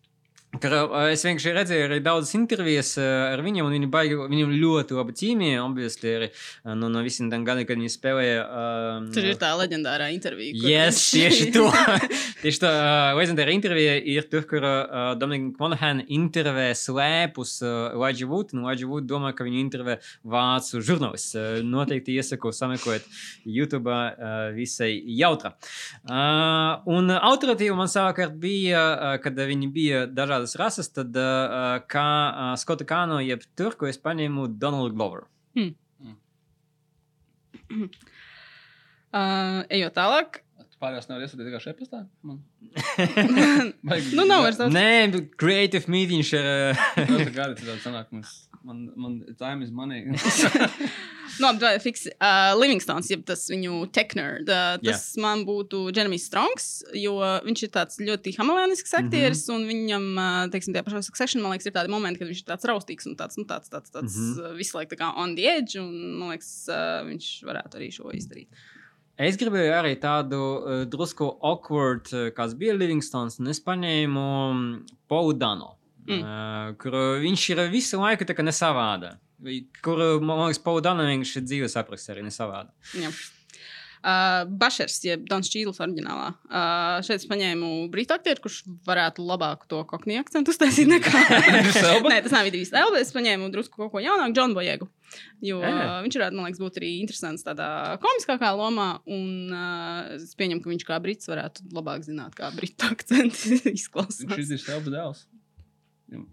es vienkārši redzēju arī daudzas intervijas uh, ar viņiem, un viņi baigi, viņam ļoti labi ķīmija, obviously, arī uh, no, no visiem tiem gadiem, kad viņi spēlēja. Uh, Tur ir tā leģendārā intervija. Yes, viņš- tieši to. <laughs> tieši tā, uh, leģendāra intervija ir tur, kur uh, Dominika Monahan intervē slēpus uh, Elijah Wood, un Elijah Wood domā, ka viņu intervē vācu žurnālists. Uh, noteikti iesaku sameklēt YouTube uh, visai jautra. Uh, un alternatīva man savukārt bija, uh, kad viņi bija dažādas rases, tad uh, kā uh, Skota Kano, jeb turku, es paņēmu Donaldu Glover. Uh, <clears throat> ejot tālāk. Pārējās nevar iesūtīt tikai šeit pastā. Man. <laughs> Baigi- nu, nav vairs daudz. Nē, Creative Meeting ir. Ļoti gari citādi sanāk. Mums, man, man time is money. <laughs> Nu, labi, vai fiksi. Uh, Livingstons, jeb tas viņu technerd, uh, tas yeah. man būtu Jeremijs Strongs, jo viņš ir tāds ļoti hamelēnisks aktieris, mm -hmm. un viņam, uh, teiksim, tajā pašā succession, man liekas, ir tādi momenti, kad viņš ir tāds raustīgs un tāds, nu, tāds, tāds, tāds mm Mhm. -hmm. visu laiku tā kā on the edge, un man liekas, uh, viņš varētu arī šo izdarīt. Es gribēju arī tādu uh, drusku awkward, uh, kāds bija Livingstons, un es paņēmu um, Paulu Dano, Mm. uh, kur viņš ir visu laiku tā kā nesavāda. Kur, man liekas, Paulu Dano vienkārši dzīves apraksts arī nesavāda. Jā. Uh, Bašers, jeb Dons Čīls, oriģinālā. Uh, šeit es paņēmu brītu aktieru, kurš varētu labāk to kokniju akcentu uztaisīt nekā. <laughs> <laughs> Elba? Nē, tas nav Idris Elba. Es paņēmu drusku kaut ko jaunāku, Džonu Bojegu. Jo Ē. uh, viņš varētu, man liekas, būt arī interesants tādā komiskākā lomā. Un uh, es pieņemu, ka viņš kā brits varētu labāk zināt, kā britu <laughs> akcents Viņš izklausās. ir selba dēls.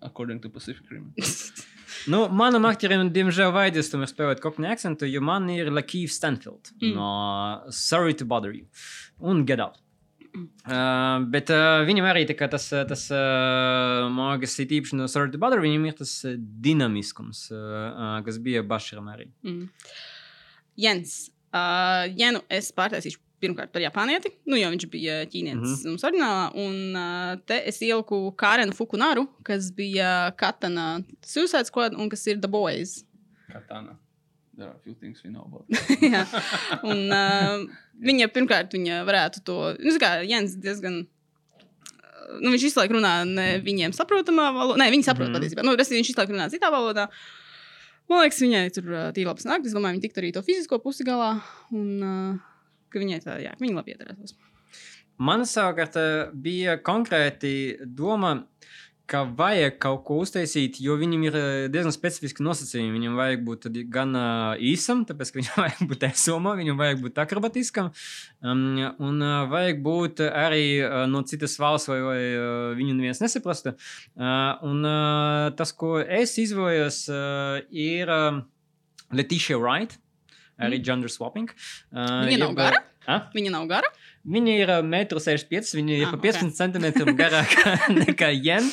According to Pacific Rim. Nu, manam aktierim, diemžēl, vajadzēs tomēr spēlēt kokni akcentu, jo man ir Lakīvs Stanfield Mm. no Sorry to Bother You un Get Out. Uh, bet uh, viņam arī tā tas, tas uh, mākslinieks, ir īpaši no Sorry to Bother, viņam ir tas dinamiskums, uh, uh, kas bija Bašaram arī. Mm. Jens. Uh, ja nu es pārtaisīšu pirmkārt par japānieti, nu, jo viņš bija ķīnietis mm -hmm. mums oriģinālā, un te es ieliku Kārenu Fukunaru, kas bija Katana Suicide Squad un kas ir The Boys. Katana. There are a few things we know about. <laughs> Jā. un uh, viņa pirmkārt viņa varētu to, nu, kā Jens diezgan. Nu, viņš visu laiku runā ne viņiem saprotamā valodā. Nē, viņi saprot mm patiesībā. Nu, respektīvi, viņš visu laiku runā citā valodā. Man liekas, viņai tur tīri labi sanāk. Es domāju, viņa tiktu arī to fizisko pusi galā. Un uh, ka viņai tā, jā, viņa labi iedarētos. man savukārt eh, bija konkrēti doma, ka vajag kaut ko uztaisīt, jo viņam ir eh, diezgan specifiski nosacījumi. Viņam vajag būt gan uh, īsam, tāpēc ka viņam <laughs> vajag būt esomam, viņam vajag būt akrobatiskam, um, un uh, vajag būt arī no citas valsts, vai, vai viņu neviens nesaprastu. Un tas, ko es izvēlējos, ir Letitia Wright. Arī mm. gender swapping. Uh, Viņa nav jeb, gara? A? Viņa nav gara. Viņa ir uh, 1,65 m. Viņa ir Ah, pa ok. 15 centimetriem garāka <laughs> nekā Jen.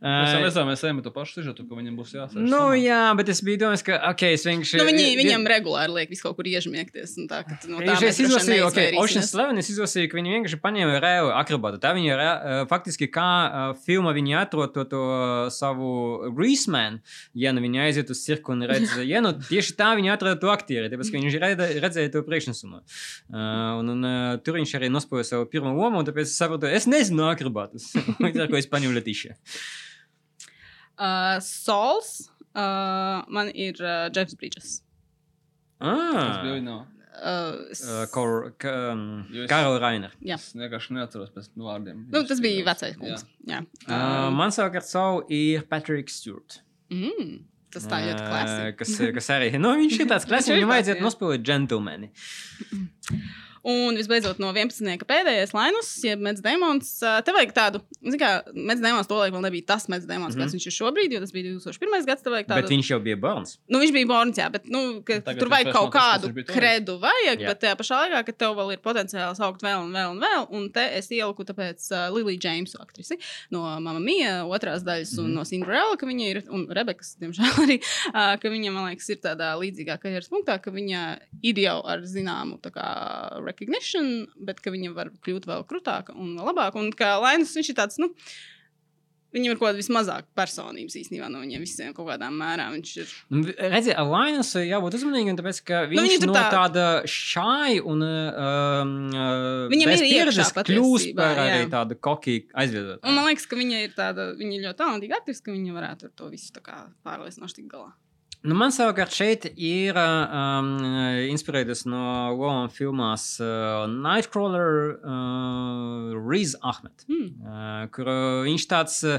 Mēs jau Uh, redzam, mēs ejam ar to pašu sižetu, ka viņam būs jāsaka. Nu, jā, bet es biju domājis, ka, ok, es vienkārši. Nu, viņi, vi- viņam regulāri liek visu kaut kur iežmiegties. un Tā, no tā Es, vien izlasīju, ok. Ocean's Eleven, es izlasīju, ka viņi vienkārši paņēma reāli akrobātu. Tā viņi re, uh, faktiski kā uh, filma viņi atrod to, to savu Greaseman, ja nu viņi aiziet uz cirku un redz, <laughs> ja nu tieši tā viņi atrada to aktieri, tāpēc, ka viņš redz, redzēja to priekšnesumu. Uh, un, un uh, tur viņš arī nospēja savu pirmo lomu, un tāpēc es sapratu, es nezinu akrobātus. Līdz ar ko es paņēmu Letišu. Uh, Sols. Uh, man ir uh, Jeffs Bridges. Tas bija Ah, viņa. Uh, uh, Kor, ka, um, Rainer. Jā. Es vienkārši neatceros pēc vārdiem. nu, tas bija vecais kungs. Jā. Uh, man savukārt savu ir Patrick Stewart. Mm, tas tā ļoti klasika. Kas, kas arī nu, viņš ir tāds <laughs> ir Viņam vajadzētu jā. nospēlēt džentlmeni. <clears throat> Un visbeidzot, no 11. pēdējais Lainus, jeb Mets Demons. ā, Te vajag tādu, zināmā mērā, Mets Demons to laiku vēl nebija tas Mets Demons, Mhm. kāds viņš ir šobrīd, jo tas bija 2001. gads. Vajag Bet tādu, viņš jau bija bērns. nu, viņš bija Borns, jā, bet nu, ka Tagad tur vajag kaut tas, kādu toreiz. kredu, vajag, Jā. bet tajā pašā laikā, ka tev vēl ir potenciāls augt vēl un vēl un vēl. Un te es ieliku tāpēc uh, Liliju Džeimsu aktrisi no Mamma Mia otrās daļas un Mhm. no Cinderella, ka viņa ir, un Rebekas, diemžēl arī, uh, ka viņa, man liekas, ir tādā līdzīgā karjeras punktā, ka viņa ir jau ar zināmu tā kā recognition, bet ka viņa var kļūt vēl krūtāka un labāka. Un kā Lainas, viņš ir tāds, nu, Viņam ir kaut kāda vismazāk personības īstenībā no viņiem visiem kaut kādā mērā. Viņš ir Nu, Redziet, Alainas jābūt uzmanīgam, tāpēc ka viņš viņa nu, tur no tā- tāda šai un uh, Viņam ir pieredzes kļūst par arī jā. tādu kokiju aizviedot. Un man liekas, ka viņa ir tāda, viņa ir ļoti talantīga aktrise, ka viņa varētu ar to visu tā kā pārliecinoši tikt galā. Nu, man savukārt šeit ir um, inspirētas no lomām filmās uh, Nightcrawler, uh, Riz Ahmed. Hmm. Uh, kur viņš tāds uh,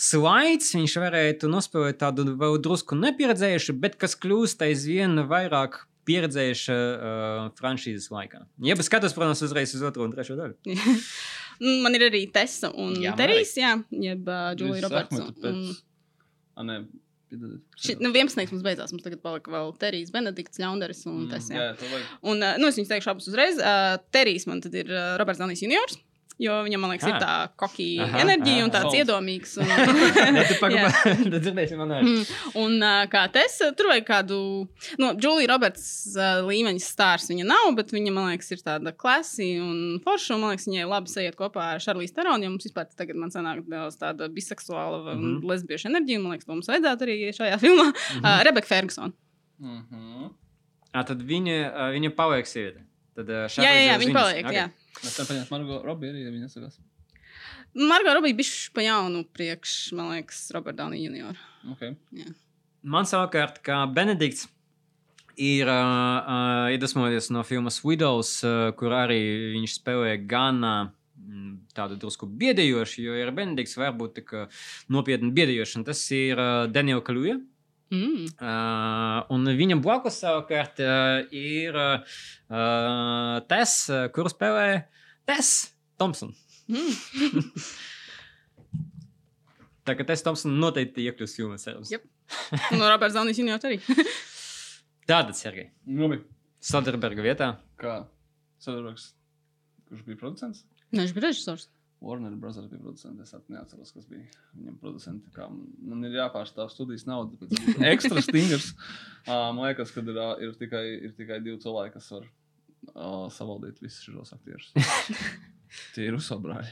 slaids, viņš varētu nospēlēt tādu vēl drusku nepieredzējušu, bet kas kļūst aizvien vairāk pieredzējuša uh, franšīzes laikā. Ja bet skatos, protams, uzreiz uz otro un trešo daļu. <laughs> Man ir arī Tessa un Terijs, jā, jeb uh, Julija Roberts. un- pēc- un- Ah. Šit, nu, 11. mums beidzās. Mums tagad palika vēl Terijs, Benedikts, Ļaundaris un Mm, tas. Jā, Jā. jā. Un, uh, nu, es viņus teikšu abus uzreiz. Uh, Terijs man tad ir uh, Roberts Zanīs juniors. Jo viņam, man liekas, ir Ah. tā kokija Aha, enerģija aha. un tāds iedomīgs. Un, Ja tu <laughs> Jā. <laughs> pagaidi, tad dzirdēsi man. Mm, Un kā tas, tur vajag kādu, nu, Julija Roberts līmeņa stāsts viņa nav, bet viņa, man liekas, ir tāda klasija un forša. un, Man liekas, viņai labi sajiet kopā ar Šarlīs Teronu, jo mums vispār tagad man sanāk daudz tāda biseksuāla un mm. -hmm. lesbieša enerģija. un Man liekas, to mums vajadzētu arī šajā filmā. Mm -hmm. uh, Rebeka Ferguson. Mhm. Ah, tad viņa, viņa paliek sieviete. Tad, uh, Jā, jā, jā, viņa paliek. Okay. Jā. Mēs tam paņēmām Margo Robbie arī, ja viņa nesakās. Margo Robija bija pa jaunu priekš, man liekas, Robert Downey Jr. Okay. Man savukārt, kā Benedikts, ir uh, uh, iedvesmojies no filmas Widows, uh, kur arī viņš spēlē gan uh, tādu drusku biedējošu, jo ir Benedikts varbūt tik nopietni biedējošs, un tas ir uh, Daniela Kaluja. Mm. Uh, un viņam blakus savukārt uh, ir uh, Tess, uh, kuru spēlē Tess Thompson. Mm. Tā kā Tess Thompson noteikti iekļūs filmā. cerams. Jep. Un no Roberts Downey Jr. arī. Tātad, Sergei, Labi. Soderberga vietā. Kā Soderbergs, kurš bija producents? Nē, viņš bija režisors. Warner Brothers bija producents. Es at- neatceros, kas bija viņam producents. Man ir jāpārstāv studijas nauda. tāpēc es būtu Ekstra stingrs. <laughs> Uh, man liekas, ka ir, ir, tikai, ir tikai divi cilvēki, kas var uh, savaldīt visus šos aktierus. <laughs> Tie ir uzsobrāļi.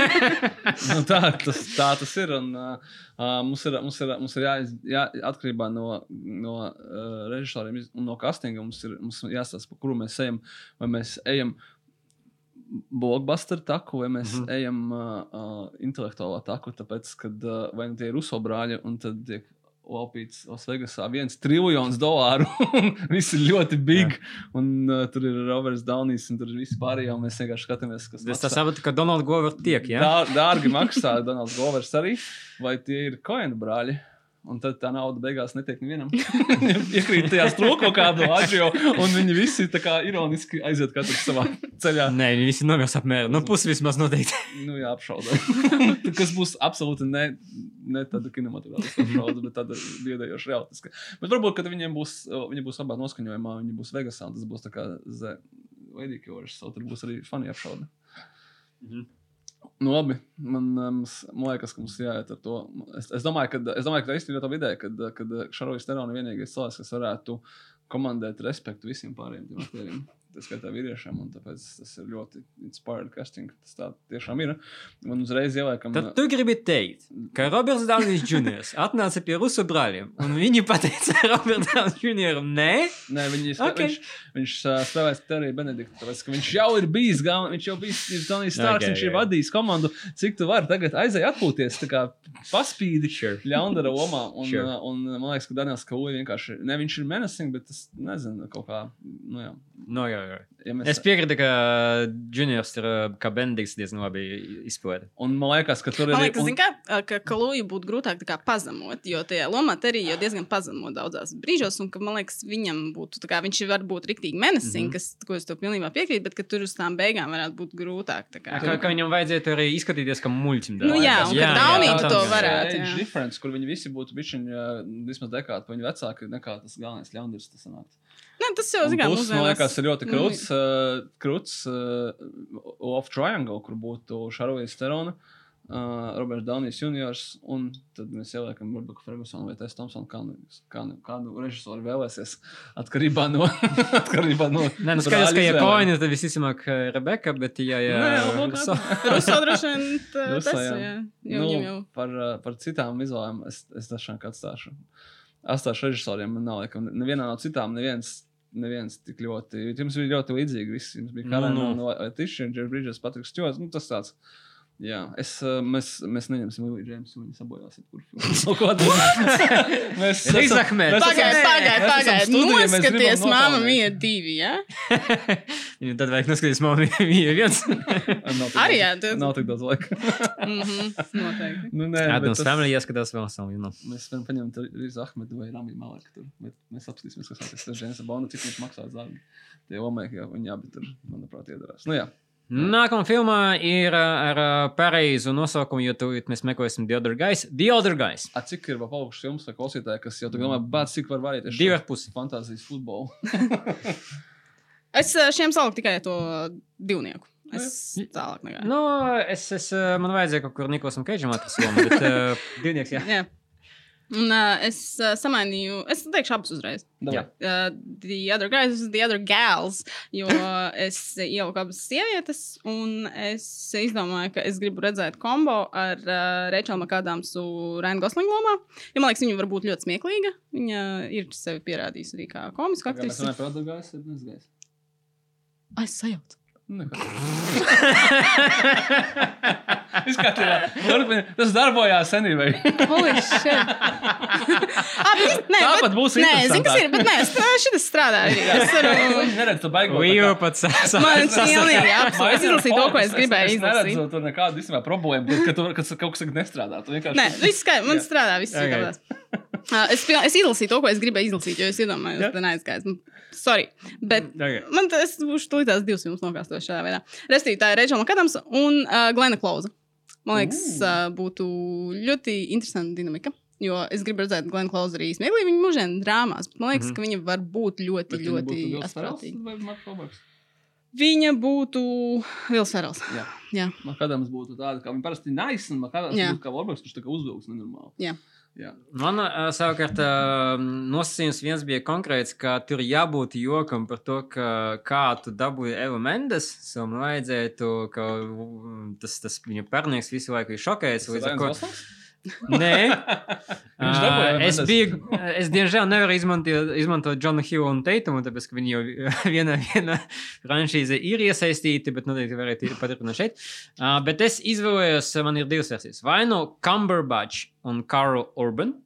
<laughs> nu, tā, tas, tā tas ir. Un, uh, uh, mums ir, mums ir, mums ir jāiz, jā, atkarībā no, no uh, režisoriem un no castinga. Mums ir jāstāsta, pa kuru mēs ejam. Vai mēs ejam blockbuster taku, vai mēs mm. -hmm. ejam uh, intelektuālā taku. Tāpēc, kad uh, vai nu tie ir uzsobrāļi, un tad tiek Opīts Osvegasā viens triljons dolāru. <laughs> un Viss ir ļoti big. Un uh, tur ir Roberts Daunijs un tur ir visi pārējie. Mēs vienkārši skatāmies, kas Es tā saprotu, ka Donalds Govers tiek, ja? Dā, dārgi maksā Donalds Govers arī. Vai tie ir koinu brāļi? Un tad tā nauda beigās netiek nevienam. <laughs> Iekrīt tajā strūkā kādu aģio, un viņi visi tā kā ironiski aiziet katrs savā ceļā. Nē, viņi visi nomirs apmēram. Nu, pusi vismaz noteikti. Nu, jā, apšaudē. <laughs> Kas būs absolūti ne, ne tāda kinematogrāfiska apšaude, bet tāda biedējoša realistiska. Bet varbūt, kad viņiem būs, viņi būs labā noskaņojumā, viņi būs Vegasā, un tas būs tā kā Z. Veidīgais, tur būs arī fani apšaude. Nu, labi, man, um, man liekas, ka mums jāiet ar to. Es, es domāju, ka, es domāju, ka tā īstenībā tā ideja, kad, kad Šarojas Terona ir vienīgais cilvēks, kas varētu komandēt respektu visiem pārējiem aktieriem. Tas skaitā vīriešiem, un tāpēc tas ir ļoti inspired casting. Tas tā tiešām ir. Un uzreiz ieliekam, Tad tu gribi teikt, ka Roberts Dārnis Jr. <laughs> atnāca pie Rusu brāļiem, un viņi pateica Robertam Dārnis Jr. Nē, Nē, viņi, Ok. okay. viņš, viņš uh, spēlēs Teriju Benediktu. Tāpēc, ka viņš jau ir bijis galvenais, viņš jau bijis ir Tonijs Starks, Ok, okay, viņš ir ok. vadījis komandu. Cik tu vari tagad aiziet atpūties, tā kā paspīdi Sure. ļaundara lomā. <laughs> Un, Sure. sure. un, un man liekas, ka Daniels Kauja vienkārši, ne viņš ir menacing, bet tas, nezinu, kaut kā, nu jā. no, jā, jā. Ja mēs, Es piekrītu, ka Juniors ir uh, kā Bendīgs diezgan labi izpildījis. un man liekas, ka tur ir Man liekas, un- zin kā, ka Kalūju būtu grūtāk tā kā pazemot, jo tajā lomā arī jau diezgan pazemo daudzās brīžos, un ka, man liekas, viņam būtu, tā kā viņš var būt riktīgi menacing, Mhm. kas, ko es to pilnībā piekrītu, bet ka tur uz tām beigām varētu būt grūtāk. tā kā. Kā, kā viņam vajadzētu arī izskatīties kā muļķim. Nu jā, un Jā, ka Downey jā, tu tā- to varētu, Age jā. difference, kur viņi visi būtu bijuši vismaz dekādi, pa viņu vecāki nekā tas galvenais ļaundaris. Tas sanāks. Nē, tas jau, Un zin kā, plus, man liekas, ir ļoti nu, krūts, uh, krūts uh, off triangle, kur būtu Šarvijas Terona, uh, Roberts Daunijs juniors, un tad mēs ieliekam Rebecca Fergusonu vai Tess Thompsonu, kā nu, kā nu, kādu režisoru vēlēsies, atkarībā no, <laughs> atkarībā no Nē, nu skaidrs, ka ja koini, tad visticamāk uh, Rebeka, bet ja, ja Nē, labāk <laughs> Russo- Ruso droši vien Ruso, tas, jā. Jo Nu, jau. par, uh, par citām izvēlēm es, es kā atstāšu. Atstāšu režisoriem, man nav laikam, nevienā no citām, neviens. Neviens tik ļoti. Jums bija ļoti līdzīgi. Visi. Jums bija Nu, Karina, nu. no, no Tiša, Džers Brīdžers, Patriks Čos. Nu, tas tāds. Jā, es, mēs, mēs neņemsim Lūiju Džeimsu, viņa sabojāsiet, kur filmu. <laughs> Ko tu? <laughs> Mēs esam- Pagaid, pagaid, mēs esam pagaid. studija, mēs gribam Noskaties, nopelnīt. mīja divi, jā? Viņu <laughs> tad vajag noskatīties, man bija viens. Arī, jā, tu- Nav tik daudz laika. Mhm, Noteikti. nu, nē, bet Adams tas- Family jāskatās vēl savu. You know. Mēs varam paņemt Rīzu Ahmedu vai Rāmiju Maleku. Tur, bet mēs apskatīsimies, kas notiks ar Džeimsu Bondu, cik viņš maksā dārgi. Tie omēki, viņi abi tur, manuprāt, iedarās. Nu jā, Nākamā filmā ir uh, ar uh, pareizu nosaukumu, jo tūlīt mēs meklēsim The Other Guys. The Other Guys. A, cik ir vēl palikuši filmas vai klausītāji, kas jau domā, bāc, cik var varēties Divi ar pusi. fantāzijas futbolu. <laughs> <laughs> Es eh, šiem saliku tikai to divnieku. Es tālāk negāju. Nu, es, es, uh, man vajadzēja kaut kur Niklausam Keidžam atrast lomu, bet uh, <laughs> divnieks, jā. Jā. Un uh, es uh, samainīju, es teikšu abus uzreiz. Davai. Uh, the other guys, the other gals, jo <laughs> es ieliku abas sievietes, un es izdomāju, ka es gribu redzēt kombo ar uh, Rachelu Makādāmsu Ryan Gosling lomā. Jo man liekas, viņa var būt ļoti smieklīga. Viņa ir sevi pierādījusi arī kā komiska aktrise. runājam par Adagais, ir nezgais. Ai, sajaucu. <laughs> Izskatījā. Tas darbojās nē, <laughs> <laughs> Tāpat būs Nē, zinu, kas ir, bet nē, es šis strādā arī. Es varu... Viņi neredz to baigo. Līja pats Man pilnīgi absolūti. Es izlasīju to, ko es gribēju Es neredzu izlasīt. tur nekādu īstenībā problēmu, ka tur kaut kas nestrādā. Tu vienkārši. Nē, viss skaidrs, man strādā, viss ir kārtībā. Es, es izlasīju to, ko es gribēju izlasīt, jo es iedomājos, ka tā neaizgājas. Nu, Sorry. Bet Okay. man tas būs tūlīt tās divas filmas nokāstos šādā veidā. Restīvi, tā ir Rachel Makadams un uh, Glena Klauza. Man liekas, uh, būtu ļoti interesanta dinamika. Jo es gribu redzēt Glenu Klausu arī smieklīgi viņa mūžēna drāmās. Man liekas, Mhm. ka viņa var būt ļoti, Bet ļoti Roberts? Viņa būtu Vils Ferels. Jā. Jā. Makadams būtu tāda, kā viņa parasti nice, un Makadams būtu kā Roberts, kurš tā kā uzvilks nenormāli. Jā. Jā. Man savukārt nosacījums viens bija konkrēts, ka tur jābūt jokam par to, ka, kā tu dabūji Evu Mendes. Man vajadzētu, ka tas, tas viņa parnieks visu laiku ir šokējis. Ar ko Nē, <laughs> Uh, es biju, es diemžēl nevaru izmantot, Džonu Hillu un Teitumu, tāpēc, ka viņi jau <laughs> vienā, vienā franšīzē ir iesaistīti, bet noteikti varētu paturpināt šeit. Uh, bet es izvēlējos, man ir divas versijas. Vai nu Cumberbatch un Karl Urban.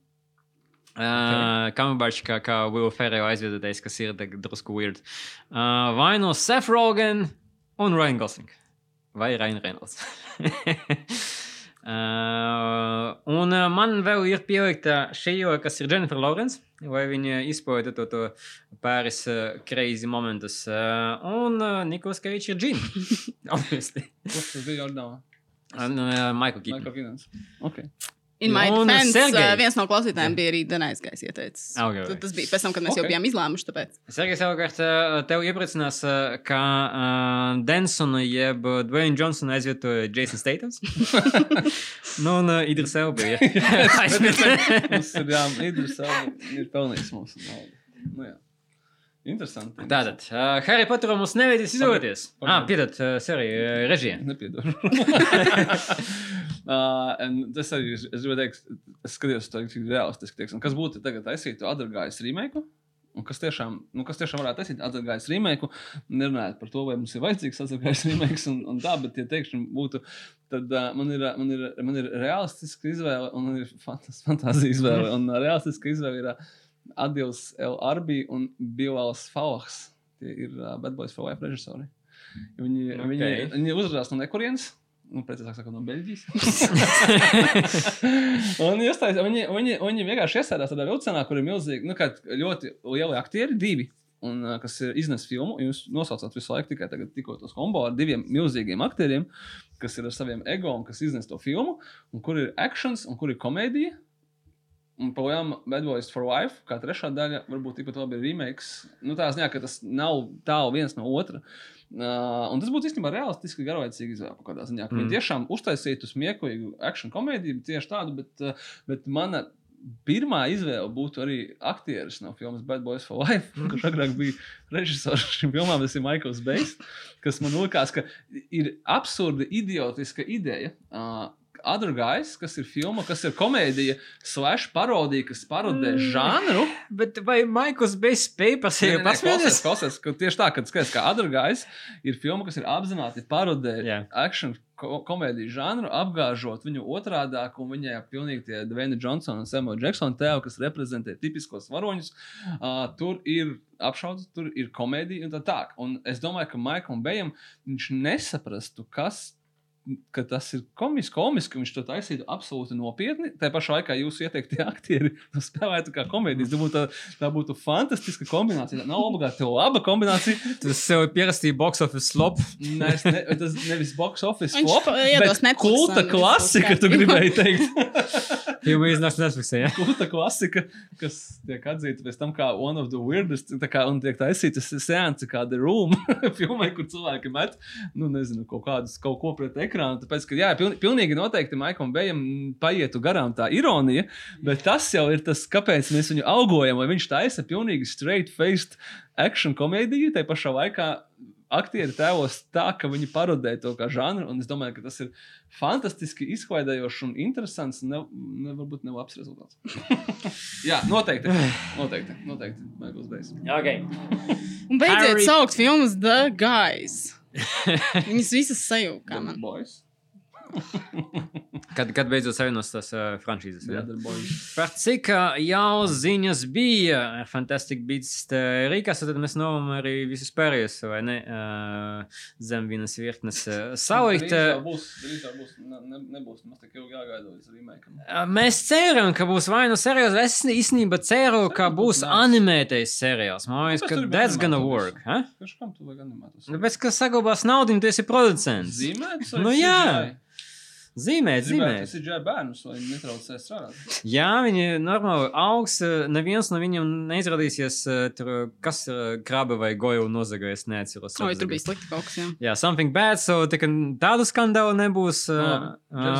Uh, Kambarčs kā, kā Will Ferrell aizvedotais, kas ir drusku weird. Uh, vai no Seth Rogen un Ryan Gosling. Vai Ryan Reynolds. <laughs> uh, un uh, man vēl ir pielikta šī, kas ir Jennifer Lawrence. Vai viņa izpauda to, to pāris uh, crazy momentus. Uh, un uh, Nikos Keits ir Džina. Obviously. Kurš tas bija? Un uh, Michael Keaton. Michael Keatons. Okay. In my Un defense, Sergej. uh, viens no klausītājiem bija arī Danais Gais ieteicis. Ah, ok, ok. Tad Tas bija pēc tam, kad mēs okay. jau bijām izlēmuši. Tāpēc. Sergejs savukārt tev iepriecinās, ka uh, Densonu jeb Dwayne Johnsonu aizvietoja Jason Statams. <laughs> nu, un uh, Idris Elba <laughs> ir ir jā, Idris Elba ir pelnījis mūsu naudu. Nu, jā. Interesanti. Tātad, uh, Harry Potteru mums nevajadzēs izdoties. Ah, piedod, uh, serija, uh, režija. Nepiedodu. <laughs> uh, tas arī es es gribēju teikt, es skatījos to tik realistiski. Teiksim, kas būtu tagad taisīt Adargājas remake? Un kas tiešām, nu, kas tiešām varētu taisīt Adargājas remake? Nerunājot par to, vai mums ir vajadzīgs Adargājas remake un, un tā, bet, ja teiksim, būtu, tad uh, man, ir, man, ir, man ir realistiska izvēle un man ir fantāzija izvēle. <laughs> Un uh, realistiska izvēle ir uh, Adils L. Arbi un Bilals Fauhs. Tie ir uh, Bad Boys for Life režisori. Viņi, okay. viņi, viņi uzrādās no nekurienes. Nu, precīzāk sakot, no Beļģijas. <laughs> un iestājas, viņi, viņi, viņi vienkārši iestājās tādā vilcienā, kur ir milzīgi, nu, ļoti lieli aktieri, divi. Un, kas iznes filmu, jūs nosaucāt visu laiku tikai tagad, tikko tos kombo ar diviem milzīgiem aktieriem, kas ir ar saviem ego un kas iznes to filmu, un kur ir akcents un kur ir komēdija. Un projām Bad Boys for Life, kā trešā daļa, varbūt tikpat labi ir remakes. Nu, tā ziņā, ka tas nav tālu viens no otra. Uh, un tas būtu īstenībā realistiski garlaicīgi izvēle kaut kādā ziņā. Mm. Viņi tiešām uztaisītu smieklīgu akciju komēdiju, tieši tādu, bet, uh, bet mana pirmā izvēle būtu arī aktieris no filmas Bad Boys for Life, kurš agrāk bija režisors šim filmām. Tas ir Maikls Bejs, kas man likās, ka ir absurda, idiotiska ideja. Uh, Other Guys, kas ir filma, kas ir komēdija, slash parodija, kas parodē mm. žanru. Bet vai Maikls Bejs spēja nē, nē, pasmieties? klausies, ka tieši tā, kad skaties, ka Other Guys ir filma, kas ir apzināti parodē Jā. action ko komēdiju žanru, apgāžot viņu otrādāk, un viņai ir pilnīgi tie Dwayne Johnsona un Samuel Jacksona tēvi, kas reprezentē tipiskos varoņus. Uh, tur ir apšaudas, tur ir komēdija un tā tālāk. Un es domāju, ka Maikam Bejam viņš nesaprastu, kas. Ka tas ir komiski, komiski, un viņš to taisītu absolūti nopietni. Tā pašā laikā jūs ieteiktie <laughs> aktieri to spēlētu kā komēdijas. Tā būtu, tā, būtu fantastiska kombinācija. Tā nav obligāti laba kombinācija, Tas sev pierakstīja box office slop. Nē, ne, tas nevis box office Viņš flop, pa- iedos bet kulta klasika, tu gribēji teikt. <laughs> Filma iznāks Netflixē, ja? kulta klasika, kas tiek atzīta pēc tam kā one of the weirdest, tā kā, un tiek taisīta seanse kā The Room, <laughs> filmai, kur cilvēki met, nu, nezinu, kaut kādus, kaut ko pret ekrānu, tāpēc, ka, jā, piln, pilnīgi noteikti Maikam Bejam paietu garām tā ironija, bet tas jau ir tas, kāpēc mēs viņu algojam, lai viņš taisa pilnīgi straight-faced action komēdiju, tai pašā laikā aktieri tēlos tā, ka viņi parodē to kā žanru, un es domāju, ka tas ir fantastiski izklaidējošs un interesants, ne, ne, varbūt ne labs rezultāts. <laughs> Jā, noteikti. Noteikti. noteikti. Maikls Bejs. Okay. Un beidziet Harry- saukt filmas The Guys. <laughs> Viņas visas sajūta. <laughs> Kad, kad beidzot savienos tās uh, franšīzes? Jā. Par cik uh, jau ziņas bija ar Fantastic Beats Rīgas, tad mēs novam arī visus pārējos, vai ne, uh, zem vienas virknes uh, salikt. Drīz jau Uh, būs, drīz jau būs, ne, ne, nebūs mums tik ilgi jāgaida līdz remake. Mēs ceram, ka būs vai nu seriāls, es īstenībā ceru, ka Seriāls būs nice. animētais seriāls. Man liekas, ka that's gonna work. Ha? Kurš kam tu vajag animētus? Tāpēc, ka saglabās naudu, tu esi producents. Zīmētus? Nu jā. Zīmēt, Zīmēt. zīmēt. Tas ir ģērbs bērnus, lai viņi netraucē strādāt. Jā, viņi normāli augs. eh, Neviens no viņiem neizrādīsies, eh, tur, kas ir krāba vai goju nozagājis. Neatceros. Oi, tur bija slikti kaut kas. Jā. Jā, something bad, so tā tādu skandālu nebūs. Uh,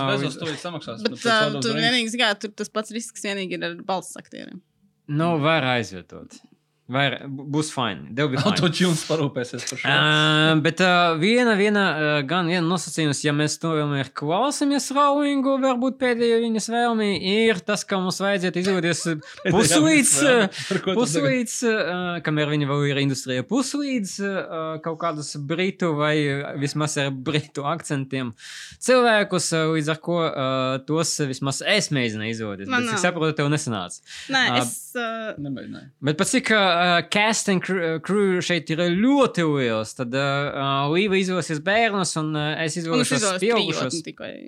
Bezos to ir samaksājis. Bet uh, tur vienīgi, zināmā, tur tas pats risks vienīgi ir ar balss aktieriem. nu, var aizvietot. Vai būs fine. Tev bija <laughs> fine. Autotunes parūpēsies par šo. Uh, bet uh, viena, viena, uh, gan viena nosacījums, ja mēs tomēr klausāmies Rowlingu, varbūt pēdējo viņas vēlmi, ir tas, ka mums vajadzētu izvēlēties <laughs> puslīdz, puslīdz, uh, kamēr viņa vēl ir industrijā, puslīdz uh, kaut kādus britu vai uh, vismaz ar britu akcentiem cilvēkus, uh, līdz ar ko uh, tos vismaz es mēģināju izvēlēties. Bet, cik saprotu, tev nesanāca. Nē, es. Uh, Nemēģināju. Bet pat cik uh, casting crew, crew šeit ir ļoti liels, tad uh, Līva izvēlēsies bērnus un uh, es izvēlēšos izvēlējos pieaugušos.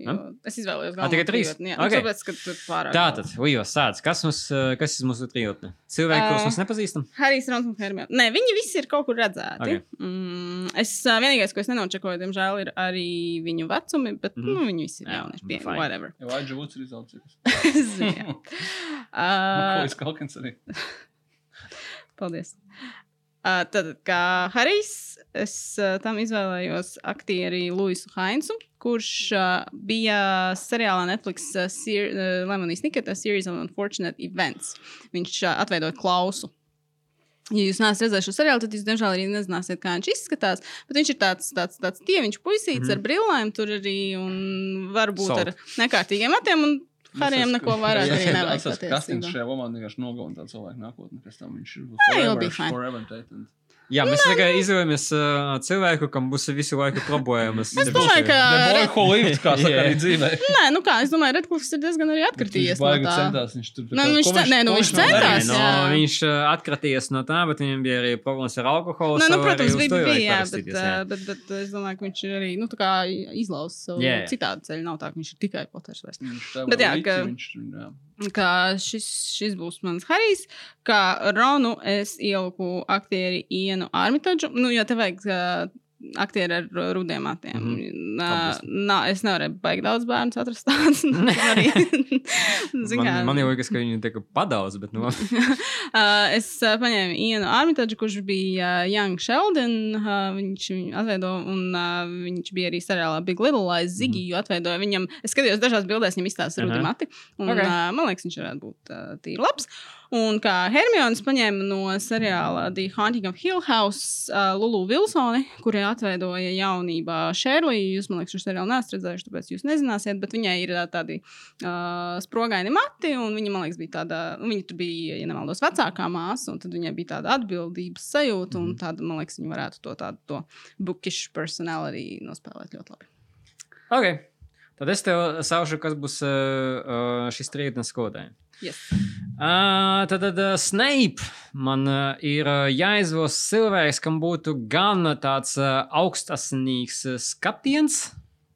jo Es izvēlējos Ah, tikai trīs? Jā, Ok. okay. tāpēc, ka tur pārāk. Tātad, Līva, sāc, kas, mums, uh, kas ir mūsu trijotne? Cilvēki, kurus Ā. mēs nepazīstam? Harijs Rons un Hermione. Nē, viņi visi ir kaut kur redzēti. Ok. Okay. Mm, es ā, vienīgais, ko es nenočakoju, diemžēl, ir arī viņu vecumi, bet mm -hmm. nu, viņi visi ir Jā, jaunieši. nu, Pie, whatever. Jā, Aģa Vuds ir izaucis. Zinu, jā. Ko Ā, es kaut kāds arī. <laughs> Paldies. Uh, tad, kā Harijs, es uh, tam izvēlējos aktieri Luisu Hainsu, kurš uh, bija seriālā Netflix uh, ser, uh, Lemonijas Nikita Series of Unfortunate Events. Viņš uh, atveidoja klausu. Ja jūs neesat redzējuši šo seriālu, tad jūs, diemžēl, arī nezināsiet, kā viņš izskatās. Bet viņš ir tāds, tāds, tāds dieviņš puisīts mm Mhm. -hmm. ar brillēm, tur arī un varbūt Salt. ar nekārtīgiem matiem. Un Harijam neko <laughs> vairāk arī nevajag. Tas kastings patiesībā. šajā lomā vienkārši nogalina tādu cilvēku nākotni, pēc tam viņš ir forever, forever taken. Jā, mēs tikai izvēlamies uh, cilvēku, kam būs visu laiku problēmas. <laughs> Es domāju, ka. Lived, kā saka arī dzīvē. <laughs> Nē, nu kā, es domāju, Redklifs ir diezgan arī Viņš atkritījies no baigi tā. centās, viņš tur. Nu, viņš ce- nē, nu, viņš centās, darījis? no, viņš atkratījās no tā, bet viņam bija arī problēmas ar alkoholu. Nē, nu, protams, bija, bija, jā, bet, jā. uh, bet, bet es domāju, ka viņš ir arī nu, tā kā izlauzis savu jā. citādu ceļu. Nav tā, ka viņš ir tikai poters. vairs. Viņš Bet jā, ka- viņš, jā. Kā šis, šis būs mans Harijs, kā Ronu es ieliku aktieri Ienu Armitaģu. Nu, jo te vajag uh, aktieri ar rudiem matiem. Mm Mhm. nā, nā, es nevarēju baigt daudz bērnu atrast tādus. <laughs> Man, man jau liekas, ka viņi tiek padaudz, bet nu, <laughs> Uh, es uh, paņēmu Ienu Armitaģu, kurš bija uh, Young Sheldon. Uh, viņš viņu atveido, un uh, viņš bija arī seriālā Big Little Lies Ziggy, jo atveidoja viņam. Es skatījos dažās bildēs, viņam izstāsta rudi mati. Un, Ok. okay. uh, man liekas, viņš varētu būt uh, tīri labs. Un kā Hermionas paņēma no seriāla The Haunting of Hill House uh, Lulu Vilsoni, kurai atveidoja jaunībā Šērliju. Jūs, man liekas, šo seriālu neesat redzējuši, tāpēc jūs nezināsiet, bet viņai ir uh, tādi uh, sprogaini mati, un viņa, man liekas, bija tāda, viņa tur bija, ja nemaldos, vecākā māsa, un tad viņai bija tāda atbildības sajūta, un tāda, man liekas, viņa varētu to tādu to bookish personality nospēlēt ļoti labi. ok. Tad es tev saušu, kas būs uh, uh, šis trījotnes skolotājs. Yes. Uh, tad, uh, Snape man uh, ir uh, jāizvēlas cilvēks, kam būtu gan tāds uh, augstasinīgs uh, skatiens,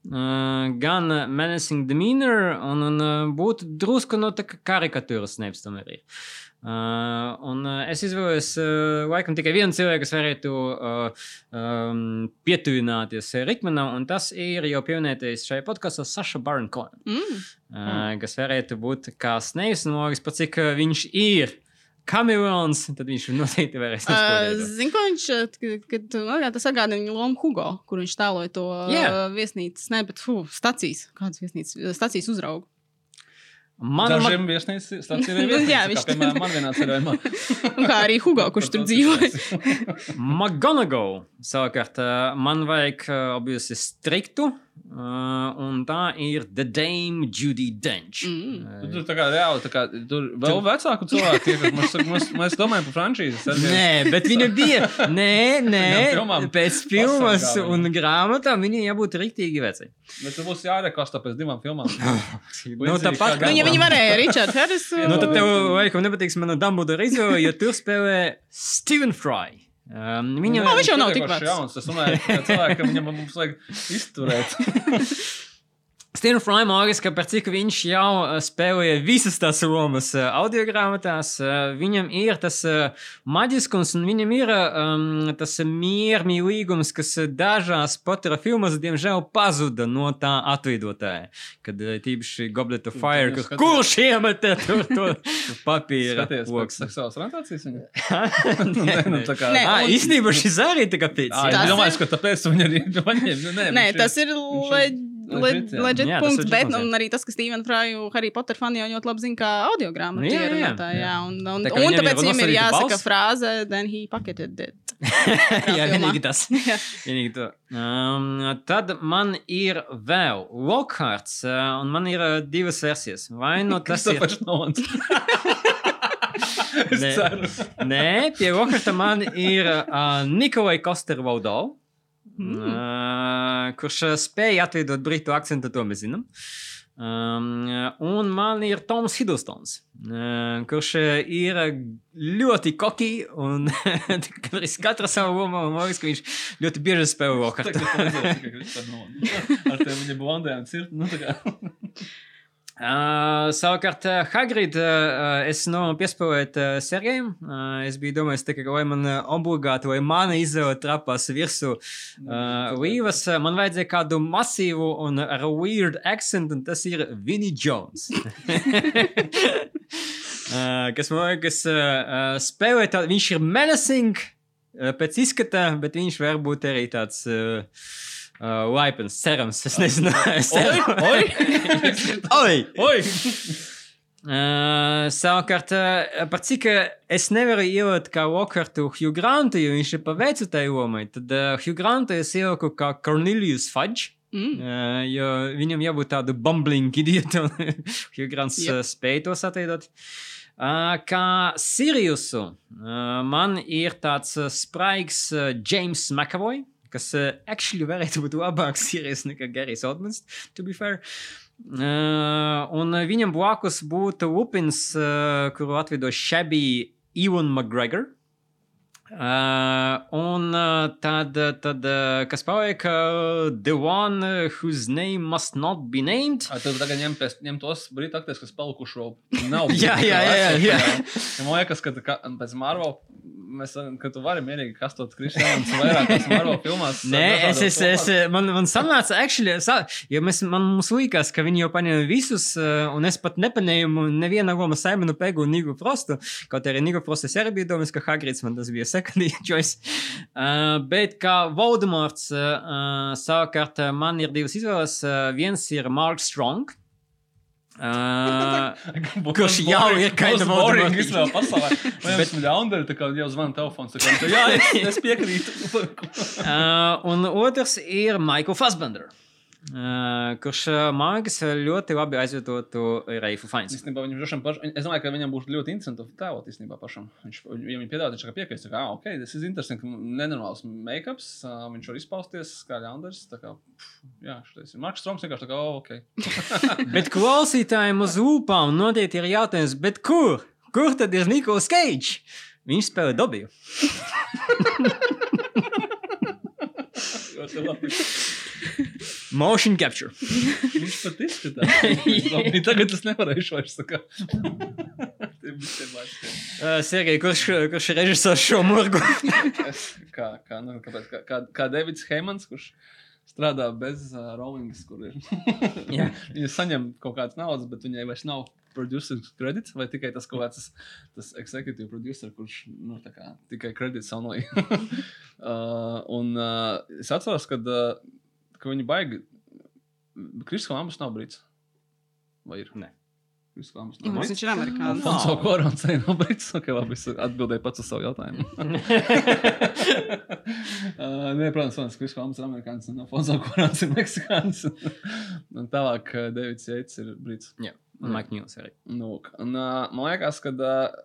uh, gan menacing demeanor, un, un uh, būtu drusku no tā kā karikatūras Snape tomēr ir. Uh, un uh, es izvēlējos uh, laikam tikai vienu cilvēku, kas varētu uh, um, pietuvināties uh, Rikmanam, un tas ir jau pieminētais šajā podkāstā Saša Barankoina. Mm. Uh, kas varētu būt kā Snēvis, un logiski, pat cik uh, viņš ir kameleons, tad viņš noteikti varēs Uh. Zinu, ko viņš uh, kad, man liekas, tas atgādina viņa lomu Hugo, kur viņš tēloja to Jā. uh, viesnīcas, ne, bet fu, stacijas, kādas viesnīcas, stacijas uzraugu. Man, Dažiem viesnīcām stācija ir Nu, <laughs> jā, viesnīca, viņš kā, piemēram, man vienā ceļojumā. Un <laughs> kā arī Hugo, <laughs> kurš tur dzīvoja. McGonagall savukārt uh, man vajag uh, obviously striktu, uh, un tā ir The Dame Judy Dench. Mm. Tu Tur tā kā reāli, tā kā tur vēl vecāku cilvēku ir. Mēs, mēs, mēs domājam par frančīzes. Nē, bet viņa bija. <laughs> Nē, nē, filmām pēc filmas un grāmatām viņai jābūt rīktīgi vecai. Bet tur būs jārekostā pēc divām filmām. <laughs> Nu, tāpat, kā Nu, ja viņi varēja Richard Harris. Nu, tad tev laikam nepatiks mana Dumbledore izvēle, jo tur spēlē Steven Fry. Um, viņam Nu, viņš jau nav tik vecs. jauns. Es domāju, ka cilvēkam viņam mums vajag izturēt. Steven Fry mākslinieks, ka par cik viņš jau uh, spēlēja visas tās lomas uh, audio grāmatās, uh, viņam ir tas maģiskums un viņam ir um, tas miermīlīgums, kas dažās Pottera filmās, diemžēl, pazuda no tā atveidotāja. Kad tīpaši Goblet of Fire, jūs ka skaties- kurš iemeta tur to <laughs> papīra Skaties, pēc loks? seksuālas orientācijas viņa. <laughs> Nē, nu, nē. tā kā- Nē, un- īstenībā šis arī tā kā pēc. Ā, Tas Es domāju, ir- ka tāpēc viņi arī. <laughs> Nē, tas ir viņš ir- Legit, jā. Punkts, legit bet punkts, jā. un arī tas, ka Stevena Fraju Harry Potter fani jau ļoti labi zina, kā audio grāmatu Jā, jā, jā. Jā, un, un, Tā un viņam tāpēc ir viņam ir jāsaka balss. frāze, then he pocketed it. <laughs> Jā, vienīgi tas. <laughs> Vienīgi to. Um, tad man ir vēl Lockharts, uh, un man ir uh, divas versijas. Vai nu <laughs> tas ir. Nolans. Es Nē. pie Lockharta man ir uh, Nikolai Kostervaldov. Mm. Kurš uh, spēja atveidot britu akcentu, to mēs zinām. Um, un man ir Toms Hiddlestons, uh, kurš ir ļoti koki un <laughs> arī katra savu lomu. Man liekas, ka viņš ļoti bieži spēlē <laughs> Nolans. <laughs> Ar tiem viņa blondējām cirt. Nu. Uh, savukārt, uh, Hagrid, uh, es no piespēlēju uh, Sergejam. Uh, es biju domājis, ka, lai man obligāti, vai mana izvēle trapās virsū uh, līvas, uh, man vajadzēja kādu masīvu un ar weird accent, un tas ir Vinnie Jones. <laughs> uh, kas man liekas, uh, spēlē tādu, viņš ir menacing uh, pēc izskata, bet viņš var būt arī tāds. Uh, Uh, laipns, cerams, es nezinu. <laughs> Es ceru. Oi! <laughs> Oi! Oi! Uh, savukārt, uh, par cik uh, es nevaru ielikt kā Lokartu Hugh Grantu, jo viņš ir pa vecu tai lomai, tad uh, Hugh Grantu es ieliku kā Cornelius Fudge. Mm. Uh, jo viņam jābūt tādu bumbling idiotu, un <laughs> Hugh Grants Yep. yep. spēja tos atveidot. Uh, kā Siriusu, uh, man ir tāds uh, spraigs uh, James McAvoy, kas uh, actually varētu būt labāks <laughs> Sirius nekā Garijs Oldmans, to be fair. Uh, un viņam blakus būtu Lupins, uh, kuru atveido Shabby Ewan McGregor. Uh, un uh, tad, tad uh, kas paliek, uh, The One Whose Name Must Not Be Named. Ai, Tad tagad ņem, pēc, ņem tos brīdus, aktierus, kas palikuši vēl nav. Jā, jā, jā, jā, jā. Ja man liekas, ka ka pēc Marvel, mēs, tu vari mierīgi kastot Kristiāns vairākās Marvel filmās. Nē, es, es, es, man, man sanāca, actually, sa, jo mēs, man mums likās, ka viņi jau paņēma visus, un es pat nepaņēmu nevienu lomu Simonu Pegu un Nigu Frostu, kaut arī Nigu Frostu es arī biju domājis, ka Hagrids man tas bija second choice. Uh, bet kā Voldemorts, uh, uh, savukārt uh, man ir divas izvēles. Uh, viens ir Mark Strong. <laughs> Uh, Kurš jau ir of boring izvēle pasaulē. <laughs> Vai esmu ļaundari, tā kā jau zvana telefons. kā, Jā, es, es piekrītu. Uh, <laughs> un otrs ir Michael Fassbender, uh, kurš uh, liekas ļoti labi aizvietotu Reifu vien pašam, es domāju, ka viņam būs ļoti interesanti to tēlot īstenībā pašam. Viņš, ja viņi piedāvā, viņš piekrist, ka, ah, ok, tas ir interesanti, nenormāls make-ups, uh, viņš var izpausties kā tā kā, pff, jā, šitais ir Marks Strongs vienkārši tā kā, oh, ok. Bet klausītājiem uz lūpām noteikti ir jautājums, bet kur? Kur tad ir Nikols Keits? Viņš spēlē Dobiju. Ļoti labi. <laughs> Motion capture. Viņš pat izskatās. Labi, <laughs> Tagad es nevarēšu vairs vairs. Uh, Sergei, kurš, kurš ir režisors šo murgu? Kā, kā, nu, kāpēc, kā, kā, kā Davids Heimans, kurš strādā bez uh, rollings, kur ir. <laughs> Jā. Viņa saņem kaut kādas naudas, bet viņai vairs nav producer kredits, vai tikai tas kaut kāds tas, tas executive producer, kurš nu, kā, tikai kredits only. <laughs> uh, un uh, es atceros, kad, uh, ka viņi baigi. Kristis Kolumbus nav brīts. Vai ir? Nē. Kristis Kolumbus Nu, nav Viņš brīts. ir amerikānis. Alfonso Korons arī nav brīts. Ok, labi, es atbildēju pats uz savu jautājumu. <laughs> <laughs> uh, nē, protams, protams, Kristis Kolumbus ir amerikānis un Alfonso Korons ir meksikānis. <laughs> un tālāk uh, Davids Jeits ir brīts. Jā, un Mike Nils arī. Nu, un, uh, man liekas, ka uh,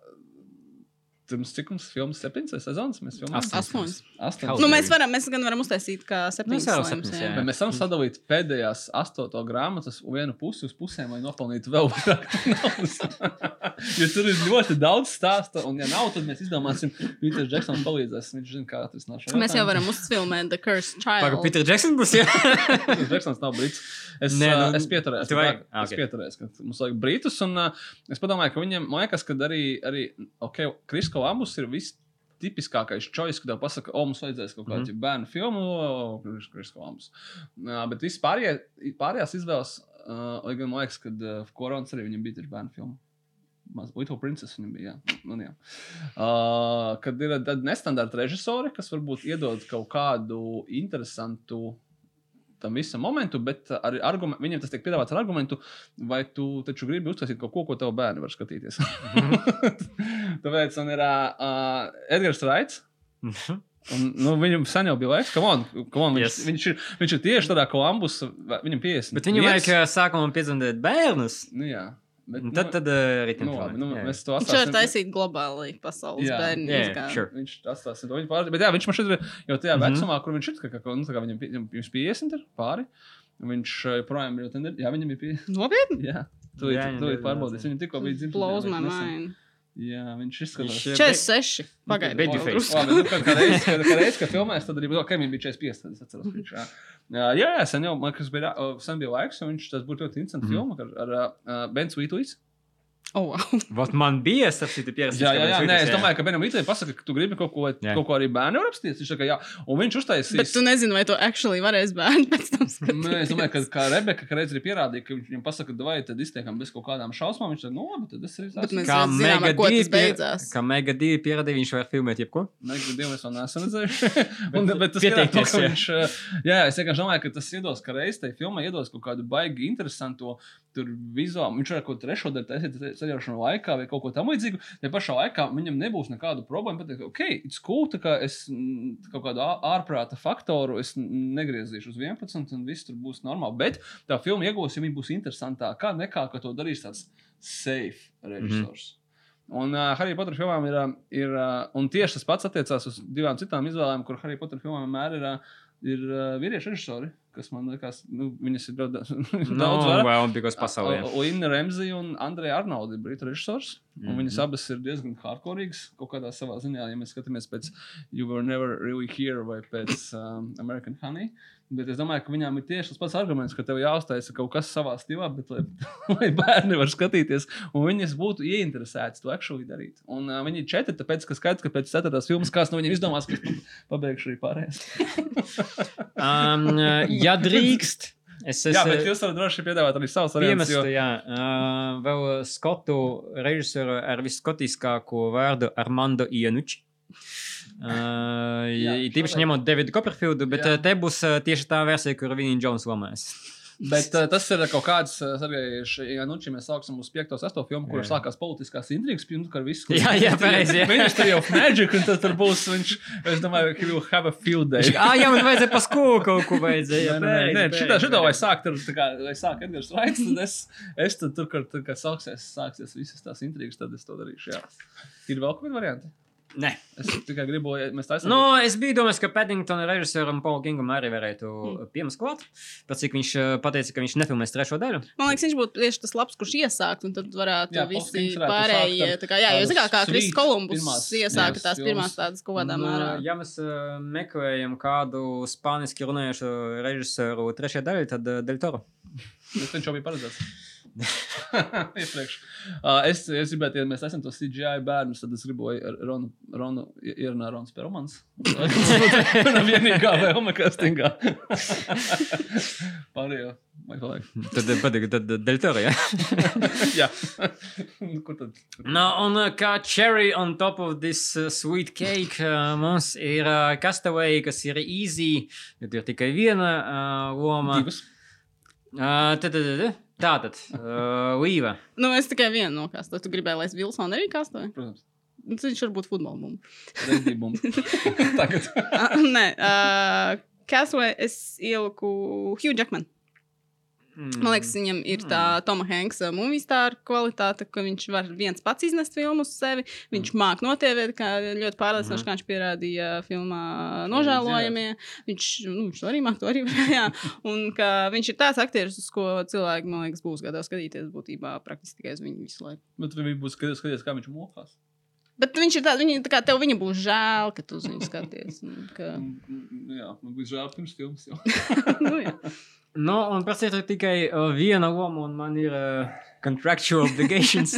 pirms cik mums filmas septiņas vai sezonas mēs filmējam? Astoņas. Astoņas. Nu, mēs, varam, mēs gan varam uztaisīt, kā Nu, septiņas es slēmas, septiņas, jā. jā. Bet mēs varam sadalīt pēdējās astoto grāmatas uz vienu pusi uz pusēm, lai nopelnītu vēl vairāk naudas. <laughs> jo tur ir ļoti daudz stāstu, un, ja nav, tad mēs izdomāsim, Pīters Džeksons palīdzēs. Viņš zina, kā tas nav. Mēs jau varam uzfilmēt The Cursed Pagaid, Child. Peter Jackson būs, jā? Pīters Džeksons nav brīts. Es, Nē, nu, nu, es pieturējos. tu pie vajag- Ah, Es ok. pieturējos, ka mums vajag brītus, un uh, es padomāju, ka viņiem, man liekas, ka arī, arī ok, Krisko Lambus ir viss. Tipiskākais choice, kad tev pasaka, o, mums vajadzēs kaut kādu mm -hmm. bērnu filmu, Lambus. Uh, bet viss pārējie, pārējās izvēles, uh, lai gan man liekas, ka uh, Korons arī viņam bija tieši bērnu filma. Maz- Little Princess viņam bija. Jā. Nu, jā. Uh, kad ir tādi nestandarta režisori, kas varbūt iedod kaut kādu interesantu tam visam momentu, bet ar argumentu, viņam tas tiek piedāvāts ar argumentu, vai tu taču gribi uztaisīt kaut ko, ko tev bērni var skatīties. <laughs> Tāpēc man ir uh, Edgars Raits. Un, nu, viņam sen jau bija laiks, come on, come on, viņš, Yes. yes. viņš, ir, viņš ir tieši tādā Kolumbus, viņam 50. Bet viņam vajag sākumā piedzemdēt bērnus. Nu, jā, bet, un Tad, tad uh, arī nu, labi, nu, mēs to Viņš var taisīt globāli pasaules Jā. bērnu. Jā, izgāju. sure. Viņš atstāsim to viņa pāri. Bet jā, viņš man šeit ir jau tajā Mhm. vecumā, kur viņš ir. Kā, kā, nu, tā kā viņam, viņš 50 ir pāri. Viņš uh, joprojām ir. Jā, viņam ir 50. Nopietni? <laughs> Jā, tu Jā, esi viņam pārbaudījis. Viņam tikko bija dzimšanas Blows diena, my nesen. mind. Jā, viņš izskatās. Viņš, 46. Pagaidiet, Babyface. Labi, nu, kad, kad reiz, kad, kad reiz, kad filmēs, tad arī bija, ok, viņam bija 45, tad es atceros, ka viņš, jā. Jā, jā, sen jau, man kas bija, uh, sen bija laiks, un viņš, tas būtu ļoti interesants mm Mhm. -hmm. film ar, ar uh, Ben Sweetuis. Oh, wow. <laughs> Vot man bija citu pieredzi. Jā, jā, jā, nē, es domāju, ka Benam Vītē pasaka, ka tu gribi kaut ko, Jā. kaut ko arī bērnu rakstīt. Viņš saka, jā, un viņš uztaisīs. Bet tu nezini, vai to actually varēs bērni pēc tam skatīties. Nē, es domāju, ka kā Rebeka reiz ir pierādījusi, ka viņš viņam pasaka, vai tad iztiekam bez kaut kādām šausmām. Viņš saka, no, labi, tad es arī Bet mēs Kā zinām, Mega ko tas 2 pie- beidzās. Kā Mega 2 pierādīja, viņš var filmēt jebko. Negribu Dievu, es vēl neesmu redzējis. <laughs> Un, bet tas pieteikties, ka jā. viņš, uh, jā, es vienkārši domāju, ka tas iedos, ka reiz tajā filmā iedos kaut kādu baigi interesantu tur vizuāli. Viņš var kaut ko trešo daļu taisīt ceļošanu laikā vai kaut ko tam līdzīgu. Ja pašā laikā viņam nebūs nekādu problēmu pateikt, ok, it's cool, tā kā es mm, kaut kādu ārprāta faktoru negriezīšu uz 11 un viss tur būs normāli. Bet tā filma iegūs, ja viņa būs interesantāka nekā, ka to darīs tāds safe režisors. Un uh, Harry Potter filmām ir, ir uh, un tieši tas pats attiecās uz divām citām izvēlēm, kur Harry Potter filmām vienmēr ir, ir uh, vīriešu režisori, kas man liekas, nu, viņas ir daudz, <laughs> daudz No, vairāk. well, because pasaulē. Linda Remzija un Andreja Arnoldi ir britu režisors. Mm. -hmm. Viņas abas ir diezgan hardcoreīgas kaut kādā savā ziņā, ja mēs skatāmies pēc You Were Never Really Here vai pēc um, American Honey. Bet es domāju, ka viņām ir tieši tas pats arguments, ka tev jāuztaisa kaut kas savā stilā, bet lai, <laughs> lai bērni var skatīties, un viņas būtu ieinteresētas to actually darīt. Un uh, viņi ir četri, tāpēc, ka skaidrs, ka pēc ceturtās filmas kāds no viņiem izdomās, ka pabeigšu arī pārējās. Um, <laughs> ja drīkst, es Jā, bet esmu jūs varat droši piedāvāt arī savus variantus. Jo... jā, uh, vēl skotu režisoru ar viskotiskāko vārdu Armando Ienuči. Uh, tīpaši ņemot Davidu Copperfieldu, bet Jā. uh, te būs uh, tieši tā versija, kur Vinnie Jones lomēs. Bet uh, tas ir kaut kāds, uh, ja nu mēs sāksim uz 5. un 6. filmu, kur sākās politiskās intrigas, pirms kā viss. Jā, jā, pareizi. Ministry of Magic, un tad tur būs viņš, es domāju, he will have a field day. Ah, jā, man vajadzēja pa skolu kaut ko vajadzēja. Nē, nē, nē, šitā, šitā vai sākt, tur, tā kā, vai sāk Edgars Raits, tad es, es tad tur, kur, tur, kad sāksies, sāksies visas tās intrigas, tad es to darīšu, jā. Ir vēl kādi varianti? Nē. Es tikai gribu, ja mēs taisām. Nu, es biju domājis, ka Paddingtona režisoram Paul Kingam arī varētu mm. piemest klāt. Pēc cik viņš uh, pateica, ka viņš nefilmēs trešo daļu. Man liekas, viņš būtu tieši tas labs, kurš iesākt, un tad varētu Jā, visi Kings varētu pārējie. Tā kā, jā, jo zināmā kā Kristis Kolumbus iesāka tās pirmās tādas kaut kādā Un, mērā. Ja mēs uh, meklējam kādu spāniski runājošu režisoru trešajā daļā, tad uh, Del Toro. <laughs> Viņš jau bija paredzēts. <laughs> Iepriekš. Uh, es, es gribētu, ja mēs esam to CGI bērnus, tad es gribu ar Ronu, Ronu ierunāt Rons Permans. Mana <laughs> vienīgā vēlme castingā. <laughs> Pārējo. Tad, uh, patīk, tad uh, Del Toro, jā. Kur tad? No, un uh, kā cherry on top of this uh, sweet cake, uh, mums ir uh, Castaway, kas ir easy, bet ir tikai viena uh, loma. Divas. Uh, tad, tad, tad, tātad, uh, Līva. Nu, es tikai vienu nokāstu. Tu gribēji, lai es Vilsonu arī kastoju? Protams. Nu, tad Viņš var būt futbola bumba. <laughs> Tagad. Nē, uh, Castaway es ieliku Hugh Jackman. Man liekas, viņam ir tā Toma Hanksa movie star kvalitāte, ka viņš var viens pats iznest filmu uz sevi. Viņš māca notievēt, kā ļoti pārliecinoši, kā viņš pierādīja filmā Nožēlojamie. Viņš, nu, viņš arī māca, to arī <laughs> varēja. Un ka viņš ir tāds aktieris, uz ko cilvēki, man liekas, būs gatavi skatīties būtībā praktiski tikai uz viņu visu laiku. Bet bija būs skaties, kā viņš mokās. Bet viņš ir tāds, viņa, tā kā tev viņa būs žēl, ka tu uz viņu skaties. un Ka, Mm, Jā, man bija žēl pirms filmas. jau. <laughs> nu, jā. <laughs> Nu, un tam ir tikai uh, viena loma, un man ir uh, contractual obligations.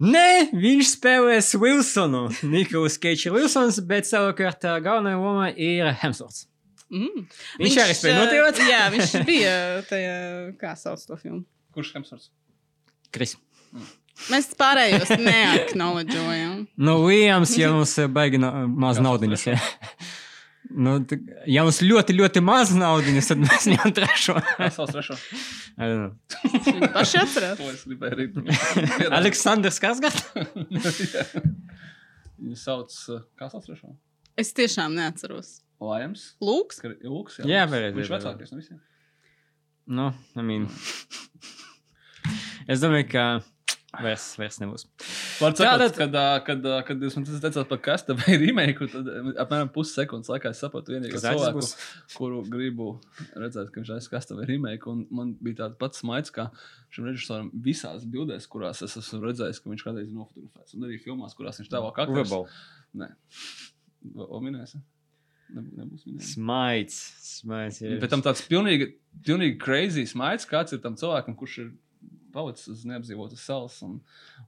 Nē, viņš spēlēs Wilsonu. Nikolas Keits Wilsons, bet savukārt uh, galvenā loma ir Hemsworths. Mm. Viņš arī spēja ā, notievēt? Jā, viņš bija tajā, kā sauc to filmu. Kurš Hemsworths? Kris. Mēs pārējos neacknowledgeojam. Nu, Liams jau mums baigi na maz naudiņas. Jā. Nu, ja mums ļoti, ļoti maz naudas, tad mēs ņemam trešo. Sauc trešo? I don't know. Viņi paši atcerās. To es gribēju arī. Aleksandrs Kasgars. Viņu sauc, uh, kā sauc trešo? Es tiešām neatceros. Laims. Lūks. Lūks, Jā, Lūks. pareizi, Viņš jā, vecākais no visiem. Nu, I mean. es domāju, ka vairs, vairs nebūs. Var Sakot, tad- kad, kad, kad jūs man tas teicāt par kastu vai <laughs> remake, tad apmēram pussekundes laikā es sapratu aizs cilvēku, būs? kuru gribu redzēt, ka viņš aiz kastu vai remake. Un man bija tāds pats smaids, kā šim režisoram visās bildēs, kurās es esmu redzējis, ka viņš kādreiz ir nofotografēts. Un arī filmās, kurās viņš tēlo kā Urbal. Nē. O minēsi? Neb- Nebūs minēts. Smaids. Smaids. Bet tam tāds pilnīgi, pilnīgi crazy smaids, kāds ir tam cilvēkam, kurš ir palicis uz neapdzīvotas salas un,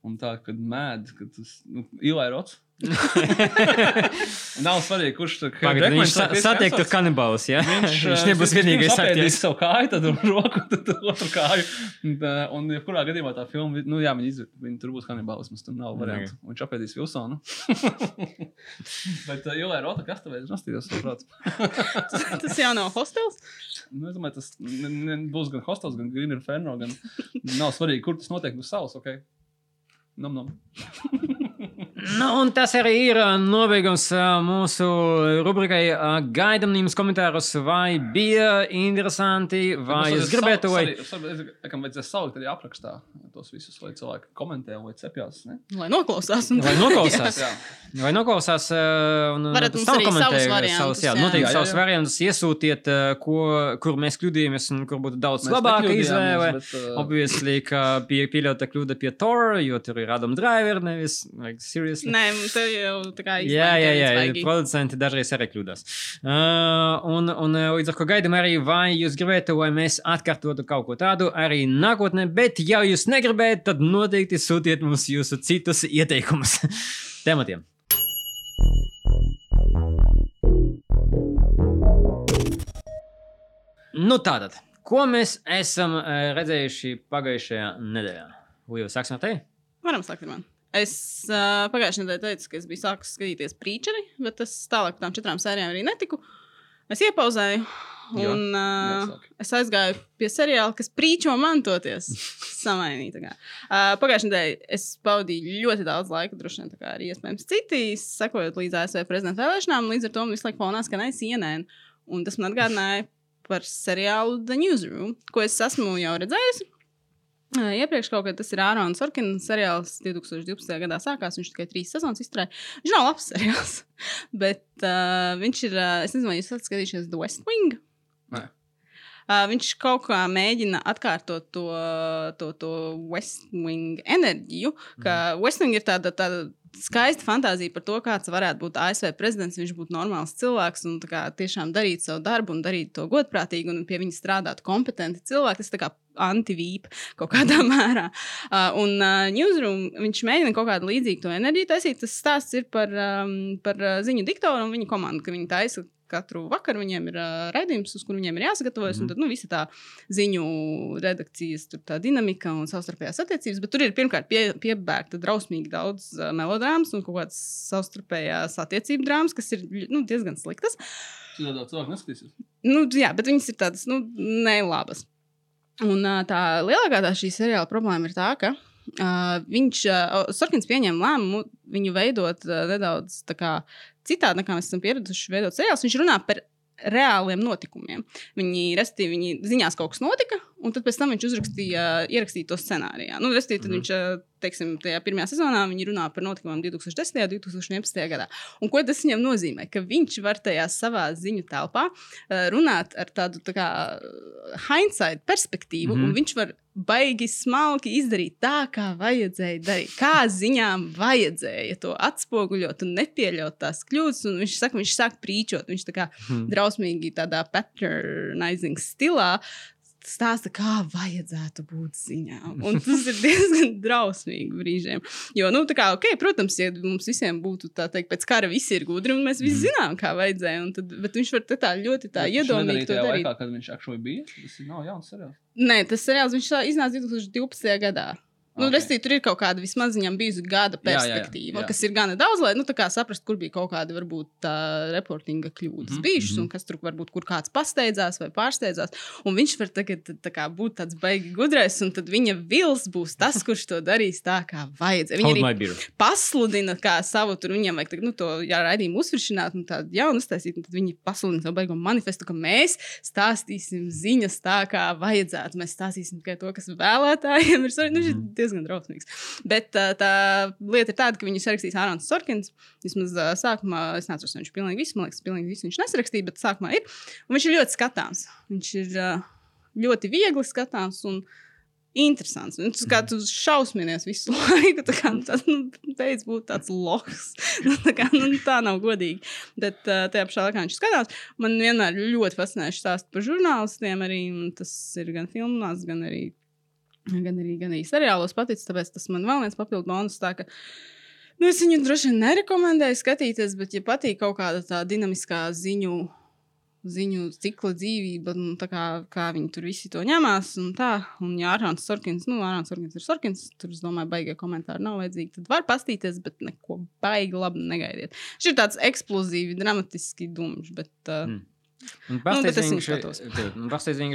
un tā, kad mēd, kad tas nu, Ilai Rots. <laughs> Nav svarīgi, kurš tur Pagad, viņš sa satiek tur kanibālus, ja? Viņš, <laughs> viņš nebūs viņš vienīgais apēdīs aktieris. savu kāju, tad roku, tad otru kāju. Un, ā, un jebkurā gadījumā tā filma, nu jā, viņi, izv... viņi tur būs kanibālisms, tur nav variantu. Viņš apēdīs Vilsonu. <laughs> Bet Ilai Rota, kas tev ir nostījos, saprāt? Tas jau nav hostels. Nu, es domāju, tas ne, ne, būs gan hostels, gan Green Inferno. Gan... Nav svarīgi, kur tas notiek uz salas. Okay? Nom, nom. Nu, un tas arī ir nobeigums mūsu rubrikai. Gaidām jums komentārus, vai bija interesanti, vai Mums jūs gribētu, vai. salikt- es- Kam vajadzēs salikt arī aprakstā tos visus, lai cilvēki komentē vai cepjās. Ne? Lai noklausās. Un... Vai noklausās? Jā. Vai noklausās? Un, Varat mums arī savus variantus, savus, jā, jā. noteikti Jā, jā, savus jā. variantus iesūtiet, ko, kur mēs kļūdījāmies un kur būtu daudz Mēs labāka izvēle. bet, uh, Obviously, ka pie, pieļauta kļūda pie Tor, jo tur ir Adam Driver, nevis like, seriously. Nē, tev jau tā kā Jā, jā, jā, svaigi. producenti dažreiz arī kļūdās. Uh, un, un uh, līdz ar to gaidām arī, vai jūs gribētu, lai mēs atkārtotu kaut ko tādu arī nākotnē, bet, ja jūs negribētu, tad noteikti sūtiet mums jūsu citus ieteikumus <laughs> tematiem. Nu, tātad, ko mēs esam uh, redzējuši pagājušajā nedēļā? Jau sāksim ar tevi? Varam sākt ar mani. Es uh, pagājušajā nedēļā teicu, ka es biju sācis skatīties preacheri, bet es tālāk par tām četrām sērijām arī netiku. Es iepauzēju, un uh, jāsāk. es aizgāju pie seriāla, kas prīčo man toties. <laughs> Samainīt. Uh, pagājušajā nedēļā es pavadīju ļoti daudz laika, droši vien arī iespējams citi, sekojot līdz ASV prezidenta vēlēšanām. Līdz ar to man visu laiku fonā skanēja CNN. Un tas man atgādināja par seriālu The Newsroom, ko es esmu jau redzējusi. Iepriekš kaut kad tas ir Ārons Sorkins seriāls 2012. gadā sākās. Viņš tikai trīs sezonas izturēja. Viņš nav labs seriāls, <laughs> bet uh, viņš ir, uh, es nezinu, vai jūs esat skatījušies The West Wing. Nē. Uh, viņš kaut kā mēģina atkārtot to, to, to West Wing enerģiju, ka mm. West Wing ir tāda, tāda skaista fantāzija par to, kāds varētu būt ASV prezidents. Viņš būtu normāls cilvēks un kā, tiešām darīt savu darbu un darīt to godprātīgi un pie viņa strādāt kompetenti cilvēki. Tas tā kā antivīpa kaut kādā <laughs> mērā. Uh, un uh, Newsroom viņš mēģina kaut kādu līdzīgu enerģiju taisīt. Tas stāsts ir par, um, par ziņu diktoru un viņa komandu, ka viņi taisa katru vakaru viņiem ir uh, raidījums, uz kuru viņiem ir jāsagatavojas. Mm. Un tad nu, visa tā ziņu redakcijas tur tā dinamika un savstarpējās attiecības. Bet tur ir pirmkārt pie, piebērta drausmīgi daudz uh, melodrāmas un kaut kādas savstarpējās attiecību drāmas, kas ir nu, diezgan sliktas. Citādi cilvēki neskatīsies. Nu, jā, bet viņas ir tādas nu, nelabas. Un uh, tā lielākā tā šī seriāla problēma ir tā, ka uh, viņš, uh, Sorkins pieņēma lēmumu viņu veidot uh, nedaudz tā kā citādi, nekā mēs esam pieraduši veidot seriālus. Viņš runā par reāliem notikumiem. Viņi, respektīvi, viņi ziņās kaut kas notika, un tad pēc tam viņš uzrakstīja, ierakstīja to scenārijā. Nu, respektīvi, tad Mhm. viņš, uh, teiksim, tajā pirmajā sezonā viņi runā par notikumiem 2010. un 2011. gadā. Un ko tas viņam nozīmē? Ka viņš var tajā savā ziņu telpā uh, runāt ar tādu tā kā uh, hindsight perspektīvu, mm Mhm. un viņš var baigi smalki izdarīt tā, kā vajadzēja darīt. Kā ziņām vajadzēja to atspoguļot un nepieļaut tās kļūdas. Un viņš saka, viņš sāk prīčot, viņš tā kā Hmm. drausmīgi tādā patronizing stilā. Stāsta, kā vajadzētu būt ziņām. Un tas ir diezgan <laughs> drausmīgi brīžiem. Jo, nu, tā kā, ok, protams, ja mums visiem būtu tā teikt, pēc kara visi ir gudri, un mēs visi zinām, kā vajadzēja. Tad, bet viņš var tā ļoti tā to tajā darīt. Laikā, kad viņš actually bija, tas ir nav jauns seriāls. Nē, tas seriāls viņš tā iznāca 2012. gadā. Nu, Ok. okay. Tur ir kaut kāda vismaz viņam bijusi gada Jā, jā, jā, perspektīva, jā. kas ir gana daudz, lai nu, saprastu, kur bija kaut kāda varbūt tā reportinga kļūdas mm Mhm, -hmm. bijušas, un kas tur varbūt kur kāds pasteidzās vai pārsteidzās. Un viņš var tagad tā kā, būt tāds baigi gudrais, un tad viņa vils būs tas, <laughs> kurš to darīs tā, kā vajadzēja. Viņa arī pasludina kā savu, tur viņam vajag nu, to raidījumu uzsviršināt, un tādu jaunu uztaisīt, un tad viņi pasludina savu beigu manifestu, ka mēs stāstīsim ziņas tā, kā vajadzētu. Mēs stāstīsim tikai to, kas vēlētājiem ir svarīgi. Nu, diezgan drausmīgs. Bet tā, tā lieta ir tāda, ka viņu sarakstīs Ārons Sorkins. Vismaz uh, sākumā, es neatceros, viņš pilnīgi visu, man liekas, pilnīgi visu viņš nesarakstīja, bet sākumā ir. Un viņš ir ļoti skatāms. Viņš ir uh, ļoti viegli skatāms. Un, Interesants. Un tas kā tu šausminies visu <laughs> laiku. Tā kā nu, tas nu, beidz būt tāds lohs. <laughs> nu, tā, kā, nu, tā nav godīgi. Bet uh, tajā pašā laikā viņš skatās. Man vienmēr ļoti fascinējuši stāst par žurnālistiem. Arī, tas ir gan filmās, gan arī, gan arī, gan arī seriālos paticis. Tāpēc tas man vēl viens papildu bonus. Tā, ka, nu, es viņu droši vien nerekomendēju skatīties, bet, ja patīk kaut kāda tā dinamiskā ziņu ziņu cikla dzīvība, nu, tā kā, kā viņi tur visi to ņemās. Un tā, un ja Arāns Sorkins, nu, Arāns Sorkins ir Sorkins, tur, es domāju, baigie komentāri nav vajadzīgi. Tad var pastīties, bet neko baigi labi negaidiet. Šis ir tāds eksplozīvi, dramatiski dumjš, bet uh, Mm. Un Nu, bet pastāstiet es viņu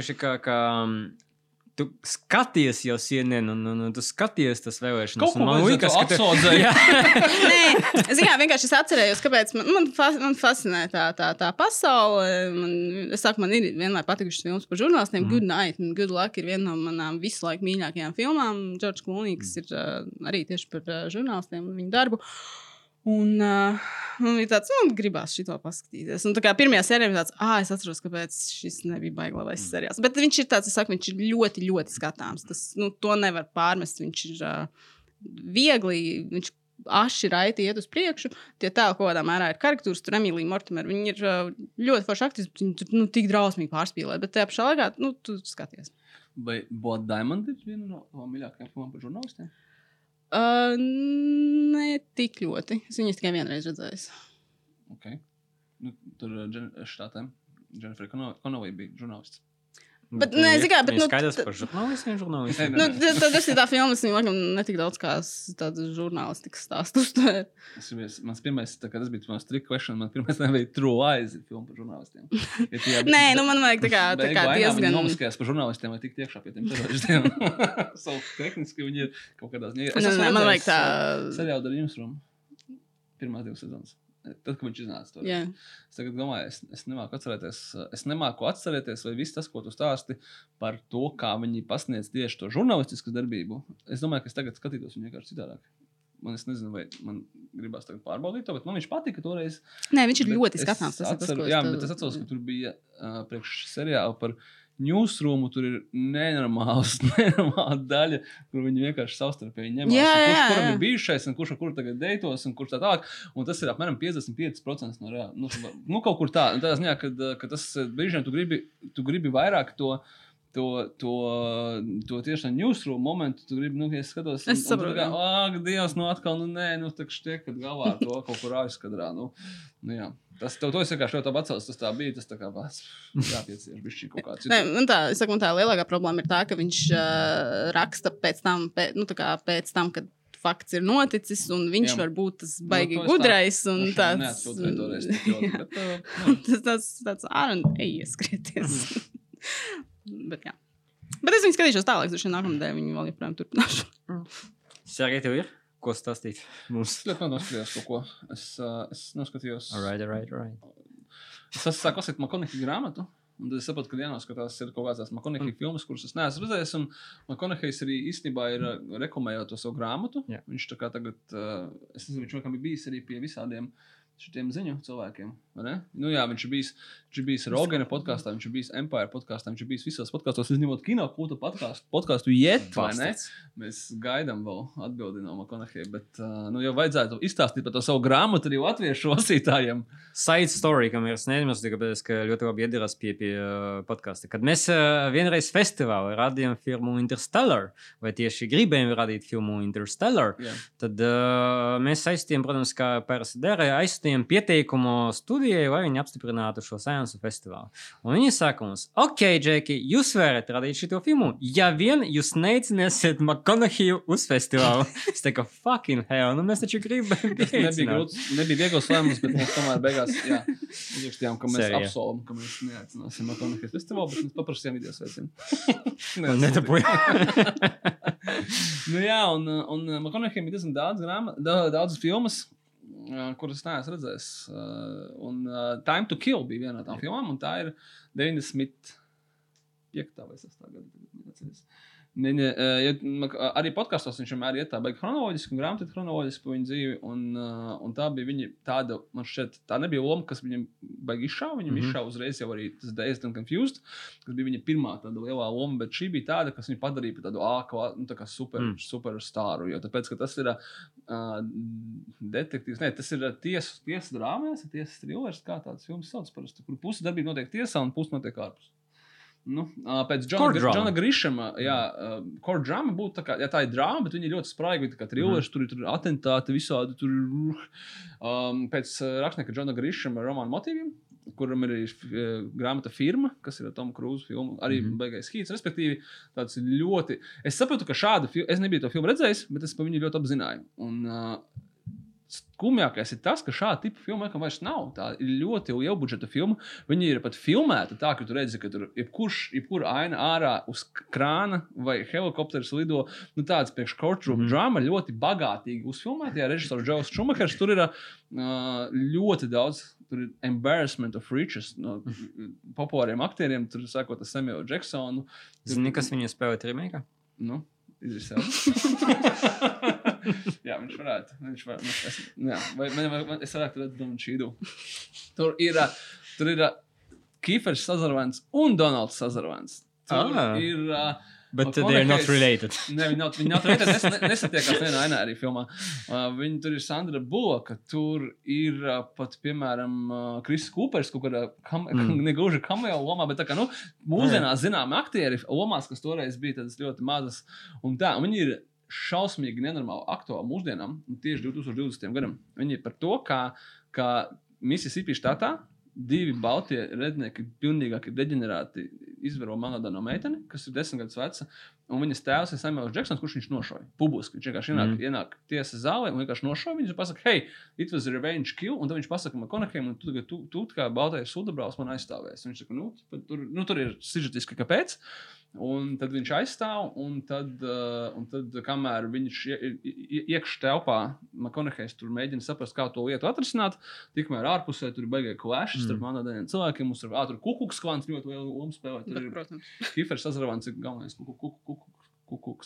tu skaties jau sienien, un, un, un tu skaties tas vēlēšanas. Kaut man liekas, ka tu- atsaudzēt. Jā. <laughs> Nē, vienkārši es atcerējos, kāpēc man, man, fa man fascinē tā, tā, tā pasaule. Man, es saku, man ir vienmēr patikušas filmas par žurnālistiem. Mm. Good Night un Good Luck ir viena no manām visu laiku mīļākajām filmām. Džordžs Klūnīgs ir uh, arī tieši par uh, žurnālistiem un viņu darbu. Un uh, man bija tāds, nu, gribās šo paskatīties. Un kā pirmajā sērijā bija tāds, ah, es atceros, kāpēc šis nebija baigts labais seriāls. Bet viņš ir tāds, es saku, viņš ir ļoti, ļoti skatāms. Tas, nu, to nevar pārmest. Viņš ir uh, viegli, viņš aši raiti iet uz priekšu. Tie tēli kaut kādā mērā ir karikatūras, tur Emīlija Mortimer. Viņi ir uh, ļoti forši aktieri, bet viņi tur nu, tik drausmīgi pārspīlē. Bet tajā pašā laikā, nu, tu skaties. Vai Blood Diamond ir viena no mīļākajām filmām par žurnālistiem? Uh, ne tik ļoti. Es viņus tikai vienreiz redzēju. Okay. Nu, tur uh, Džen- štātēm Jennifer Konovai bija žurnālists. Bet, nē, zini kā, bet, nu, skaidrs par žurnālistiem, žurnālistiem. Nu, tas ir tā filma, kas viņam netik daudz kā s- tāda žurnālistikas stāstu uztver. Es biju, mans pirmais, tā kā tas bija mans trick question, man pirmais nebija True Eyes, filma par žurnālistiem. <laughs> Ja tie- Nē, nu man vajag tā kā, tā kā ainā viņi diezgan. Nomaskajās par žurnālistiem vai tik tiekšā pie tiem teroristiem. Savu <laughs> tehniski viņi ir kaut kādā ziņā. Nē, man vajag tā. Seriāla ar jums rumu. Pirmās divas sezonas. Tad, kad viņš iznāca to. Jā. Es domāju, es, es nemāku atcerēties, es nemāku atcerēties, vai viss tas, ko tu stāsti par to, kā viņi pasniedz tieši to žurnālistisku darbību. Es domāju, ka es tagad skatītos viņu vienkārši citādāk. Man es nezinu, vai man gribās tagad pārbaudīt to, bet man viņš patika toreiz. Nē, viņš ir ļoti skatāms. Tas tas, atceru, es jā, bet es atceros, ka tur bija uh, priekš seriāla par newsroomu. Tur ir nenormāls, <laughs> nenormāla daļa, kur viņi vienkārši savstarpēji. Jā, un kurš jā, kuram ir bijušais, un kurš ar kuru tagad deitos, un kurš tā tālāk. Un tas ir apmēram 55% no reāla. Nu, nu, kaut kur tā, tā ziņā, kad, uh, ka tas uh, brīžiem tu gribi, tu gribi vairāk to. To, to, to tieši tā newsroom momentu, tu gribi, nu, ja es skatos, Es saprotu, jā. ak, Dievs, nu, atkal, nu, nē, nu, tā kā tiek, kad galvā to kaut kur aizkadrā. Nu, nu, jā. Tas tev to es vienkārši ļoti atceros. Tas tā bija. Tas tā kā pats jāpiecieš bišķi kaut kāds. Nē, man tā, es saku, man tā lielākā problēma ir tā, ka viņš uh, raksta pēc tam, pēc, nu, tā kā pēc tam, kad fakts ir noticis, un viņš Jā. var būt tas Nu, baigi to es tā- gudrais. Un Nu, tāds, toreiz ļoti, bet, uh, nu, tas tāds, tāds ārā ej, skrieties. <laughs> Bet, jā. Bet es viņu skatīšos tālāk, droši vien nākamā nedēļa viņu vēl joprojām turpināšu. Sergei, tev ir ko stāstīt mums? Es ļoti noskatījos kaut ko. Es, uh, es noskatījos. Alright, alright, alright. Es sāku lasīt Makoniki grāmatu. Un tad es saprotu, ka jānoskatās ir kaut kādas Makoniki mm. filmas, kuras es neesmu redzējis. Un Makonihijs arī īstenībā ir uh, reklamējot to savu grāmatu. Jā. Viņš tā kā tagad, uh, es nezinu, viņš laikam ir bijis arī pie visādiem šiem ziņu cilvēkiem. Nu, jā, viņš ir bijis, viņš ir bijis Rogana podkāstā, viņš ir bijis Empire podkāstā, viņš ir bijis visos podkāstos, izņemot kino kulta podkāstu, podkāstu Jet, vai ne? Mēs gaidām vēl atbildi no Makonahija, bet uh, nu, jau vajadzētu izstāstīt par to savu grāmatu arī latviešu lasītājiem. Side story, kam ir sniedzams, tāpēc, ka ļoti labi iedarās pie, pie uh, podkāsta. Kad mēs uh, vienreiz festivālā radījām filmu Interstellar, vai tieši gribējām radīt filmu Interstellar, Jā. tad uh, mēs aizstījām, protams, kā parasti dara, aizstījām nosūtījām pieteikumu studijai, lai viņi apstiprinātu šo sēnesu festivālu. Un viņi saka mums, ok, Džeki, jūs varat radīt šo filmu, ja vien jūs neicināsiet McConaughey uz festivālu. <laughs> es teicu, fucking hell, nu mēs taču gribam. Tas nebija grūts, nebija viegls lēmums, bet mēs tomēr beigās jā, uzrakstījām, ka mēs Sērija. apsolam, ka mēs neaicināsim Makonahijas festivālu, bet mēs paprasījām video sveicienu. Un <laughs> nedabūja. <laughs> nu, jā, un, un Makonahijam ir diezgan daudz, grāma, da- daudz filmas. Kuras es neesmu redzējis. Un Time to Kill bija viena no tām filmām, un tā ir 95. vai 6. gada. Neatceros. Viņa, eh, ja, arī podkāstos viņš vienmēr ir tā, baigi chronoloģiski, un grāmatā chronoloģiski par viņu dzīvi. Un, uh, un tā bija viņa tāda, man šķiet, tā nebija loma, kas viņam baigi izšāva. Viņam mm. -hmm. izšāva uzreiz jau arī tas Dazed and Confused, kas bija viņa pirmā tāda lielā loma, bet šī bija tāda, kas viņu padarīja par tādu āku, nu, tā kā super, Mm. superstāru. Jo tāpēc, ka tas ir uh, detektīvs, ne, tas ir tiesas tiesas drāmas, tiesas trilers, kā tāds filmas sauc parasti, kur puse darbība notiek tiesā un puse notiek ārpus. Nu, pēc Džona, Court Gr drama. Džona Grishama, jā, kur drāma būtu tā, kā, jā, tā ir drāma, bet viņi ir ļoti spraigi. viņa Tā kā trilers, mm -hmm. tur ir tur ir atentāti, visādi tur ir. Um, pēc rakstnieka Džona Grishama romāna motīviem, kuram ir uh, grāmata firma, kas ir Tom Cruise filma, arī mm Mhm. -hmm. baigais hīts. Respektīvi, tāds ļoti. Es saprotu, ka šāda filma, es nebiju to filmu redzējis, bet es par viņu ļoti apzināju. Un, uh, Skumjākais ir tas, ka šāda tipa filma laikam vairs nav. Tā ir ļoti liela budžeta filma. Viņa ir pat filmēta tā, ka tu redzi, ka tur jebkurš, jebkura aina ārā uz krāna vai helikopters lido. Nu, tāds priekš courtroom mm Mhm. drama ļoti bagātīgi uzfilmēta. Jā, režisors Džons Šumahers tur ir uh, ļoti daudz. Tur ir embarrassment of riches no populāriem aktieriem. Tur sākot ar Samuelu Džeksonu. Zini, kas viņu spēlē trimēkā? Nu, Elba. <laughs> jā, viņš varētu. Viņš var, es, jā, vai, man, vai, man, es varētu redzēt, Donu Čīdu. Tur ir, tur ir Kīfers Sazarvans un Donalds Sazarvans. Tur Ah. ir. ā, Bet McConaughey's- they are not related. Ne, viņi nav, viņi nav tur nes, ne- nesatiekās vienā ainā arī filmā. Uh, viņi tur ir Sandra Bulloka, tur ir uh, pat, piemēram, uh, Kris Kupers, kaut kādā kam, Mm. <laughs> negluži kameo lomā, bet tā kā, nu, mūsdienās zināmi aktieri lomās, kas toreiz bija tādas ļoti mazas. Un tā, un viņi ir šausmīgi nenormāli aktuāli mūsdienām, un tieši 2020. gadam. Viņi ir par to, kā, kā Mississippi štatā divi baltie rednieki, pilnīgākie deģenerāti, izvaro Manadano meiteni, kas ir desmit gadus veca. Un viņas tēvs ir Samuels Džeksons, kurš viņš nošoja. Publiski viņš vienkārši ienāk, Mhm. mm. ienāk tiesas zālē un vienkārši nošoja viņu. un Pasaka, hei, it was a revenge kill. Un tad viņš pasaka, man konekam, un tu, tu, tu, tu kā baltais sudabrāls man aizstāvēs. Un Viņš saka, nu, tur, nu, tur ir sižetiski, kāpēc. Un tad viņš aizstāv, un tad, uh, un tad kamēr viņš ie- ie- iekšā telpā, Makonehejs tur mēģina saprast, kā to lietu atrisināt, tikmēr ārpusē tur ir baigais klāšs starp Mm. manādiem cilvēkiem. Mums ir ātri kukuks klāns, ļoti liela loma spēlē. Tur ir protams. Kifers Azarvans ir galvenais kukuks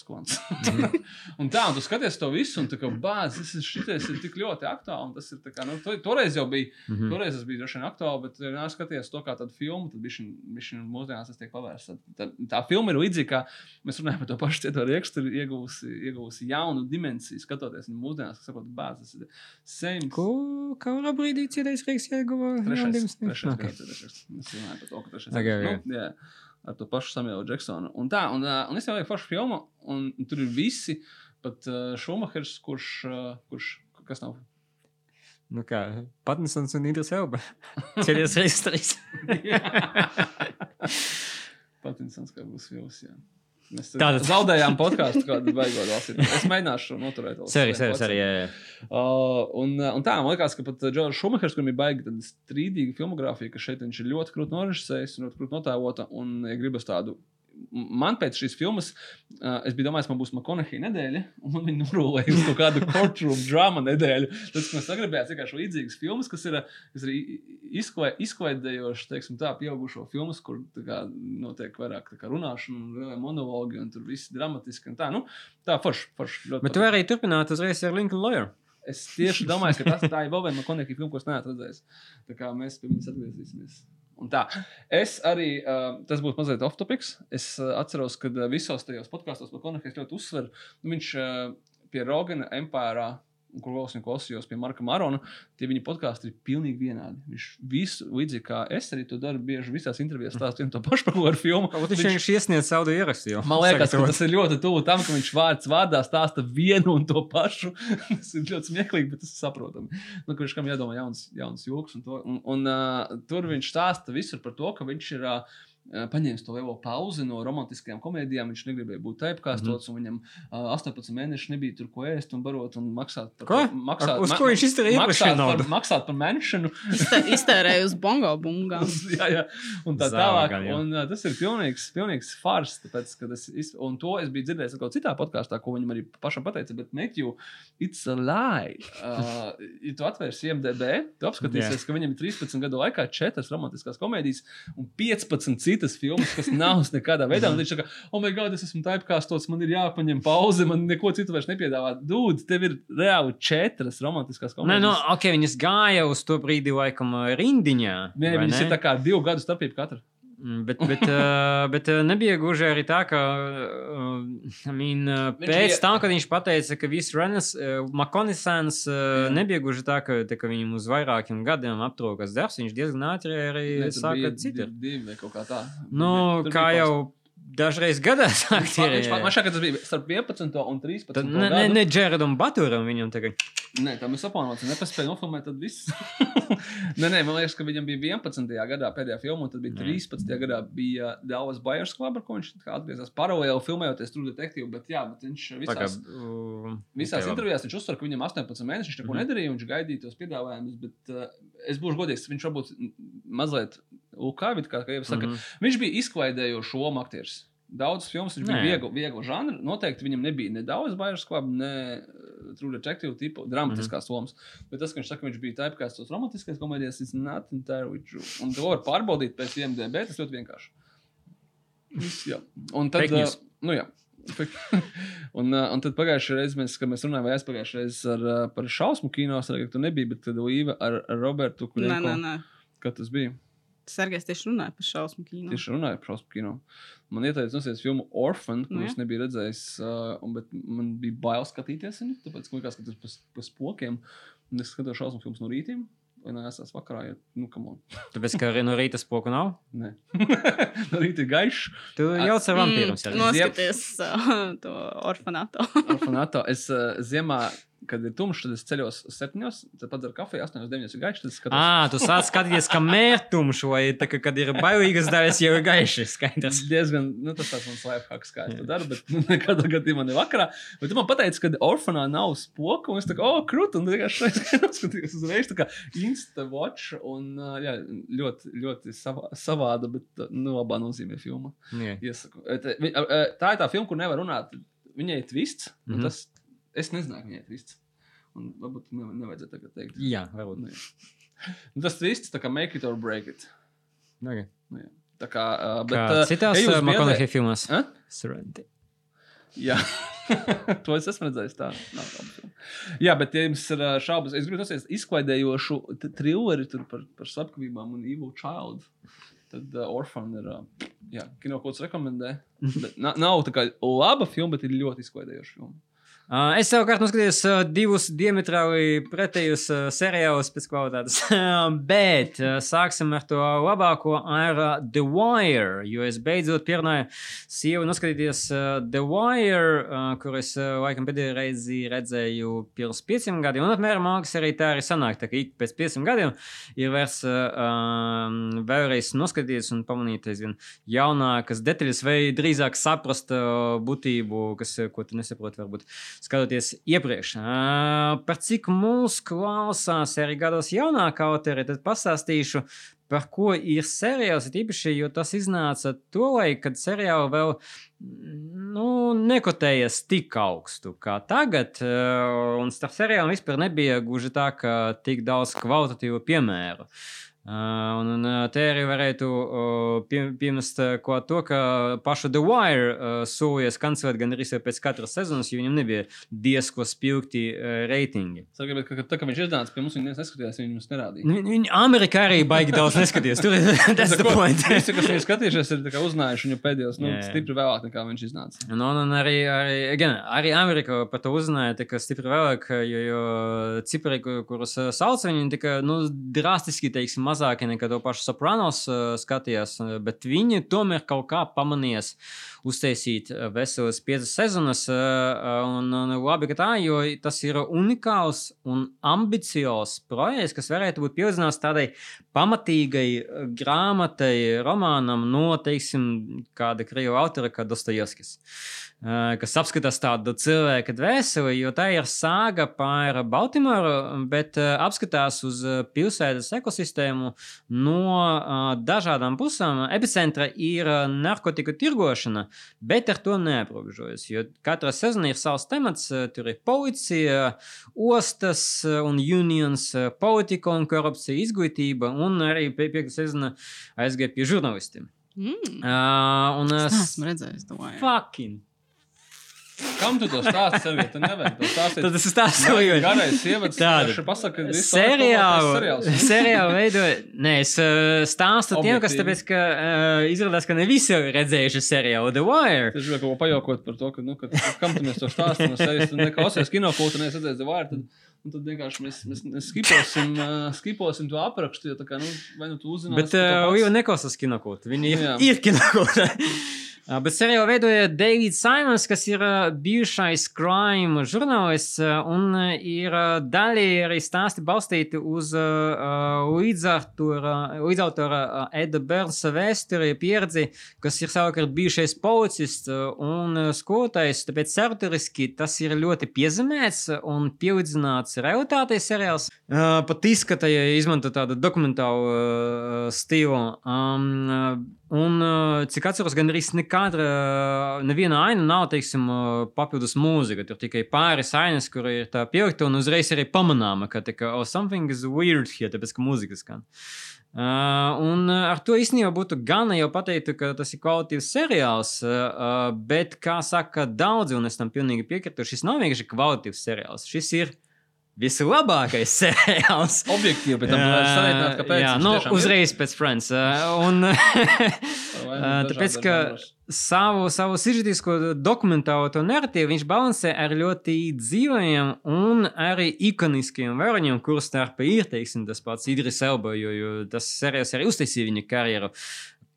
klāns. Mhm. <laughs> un tā, un tu skaties to visu, un tā kā bāzes, tas ir šitais ir tik ļoti aktuāli. un Tas ir tā kā, nu, to, toreiz jau bija, Mhm. toreiz tas bija droši vien aktuāli, bet, ja skaties to kā tādu filmu, tad viņš mūsdienās tas tiek pavērsts. Tā, tā filma ir līdzīga, kā mēs runājam par to pašu cieto riekstu, ir iegūsi, iegūsi jaunu dimensiju, skatoties viņu mūsdienās, kas sakot, bāzes ir same. Ko, kurā brīdī cietais reiks ieguva? Trešais, trešais Okay. ir trešais. Mēs runājam par to, ka trešais Ok, gads, ok. nu, jā, ar to pašu Samuelu Džeksonu. Un tā, un, un es jau vajag foršu filmu, un, tur ir visi, pat Šumahers, kurš, kurš, kas nav. Nu kā, Pattinsons un Idris Elba. <laughs> Cietais reiks trīs. Patinsons, kā būs filmas, jā. Mēs Tātad- zaudējām podkāstu, kādu beigot lasīt. Es mēģināšu noturēt. vēl Seri, seri, seri. jā, jā. Uh, un, uh, un tā, man liekas, ka pat Džordžs Šumahers, kurim ir baigi tāda strīdīga filmogrāfija, ka šeit viņš ir ļoti krūti norežisējis un ļoti krūti notēlota. Un, ja gribas tādu, man pēc šīs filmas, uh, es biju domājis, man būs Makonahija nedēļa, un man viņa nurūlēja uz kaut kādu courtroom <laughs> drama nedēļu. Tas, ka mēs sagribējām vienkārši līdzīgas filmas, kas ir, kas ir izklaidējošas, teiksim, tā, pieaugušo filmas, kur tā kā, notiek vairāk kā runāšana, monologi, un tur viss dramatiski. un Tā, nu, tā forši, ļoti Bet tu vari arī turpināt uzreiz ar Lincoln Lawyer. Es tieši domāju, ka tas <laughs> tā ir vēl viena konekta filma, ko es neesmu redzējis. Tā kā mēs pie viņas atgriezīsimies. Es arī, uh, tas būs mazliet off-topics. Es uh, atceros, ka visos tajos podkāstos par konektu ļoti uzsveru. Nu, viņš uh, pie Rogana Empire kur vēl esmu klausījos pie Marka Marona, tie viņa podkāsti ir pilnīgi vienādi. Viņš visu līdzīgi kā es arī to daru, bieži visās intervijās stāstu vienu to pašu par kādu filmu. Varbūt viņš vienkārši iesniedz audio ierakstu. Man liekas, ka tas ir ļoti tuvu tam, ka viņš vārds vārdā stāsta vienu un to pašu. <laughs> tas ir ļoti smieklīgi, bet tas ir saprotami. Nu, viņš kam jādomā jauns, jauns joks. Un, to, un, un uh, tur viņš stāsta visur par to, ka viņš ir. Uh, Paņēmis to lielo pauzi no romantiskajām komēdijām. Viņš negribēja būt typekastots, mm -hmm. un viņam uh, 18 mēneši nebija tur ko ēst un barot un maksāt par Ko? Maksāt, Uz ko viņš iztērēja maksāt par, maksāt par menšanu. Iztē- <laughs> Iztērēju uz bongo bungām. jā, jā, un tā tālāk. jā. Un, uh, tas ir pilnīgs, pilnīgs fars. Tāpēc, ka tas, iz- un to es biju dzirdējis kaut citā podkāstā, ko viņam arī pašam pateica. Bet, Matthew, it's a lie. Uh, ja tu atvērsi IMDB, tu apskatīsies, Jā. ka viņam ir 13 gadu laikā 4 romantiskās komēdijas un 15 citas filmas, kas nav nekādā veidā. Un viņš saka, oh, my God, es esmu typekastots, man ir jāpaņem pauze, man neko citu vairs nepiedāvā. Dūds, tev ir reāli 4 romantiskās Nē, komēdijas. nu, ok, viņas gāja uz to brīdi, laikam, rindiņā. Nē, viņas ne? ir tā kā divu gadu starpība katra. Mm, Bet, bet, uh, <laughs> bet uh, nebija gluži arī tā, ka uh, I mean, pēc tam, kad viņš pateica, ka viss uh, Jā. nebija gluži tā, ka, tā, ka viņam uz vairākiem gadiem aptrūkas darbs, viņš diezgan ātri arī tur sāka bija citu. divi- vai kaut kā tā. Nu, kā jau dažreiz gadās, <laughs> pa- man aktieri. šķiet, ka tas bija starp 11 un 13. Tad ne, ne, ne Džeradam Baturam viņam tagad. Nē, tam ir sapņots. Nepaspēja nofilmēt, tad viss. <laughs> nē, nē, man liekas, ka viņam bija 11. gadā pēdējā filma, un tad bija Nē. 13. gadā bija Dallas Buyers Club, ar ko viņš atgriezās paralēli filmējoties True Detective. Bet, jā, bet viņš Tā kā, visās, uh, visās ok, labi. intervijās viņš uzsver, ka viņam 18 mēneši viņš neko Mhm. nedarīja, un viņš gaidīja tos piedāvājumus. Bet uh, es būšu godīgs, viņš varbūt mazliet Lukāvit, kā jau saka, Mhm. Viņš bija izklaidējošs lomu aktieris. Daudz filmas viņš bija Nē. viegli, viegli žanri. Noteikti viņam nebija ne daudz Bairas kluba, ne uh, True Detective tipu dramatiskās mm -hmm. lomas. Bet tas, ka viņš saka, ka viņš bija typekāsts tos romantiskās komēdijas, is not entirely true. Un to var pārbaudīt pēc IMDB, tas ļoti vienkārši. Viss, jā. Un tad, uh, nu jā. <laughs> un, uh, un tad pagājušajā reizē, mēs, kad mēs runājām, vai aizpagājušajā reizē ar, uh, par šausmu kino, es saprotu, ka tu nebija, bet tad Līva ar, ar Robertu, kuriem Nē, nē, nē. Kad tas bija? Sergejs tieši runāja par šausmu kino. Tieši runāju par šausmu kino. Man ieteica nosēties filmu Orphan, Nu, kuras jā. nebija redzējis, uh, un, bet man bija bail skatīties viņu, tāpēc, ka likās, ka tas ir pa spokiem. Un es skatos šausmu filmas no rītiem, vai nē, es esmu vakarā, jo, nu, kam on. Tāpēc, ka arī no rīta spoku nav. Nē, <laughs> no rīta ir gaišs. Tu jau ar vampīriem Mm. Noskaties uh, to orfanātu. Orfanato. Es uh, ziemā, kad ir tumšs, tad es ceļos septiņos, tad padzeru kafiju, astoņos, deviņos ir gaišs, skatos. Ah, tu sāc skatīties, ka mērtumš vai tā, ka, kad ir bailīgas daļas, jau ir gaiši. Skaidrs. diezgan, nu, tas tāds mans lifehacks, kā es to daru, bet nu, nekādā gadījumā ne vakarā. Bet tu man pateici, ka orfanā nav spoka, un es tā kā, oh, krūti, un vienkārši <laughs> skatījos uzreiz, tā kā insta watch, un jā, ļoti, ļoti savā, savāda, bet, nu, labā nozīmē filma. Iesaku. Tā ir tā filma, kur nevar runāt. Viņai ir twists, un Mhm. tas, es nezināju, ka viņai twists. Un varbūt ne, nevajadzētu tagad teikt. Jā, varbūt. Nu, jā. Nu, tas twists, tā kā make it or break it. Okay. Tā kā, uh, bet, Kā uh, citās uh, McConaughey filmās. Eh? Serenity. Jā, <laughs> to es esmu redzējis. Tā nav filma. Jā, bet, ja jums ir šaubas, es gribu nosties izklaidējošu trilleri par, par slepkavībām un Evil Child. Tad uh, Orphan ir. Uh, jā, kino kaut kas rekomendē. <laughs> Bet, na, nav tā kā laba filma, bet ir ļoti izklaidējoša filma. Uh, es savukārt noskatījos uh, divus diametrāli pretējus uh, seriālus pēc kvalitātes. <laughs> Bet uh, sāksim ar to labāko, ar uh, The Wire. Jo es beidzot pierunāju sievu noskatīties uh, The Wire, uh, kur es uh, laikam pēdējo reizi redzēju pirms pieciem gadiem. Un apmēram mākslinieks arī tā arī sanāk. Tā kā ik pēc pieciem gadiem ir vērts uh, vēlreiz noskatīties un pamanīt aizvien jaunākas detaļas, vai drīzāk saprast uh, būtību, kas, ko tu nesaproti, varbūt skatoties iepriekš. Par cik mūs klausās arī gados jaunākā autori, tad pastāstīšu, par ko ir seriāls. ir Īpaši, jo tas iznāca to laiku, kad seriāli vēl nu, nekotējies tik augstu kā tagad. Un starp seriāliem vispār nebija gluži tā, ka tik daudz kvalitatīvu piemēru. Un, un te arī varētu pie, piemest ko to, ka paša The Wire solīja kancelēt gan arī pēc katras sezonas, jo viņam nebija diezko spilgti reitingi. Saka, bet, ka, tā, ka viņš iznāca pie mums, viņš neskatījās, viņš mums nerādīja. Nu, Viņa Amerikā arī baigi daudz neskatījās. Tur ir tas Ko- point. Visi, kas viņu skatījušies, ir uzzinājuši viņu pēdējos, nu, jā. stipri vēlāk nekā viņš iznāca. Nu, un, un arī, arī, again, arī Amerikā par to uzzināja tika stipri vēlāk, jo, jo cipari, kur- kurus sauc, viņi tika nu, drastiski teiksim, mazāki nekā to pašu Sopranos uh, skatījās, uh, bet viņi tomēr kaut kā pamanījās uztaisīt uh, veselas piecas sezonas. uh, uh, Un, un labi, ka tā, jo tas ir unikāls un ambiciozs projekts, kas varētu būt pievienots tādai pamatīgai grāmatai, romānam no, teiksim, kāda krievu autora, kā Dostojevskis. Kas apskatās tādu cilvēku dvēseli, jo tā ir sāga par Baltimoru, bet apskatās uz pilsētas ekosistēmu no dažādām pusēm. Epicentra ir narkotiku tirgošana, bet ar to neaprobežojas. Jo katra sezona ir savs temats, uh, tur ir policija, ostas uh, un unions, uh, politika un korupcija, izglītība, un arī piekta sezona aizgāja pie žurnālistiem. Mm. Uh, un, Es neesmu redzējis vai? Fucking! Kam tu to stāsti sev? ja Tu nevajag to stāstīt. Tad es stāstīju, Garais sievietes Tāda. pasaka, ka visu seriālu, <laughs> seriālu veidoju. Nē, es uh, stāstu tiem, kas Objektīvi. tāpēc, ka uh, izrādās, ka ne visi ir redzējuši seriālu The Wire. Es gribēju kaut ko pajokot par to, ka, nu, ka kam tu mēs to stāstām no sevis. Tu neklausies kinokultūru, neesat The Wire. Tad, nu, tad vienkārši mēs, mēs, mēs skiposim, uh, skiposim to aprakstu. Jo, tā kā, nu, vai nu tu uzzināsi, Bet uh, jau neklausās kinokūta. Viņi ir, Jā. ir kinokūta. Bet seriālu veidoja Davids Simons, kas ir bijušais crime žurnālists, un ir daļēji arī stāsti balstīti uz uh, līdzautora uh, Eda Bernsa vēsturi, pieredzi, kas ir savukārt bijušais policists un skolotājs. Tāpēc saturiski tas ir ļoti piezemēts un pielīdzināts realitātei seriāls. Uh, pat izskata, ja izmanto tādu dokumentālu uh, stilu. Um, uh, un, uh, cik atceros, gan arī nekāda, uh, neviena aina nav, teiksim, uh, papildus mūzika. Tur tikai pāris ainas, kur ir tā pielikta, un uzreiz arī pamanāma, ka tā kā, oh, something is weird here, tāpēc, ka mūzika skan. Uh, un uh, ar to īstenībā būtu gana jau pateikt, ka tas ir kvalitīvs seriāls, uh, uh, bet, kā saka daudzi, un es tam pilnīgi piekrītu, šis nav vienkārši kvalitīvs seriāls. Šis ir vislabākais seriāls. Objektīvi, bet tam salīdzināt, kāpēc. Jā, nu, tiešām ir. uzreiz pēc Friends. Uh, un, <laughs> uh, tāpēc, ka savu, savu sižetisko dokumentālo narratīvu viņš balansē ar ļoti dzīvajiem un arī ikoniskiem varoņiem, kurus starpā ir, teiksim, tas pats Idris Elba, jo, jo tas seriāls arī uztaisīja viņa karjeru.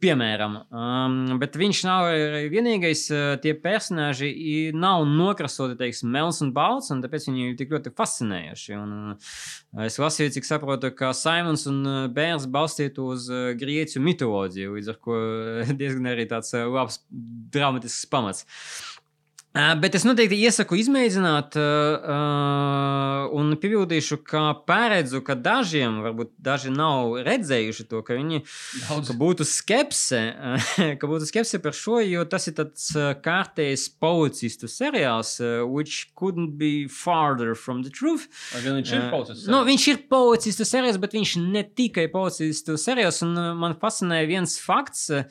Piemēram, um, bet viņš nav vienīgais. Uh, tie personāļi nav nokrasoti, teiksim, melns un balts, un tāpēc viņi ir tik ļoti fascinējoši. Un, uh, es lasīju, cik saprotu, ka Simons un uh, Bērns balstītu uz grieķu mitoloģiju, līdz ar to <laughs> diezgan arī tāds labs dramatisks pamats. Uh, Bet es noteikti iesaku izmēģināt, uh, uh, un piebildīšu, ka paredzu, ka dažiem, varbūt daži nav redzējuši to, ka viņi Daudz. ka būtu skepse, <laughs> ka būtu skepse par šo, jo tas ir tāds uh, kārtējs policistu seriāls, uh, which couldn't be farther from the truth. Vai viņš ir Uh, policists? Nu, viņš ir policistu seriāls, bet viņš ne tikai policistu seriāls. Un uh, man fascinēja viens fakts, uh,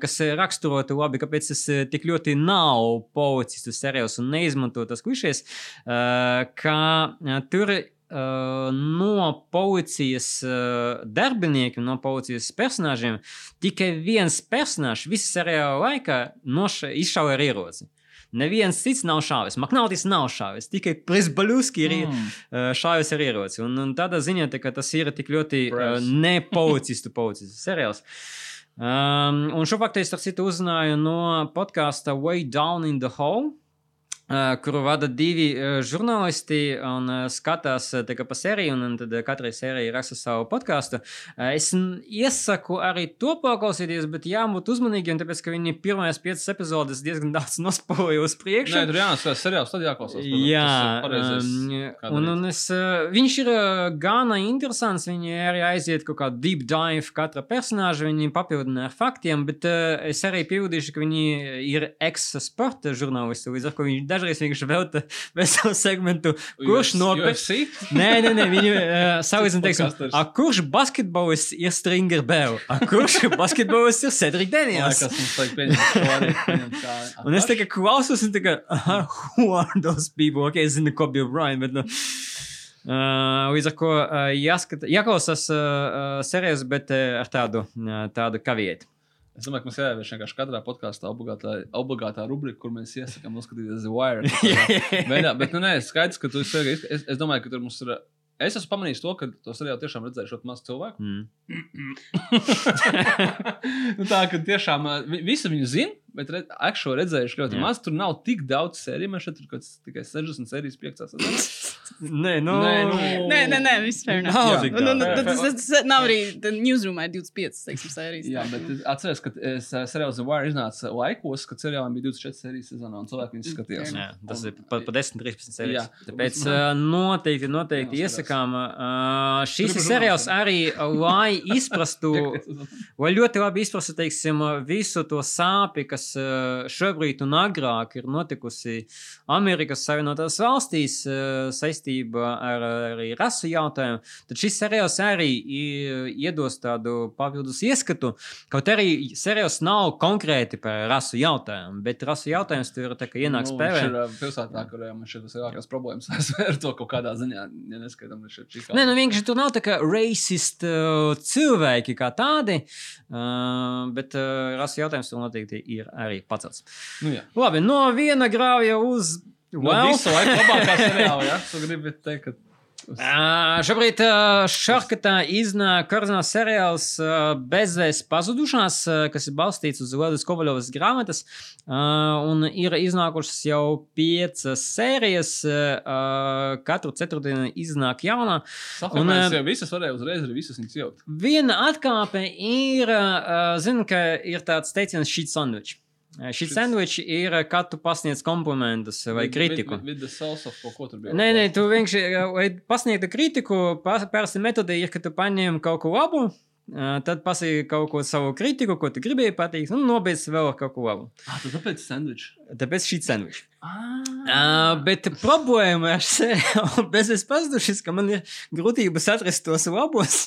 kas uh, raksturotu labi, kāpēc tas uh, tik ļoti nav policistu seriāls un neizmanto tas klišejas, uh, ka uh, tur uh, no policijas uh, darbiniekiem, no policijas personāžiem tikai viens personāžs visu seriāla laikā izšauja ar ieroci. Neviens cits nav šāvis. Maknautis nav šāvis. Tikai Prisbaļuski ir mm. šāvis ar ieroci. Un, un tādā ziņā tā, tas ir tik ļoti uh, ne policistu, policistu seriāls. Um, un šo faktu es citu uzzināju no podkāsta Way Down in the Hole. Uh, kuru vada divi žurnālisti un skatās tā kā pa sēriju, un, tad katrai sērijai raksta savu podkāstu. Es iesaku arī to paklausīties, bet jābūt uzmanīgiem, tāpēc, ka viņi pirmajās piecas epizodes diezgan daudz nospoja uz priekšu. Nē, tur jānoskatās seriāls, tad jāklausās. Jā, um, kā un, un es, viņš ir gana interesants. Viņi arī aiziet kaut kādu deep dive katra personāža, viņi papildina ar faktiem, bet es arī piebildīšu, ka viņi ir ex-sporta žurnālisti. Līdz ar to viņi dažreiz dažreiz vienkārši velta veselu segmentu, kurš nopērk. Nē, nē, nē, viņi uh, salīdzina, teiksim, a, kurš basketbolists ir Stringer Bell, a kurš <laughs> basketbolists ir Cedric Daniels. Un es tikai klausos, un tikai, aha, who are those people? Ok, es zinu, Kobe Bryant, bet, nu, uh, līdz ar ko uh, jāskata, jāklausās uh, uh, serijas, bet uh, ar tādu, uh, tādu kavieti. Es domāju, ka mums jāievieš vienkārši katrā podkāstā obligātā, obligātā rubrika, kur mēs iesakām noskatīties The Wire. <laughs> Veidā, bet, nu, nē, skaidrs, ka tu esi. Es, es domāju, ka tur mums ir. Es esmu pamanījis to, ka tos arī tiešām redzēju ļoti maz cilvēku. Mm. <laughs> nu, tā ka tiešām vi- visi viņu zina, bet re, akšo redzējuši ļoti. Jā. maz. Tur nav tik daudz sēriju. Man šeit kas tikai 60 sērijas, 5 sezonās. Nē, nu, Nē, nu. Nē, nē, nē, fair enough. Nav Jā. Nu, nu, tad tas, tas nav arī newsroomā 25, teiksim, sērijas. Jā, bet es atceros, ka es, ā, seriāls The Wire iznāca laikos, kad seriālam bija 24 sērijas sezonā un cilvēki viņus skatījās. Jā, tas ir pa, pa 10, 13 sērijas. Jā. Tāpēc uh, noteikti, noteikti Jāskatās. iesakām. Uh, šis ir seriāls arī, lai izprastu, <laughs> lai ļoti labi izprastu, teiksim, visu to sāpi, kas šobrīd un agrāk ir notikusi Amerikas Savienotās valstīs uh, saistībā ar arī rasu jautājumu. Tad šis seriāls arī iedos tādu papildus ieskatu, kaut arī seriāls nav konkrēti par rasu jautājumu, bet rasu jautājums tur ienāk Nu, spēlē. Viņš ir pilsētā, kurā man šeit ir lielākās problēmas. <laughs> Ar to kaut kādā ziņā, ja neskaidām, šeit Čikāgā. Nē, nu vienkārši tur nav tā kā racist uh, cilvēki kā tādi, uh, bet uh, rasu jautājums tur noteikti ir arī pacelts. Nu, jā. Labi, no viena grāvja uz. Visu laiku labākā seriāla, ja? Tu gribi teikt, ka... Uh, šobrīd uh, šarkatā iznāk kardināls seriāls uh, Bezvēs pazudušās, uh, kas ir balstīts uz Ledas Kovaļovas grāmatas. Uh, un ir iznākušas jau piecas sērijas. Uh, katru ceturtdienu iznāk jaunā. Safā, Un, ā, jau visas varējām uzreiz arī visas viņas jaukt. Viena atkāpe ir, uh, zinu, ka ir tāds teiciens šī sandvičs. Šī Shit. sandvičs ir, kad tu pasniedz komplimentus vai kritiku. Vid, vid, vid tur bija. Nē, nē, tu vienkārši, lai pasniegtu kritiku, pa- parasti metode ir, ka tu paņem kaut ko labu, tad pasaki kaut ko savu kritiku, ko tu gribēji pateikt, un nobeidz vēl kaut ko labu. Ah, tāpēc sandvič. Tāpēc šī sandvičs. Ah. Uh, bet problēma ar seriālu <laughs> bezvēs pazudušas, ka man ir grūtības atrast tos labos,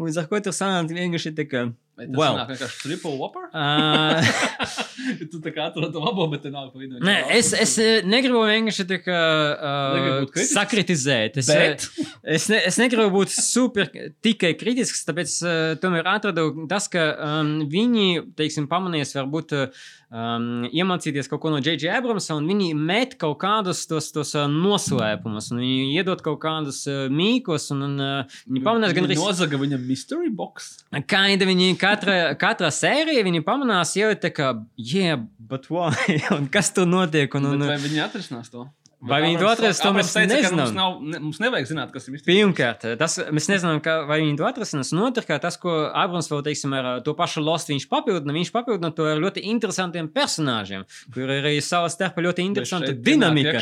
un ar ko tur sanāk vienkārši tā kā. Well. nāk vienkārši triple whopper? Uh, <laughs> tu tā kā atrod to labo, bet te nav pa vidu. Nē, es, es eh, negribu vienkārši tā kā, uh, sakritizēt. Es, Bet? eh, <laughs> es, ne, es negribu būt super tikai kritisks, tāpēc uh, tomēr atradu tas, ka um, viņi, teiksim, pamanīs varbūt uh, um, iemācīties kaut ko no J.J. Abramsa, un viņi met kaut kādus tos, tos uh, noslēpumus, un viņi iedod kaut kādus uh, mīkos, un, un uh, viņi pamanīs gan arī. Nozaga viņam mystery box. Kaida viņi katra, katra sērija, viņi pamanās jau tā kā, yeah, but why? <laughs> un kas tur notiek? Un, un, Bet vai viņi atrisinās to? Vai viņi to Abrams- atrast, to Abrams mēs teica, nezinām. Mums, nav, ne, mums nevajag zināt, kas ir mystery Pirmkārt, tas, mēs nezinām, kā, vai viņi to atrasinās. Un otrkārt, tas, ko Abrams vēl teiksim, ar to pašu Lost viņš papildina, viņš papildina to ar ļoti interesantiem personāžiem, kur ir arī savā starpā ļoti interesanta dinamika.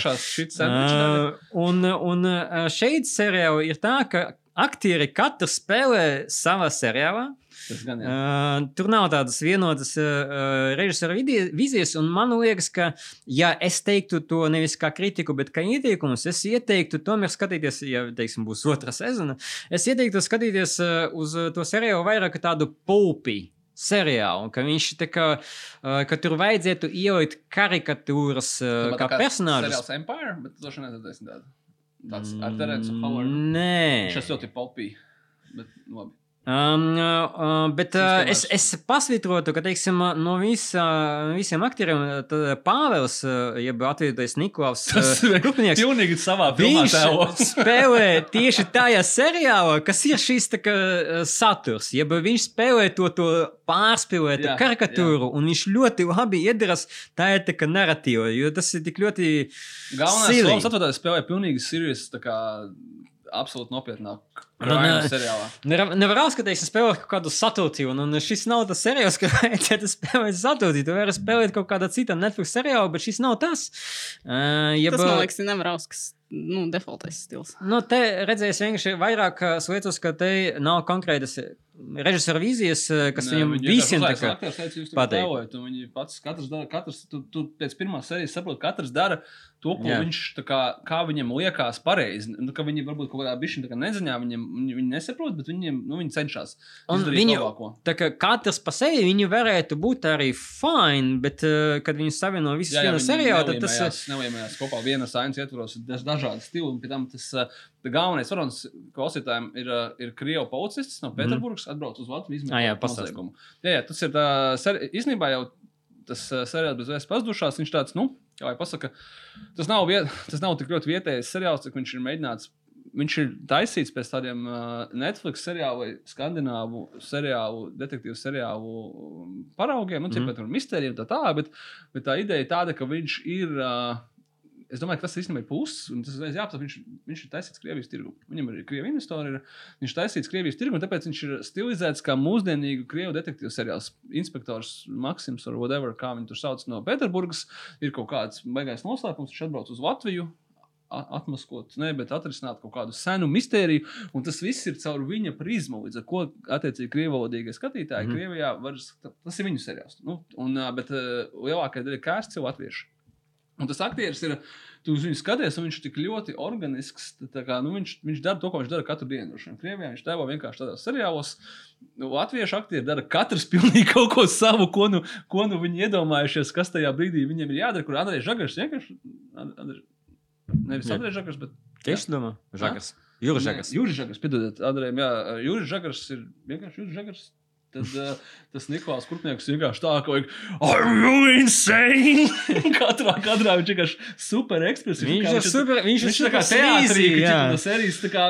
Uh, un, un šeit seriālā ir tā, ka aktieri katrs spēlē savā seriālā. Tas gan jā. Uh, tur nav tādas vienotas uh, režisora vīzijas, un man liekas, ka, ja es teiktu to nevis kā kritiku, bet kā ieteikumus, es ieteiktu tomēr skatīties, ja teiksim, būs otra sezona, es ieteiktu skatīties uh, uz to seriālu vairāk kā tādu pulpi. Seriālu, ka viņš tā kā, ka tur vajadzētu ielikt karikatūras kā tā personāžus. Seriāls Empire, bet tu droši vien neredzēsi tādu. Tāds ar Terensu Howardu. Nē, Viņš ļoti popī. Bet labi. Um, uh, bet uh, es, es pasvītrotu, ka teiksim, no visa, visiem aktieriem Pāvils, jeb atvietotais Niklaus, Tas ir pilnīgi savā filmā Viņš <laughs> spēlē tieši tajā seriālā, kas ir šīs kā, uh, saturs. Jeb viņš spēlē to, to pārspīlētu Jā, karikatūru, un viņš ļoti labi iedarbojas tajā tā kā narratīvā, jo tas ir tik ļoti. Galvenais lomas atvedājs spēlē pilnīgi kā absolūti nopietnā Un, crime ā, seriālā. Nevar, nevar apskatīties, spēlēt kaut kādu satūtību, un, un šis nav tas seriāls, ka <laughs> vajadzētu spēlēt satūtību. Tu vari spēlēt kaut kādā citā Netflix seriālā, bet šis nav tas. Uh, jeb, Tas man liekas, ir Nevrauskas nu, defaultais stils. Nu, te redzēs vienkārši vairāk uh, lietas, ka te nav konkrētas režisora vīzijas, uh, kas Nē, viņam visiem tā kā. patīk. Viņi pats, katrs dara, katrs, tu, tu pēc pirmās sērijas saproti, katrs dara to, ko Jā. Viņš, tā kā, kā viņam liekas pareizi. Nu, ka viņi varbūt kaut kādā bišķiņā tā kā neziņā, viņiem, viņi, viņi nesaprot, bet viņiem, nu, viņi cenšas Un izdarīt viņi- labāko. Tā kā katrs pa sevi viņi varētu būt arī fine, bet, uh, kad viņi savieno visus Jā, jā, vienu viņi seriālu, tad tas neliemējās kopā vienas ainas ietvaros, tas dažādi stili, un tam tas uh, galvenais varonis klausītājiem ir, uh, ir Krievu policists no Pēterburgas, atbrauc uz Latviju, Ah, jā. Jā, tas ir tā, seri- īstenībā jau tas seriāls bez vēstures pazudušās, viņš tāds, nu, kā lai pasaka, tas nav, viet, <laughs> tas nav tik ļoti vietējais seriāls, cik viņš ir mēģināts. Viņš ir taisīts pēc tādiem uh, Netflix seriālu vai skandināvu seriālu, detektīvu seriālu um, paraugiem, nu, Mhm. mm. -hmm. mistēriju un tā tālāk. Bet, bet tā ideja ir tāda, ka viņš ir. Uh, Es domāju, ka tas īstenībā ir puses, un tas ir jāapsaka. Viņš, viņš ir taisīts Krievijas tirgu. Viņam ir krievi investori, ir, viņš ir taisīts Krievijas tirgu, un tāpēc viņš ir stilizēts kā mūsdienīgu krievu detektīvu seriāls. Inspektors Maksims, vai whatever, kā viņi tur sauc no Pēterburgas, ir kaut kāds baigais noslēpums. Viņš atbrauc uz Latviju. Atmaskot, ne, bet atrisināt kaut kādu senu mistēriju, un tas viss ir caur viņa prizmu. Līdz ar to, attiecīgi, krievalodīgie skatītāji mm. Krievijā var, tas ir viņu seriāls. Nu, un, bet uh, lielākā daļa kārtas ir latvieši. Un tas aktieris ir, tu uz viņu skaties, un viņš ir tik ļoti organisks. kā, nu, viņš, viņš dara to, ko viņš dara katru dienu. Vien Krievijā viņš tēlo vienkārši tādos seriālos. Nu, Latviešu aktieri dara katrs <laughs> pilnīgi kaut ko savu, ko nu, ko nu viņi iedomājušies, kas tajā brīdī viņiem ir jādara. Kur Andrejs Žagars vienkārši. And- Andrej- Nevis. Andrejs Žagars, bet Tieši domā, Žagars. Jūras Žagars. Jūras Žagars, piedodiet, Andrejam, jā, Jūras Žagars ir vienkārši Jūras Žagars. Tad uh, tas Niklaus Kurpnieks vienkārši tā, ka are you insane? <laughs> katrā, katrā viņš vienkārši super ekspresīvs. Viņš ir super, viņš ir Viņš tā kā teātrī, ka no serijas tā kā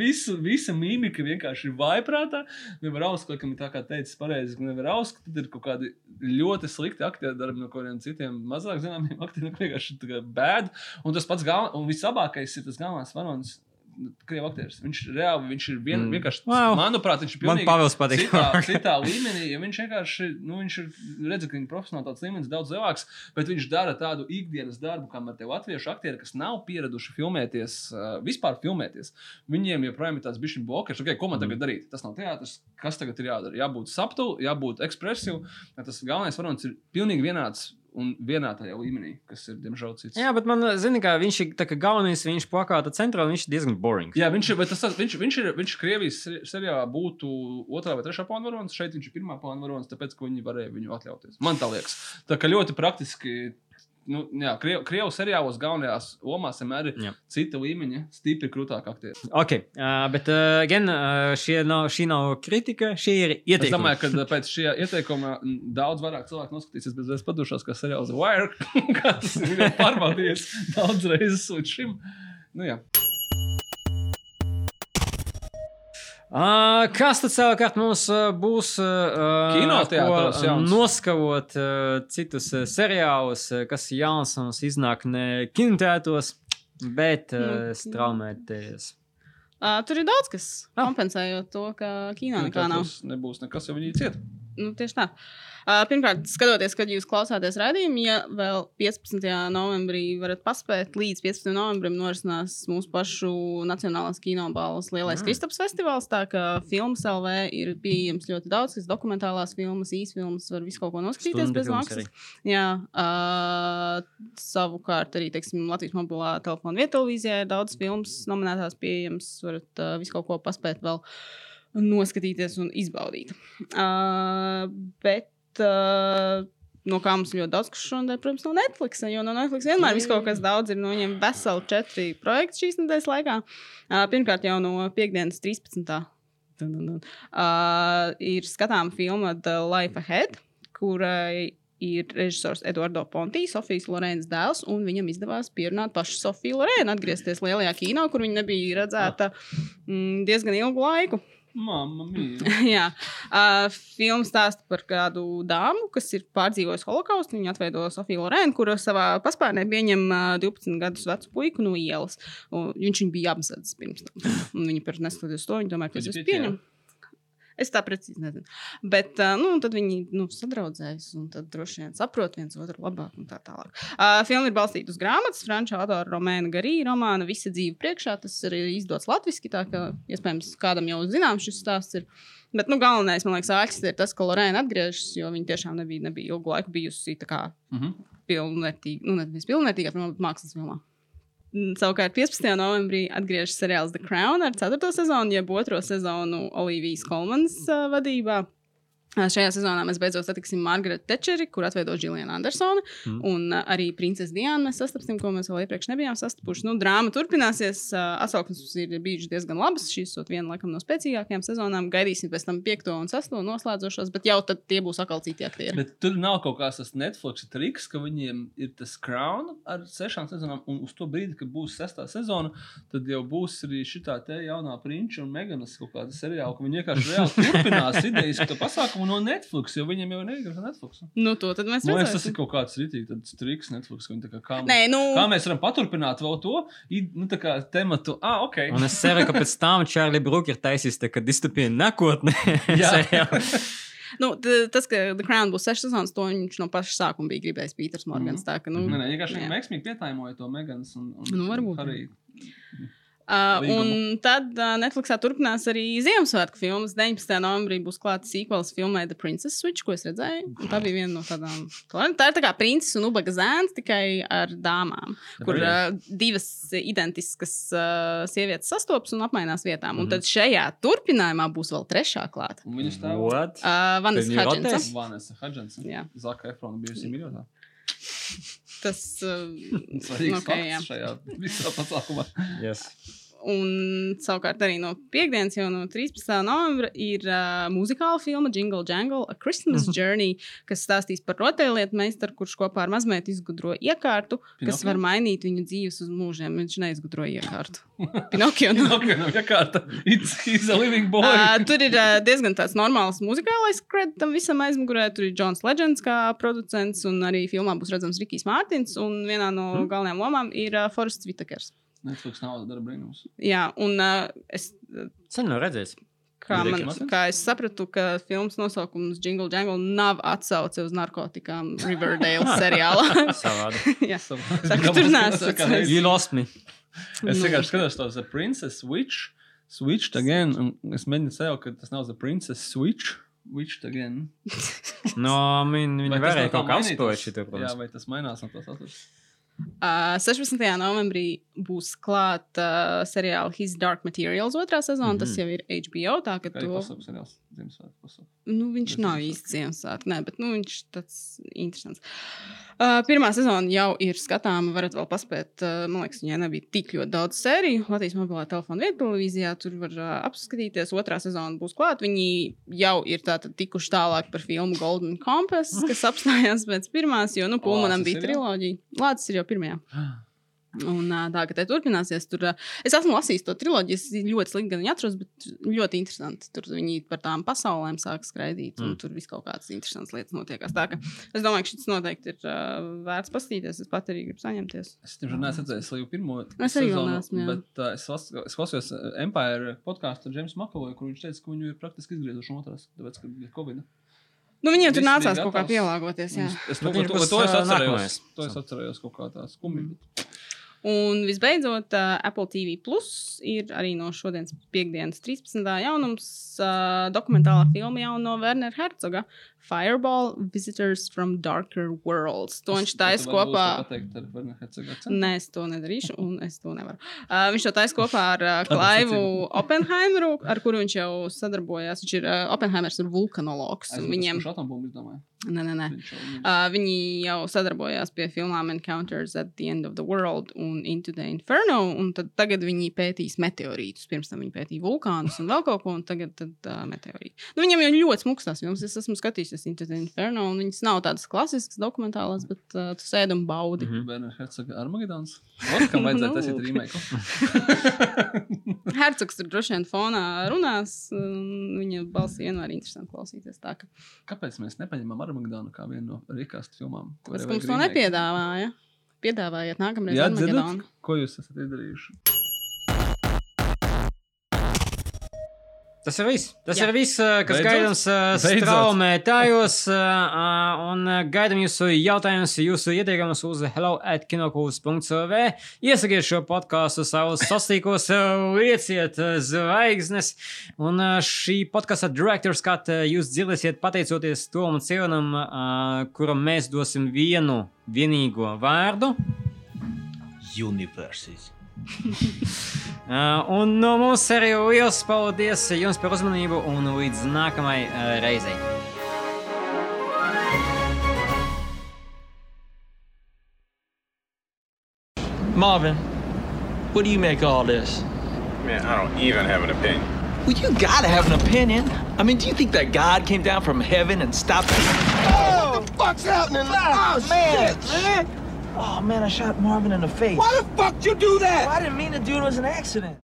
visu, visa mīmika vienkārši ir vaiprātā. Nevar uzskatīt, ka, tā kā teicis pareizi, ka nevar uzskatīt, tad ir kaut kādi ļoti slikti aktieri darbi no kādiem citiem mazāk zināmiem aktieriem, vienkārši tā kā bēd. Un tas pats galvenais, un vislabākais ir tas galvenais varonis. Krievu aktieris. Viņš reāli, viņš ir vien, Mm. vienkārši, Wow. manuprāt, viņš ir Man pilnīgi Pavels patīk. citā, citā līmenī. Ja viņš vienkārši, nu, viņš ir, redz, ka viņa profesionāli tāds līmenis daudz lielāks, bet viņš dara tādu ikdienas darbu, kamēr tie latviešu aktieri, kas nav pieraduši filmēties, uh, vispār filmēties, viņiem joprojām ir tāds bišķiņu blokers, okay, ko man tagad darīt? Tas nav teātris, kas tagad ir jādara? Jābūt saptu, jābūt ekspresīvam. Tas galvenais varonis ir pilnīgi vienāds. Un vienā tajā līmenī, kas ir, diemžēl, cits. Jā, bet man zina, ka viņš ir tā kā galvenais, viņš plakāta centrā, viņš ir diezgan boring. Jā, viņš ir, tas, viņš, viņš ir, viņš Krievijas seri- serijā būtu otrā vai trešā plāna varonis. Šeit viņš ir pirmā plāna varonis, tāpēc, ka viņi varēja viņu atļauties. Man tā liekas. Tā kā ļoti praktiski. Nu, jā, Krievu, Krievu seriālos galvenajās lomās vienmēr ir Jā. cita līmeņa, stipri krūtāka aktieri. Ok, uh, bet uh, gan uh, nav, šī nav kritika, šie ir Es ieteikumi. domāju, ka pēc šī ieteikuma daudz vairāk cilvēku noskatīsies bez vēstures padušās, kā seriāls Wire, <laughs> kā tas ir pārbaudījies daudz reizes līdz šim. Nu, jā. Uh, kas tad savukārt mums uh, būs? Uh, Kinoteātros ko, jauns. Noskavot uh, citus uh, seriālus, uh, kas jauns mums iznāk ne kinoteātros, bet uh, Nu, straumēties. Uh, tur ir daudz kas Ah. kompensējot to, ka Ķīnā nekā nav. Tas nebūs nekas, ja viņi ciet. Nu, tieši tā. Uh, pirmkārt, skatoties, kad jūs klausāties raidījumu, ja vēl 15. novembrī varat paspēt, līdz 15. novembrim norisinās mūsu pašu Nacionālās kinobalvas lielais Mm. Kristaps festivāls. Tā kā filmas LV ir pieejams ļoti daudz, kas dokumentālās filmas, īsfilmas, var visu kaut ko noskatīties Stunda bez maksas. Jā, uh, savukārt arī teiksim, Latvijas mobilā telefona vietā televīzijā ir daudz filmas nominētās pieejamas. Varat uh, visu kaut ko paspēt vēl noskatīties un izbaudīt. Uh, bet uh, no kā mums ir ļoti daudz, kas šodien, protams, no Netflix. Jo no Netflix vienmēr viss kaut kas daudz ir. No viņiem veseli četri projekti šīs nedēļas laikā. Uh, pirmkārt, jau no piekdienas 13. Dun, dun, dun, uh, ir skatāma filma The Life Ahead, kurai ir režisors Eduardo Ponti, Sofijas Lorēnas dēls, un viņam izdevās pierunāt pašu Sofiju Lorēnu, atgriezties lielajā kino, kur viņa nebija redzēta mm, diezgan ilgu laiku. Mamma mia. <laughs> Jā, uh, filma stāsta par kādu dāmu, kas ir pārdzīvojusi holokaustu. Viņa atveido Sofiju Lorēnu, kura savā paspārnē pieņem uh, 12 gadus vecu puiku no ielas. Un viņš viņu bija apzadzis pirms tam. Un Viņa par neskatoties to, viņa tomēr pieņem. Es tā precīzi nezinu. Bet uh, nu, tad viņi nu, sadraudzējas un tad droši vien saprot viens otru labāk un tā tālāk. Uh, Filma ir balstīta uz grāmatas, franču autora Romēna Garī romāna Visa dzīve priekšā. Tas ir izdots latviešu, tā ka iespējams kādam jau zināms šis stāsts. Ir. Bet nu, galvenais, man liekas, āķis ir tas, ka Lorēna atgriežas, jo viņa tiešām nebija, nebija ilgu laiku bijusi tā kā Mhm. pilnvērtīga, nu, nevis pilnvērtīga, bet mākslas filmā. Savukārt 15. novembrī atgriežas seriāls The Crown ar 4. sezonu, jeb 2. sezonu Olivijas Kolmanas uh, vadībā. Šajā sezonā mēs beidzot satiksim Margaretu Tečeri, kur atveido Džilianu Andersonu. Mm. Un arī princesi Diānu mēs sastapsim, ko mēs vēl iepriekš nebijām sastapuši. Nu, drāma turpināsies. Atsauksmes ir bijušas diezgan labas. Šīs ir viena laikam, no spēcīgākajām sezonām. Gaidīsim pēc tam 5. un 6. noslēdzošos, bet jau tad tie būs atkal citi aktieri. Bet tur nav kaut kāds tas Netflix triks, ka viņiem ir tas crown ar sešām sezonām, un uz to brīdi, kad būs sestā sezona, tad jau būs arī šī tā jaunā prinča un meganas kaut kāda seriāla, ka viņi vienkārši reāli turpinās <laughs> idejas to pasākumu no Netflix, jo viņiem jau ir Netflix. Nu, to tad mēs liekas, tas ir kaut kāds rītīgs triks Netflix, kā, kā, Nē, nu, kā mēs varam paturpināt vēl to i- nu, tā kā tematu. Ah, ok. Un es ceru, ka pēc tam Čārlis Brūks ir taisījis distopija nākotnē. <laughs> <laughs> Nu, tas, ka The Crown būs sešas sezonas, to viņš no paša sākuma bija gribējis Pīters Morgans. Tā, ka, nu, Nē, nē, vienkārši jā. veiksmīgi pietājmoja to Meganas un, un Nu, varbūt. Arī. Uh, un tad uh, Netflixā turpinās arī Ziemassvētku filmas. 19. novembrī būs klāts sīkvels filmai The Princess Switch, ko es redzēju. Un tā bija viena no tādām. Tā ir tā kā princis un ubaga zēns tikai ar dāmām, kur uh, divas identiskas uh, sievietes sastopas un apmainās vietām. Un Mhm. tad šajā turpinājumā būs vēl trešā klāta. Un viņas tā? Uh, Vanessa Hudgens. Vanessa Hudgens. Jā. Zaka Efrona bijusi mīļotā. Tas uh, Svarīgs Ok, jā. fakts šajā visā pasākumā. Yes. Un savukārt arī no piekdienas, jau no 13. novembra, ir uh, muzikāla filma Jingle Jangle, A Christmas Mhm. Journey, kas stāstīs par rotaļlietu meistaru, kurš kopā ar mazmeitu izgudro iekārtu, kas Pinokio? var mainīt viņu dzīves uz mūžiem. Viņš neizgudroja iekārtu. <laughs> Pinokio. nu. Ok, nu, jākārta. It's, he's a living boy. Uh, tur ir uh, diezgan tāds normāls muzikālais kredits tam visam aizmugurē. Tur ir Jons Legends kā producents, un arī filmā būs redzams Rikijs Mārtiņš. Un vienā no Mhm. galvenajām lomām ir uh, Forests Vitakers. Netflix nav dara brīnums. Jā, un uh, es Sen nav redzējis. Kā, man, kā es sapratu, ka filmas nosaukums Jingle Jangle nav atsauce uz narkotikām Riverdale <laughs> seriālā. <laughs> Savādi. Jā. Saka, tur nesot. You lost me. Es Nu. vienkārši skatos to The Princess Switch. Switched again. Un es mēģinu sajaukt, ka tas nav The Princess Switch. Witched again. No, min, viņi Vai tas varēja kaut kā apspēlēt šito, Jā, protams. vai tas mainās no tās atlases? Uh, 16. novembrī būs klāta uh, seriāla His Dark Materials otrā sezona. Mm -hmm. Tas Mhm. jau ir HBO. Tā, Arī to, pasaules seriāls. Ziemassvētku pasaules. nu, viņš Tas nav īsti Ziemassvētku, nē, bet nu, viņš tāds interesants. Uh, pirmā sezona jau ir skatāma. Varat vēl paspēt. Uh, man liekas, viņai nebija tik ļoti daudz sēriju. Latvijas mobilā telefona vietā televīzijā tur var uh, apskatīties. Otrā sezona būs klāta. Viņi jau ir tātad tikuši tālāk par filmu Golden Compass, kas <laughs> apstājās pēc pirmās, jo, nu, Pulmanam bija triloģija. Lācis ir jau pirmajā. <gasps> Un tā, ka tā turpināsies. Tur, es esmu lasījis to triloģiju, es ļoti slikti gan atrastu, bet ļoti interesanti. Tur viņi par tām pasaulēm sāk skraidīt, un Mm. tur viss kaut kādas interesantas lietas notiekās. Tā, ka es domāju, ka šis noteikti ir uh, vērts paskatīties. Es pat arī gribu saņemties. Es tiešām neesmu redzējis līdz pirmo Es sezonu, neesmu, jā. Bet uh, es, las, es klausījos uh, Empire podkāstu ar Jamesu Makavoju, kur viņš teica, ka viņu ir praktiski izgriezuši no otrās, tāpēc, ka bija Covid. Nu, viņiem tur nācās kaut kā pielāgoties. Jā. Es, to, to, to, to es nākamais. To es atcerējos kaut kā tā skumji. Mm. Un visbeidzot, uh, Apple TV Plus ir arī no šodienas piekdienas 13. jaunums uh, dokumentālā filma jau no Wernera Herzoga Fireball Visitors from Darker Worlds. To viņš taisa kopā. pateikt? Nē, es to nedarīšu, un <laughs> es to nevaru. Uh, viņš to taisa kopā ar uh, Klaivu? <laughs> Oppenheimeru, ar kuru viņš jau sadarbojās. Viņš ir uh, Oppenheimers, ir vulkanologs. Viņiem, nē, nē, nē. Uh, viņi jau sadarbojās pie filmām Encounters at the End of the World un Into the Inferno. Un tagad viņi pētīs meteorītus. Pirms tam viņi pētīja vulkānus un vēl kaut ko, un tagad tad, uh, meteorīti. Nu, viņam jau ļoti smags tās filmas. Es esmu skatījies Into the Inferno, un viņas nav tādas klasiskas dokumentālās, bet uh, tu sēdi un baudi. Mhm. Werner Herzoga Armagedons. Ot, kam vajadzētu <laughs> Nu. taisīt remake? <laughs> Hercogs tur droši vien fonā runās. un Viņa balss vienmēr ir interesanti klausīties. Tā, ka, Kāpēc mēs nepaņemam Armagedonu kā vienu no rīkāstu filmām? tas kurai mums to nepiedāvāja. Piedāvājiet nākamreiz Jā, dzirdat, ko jūs esat izdarījuši? Tas ir viss. Tas Jā. ir viss, uh, kas Beidzot? gaidāms uh, Beidzot. straumētājos. uh, Un gaidām jūsu jautājumus, jūsu ieteikumus uz hello at kinokūs.cv. Iesakiet šo podkāstu savus sastīkos, lieciet zvaigznes. Un šī podkāsta direktors, kā jūs dzirdēsiet, pateicoties Tomam Civanam, uh, kuram mēs dosim vienu vienīgo vārdu. Universis. Uh, un no mums arī liels paldies jums par uzmanību un līdz nākamajai uh, reizei. Marvin, what do you make of all this? Man, I don't even have an opinion. Well, you gotta have an opinion. I mean, do you think that God came down from heaven and stopped? Oh, what the fuck's happening? Oh, man, shit, man. Oh man, I shot Marvin in the face. Why the fuck you do that? I didn't mean to do it. It was an accident.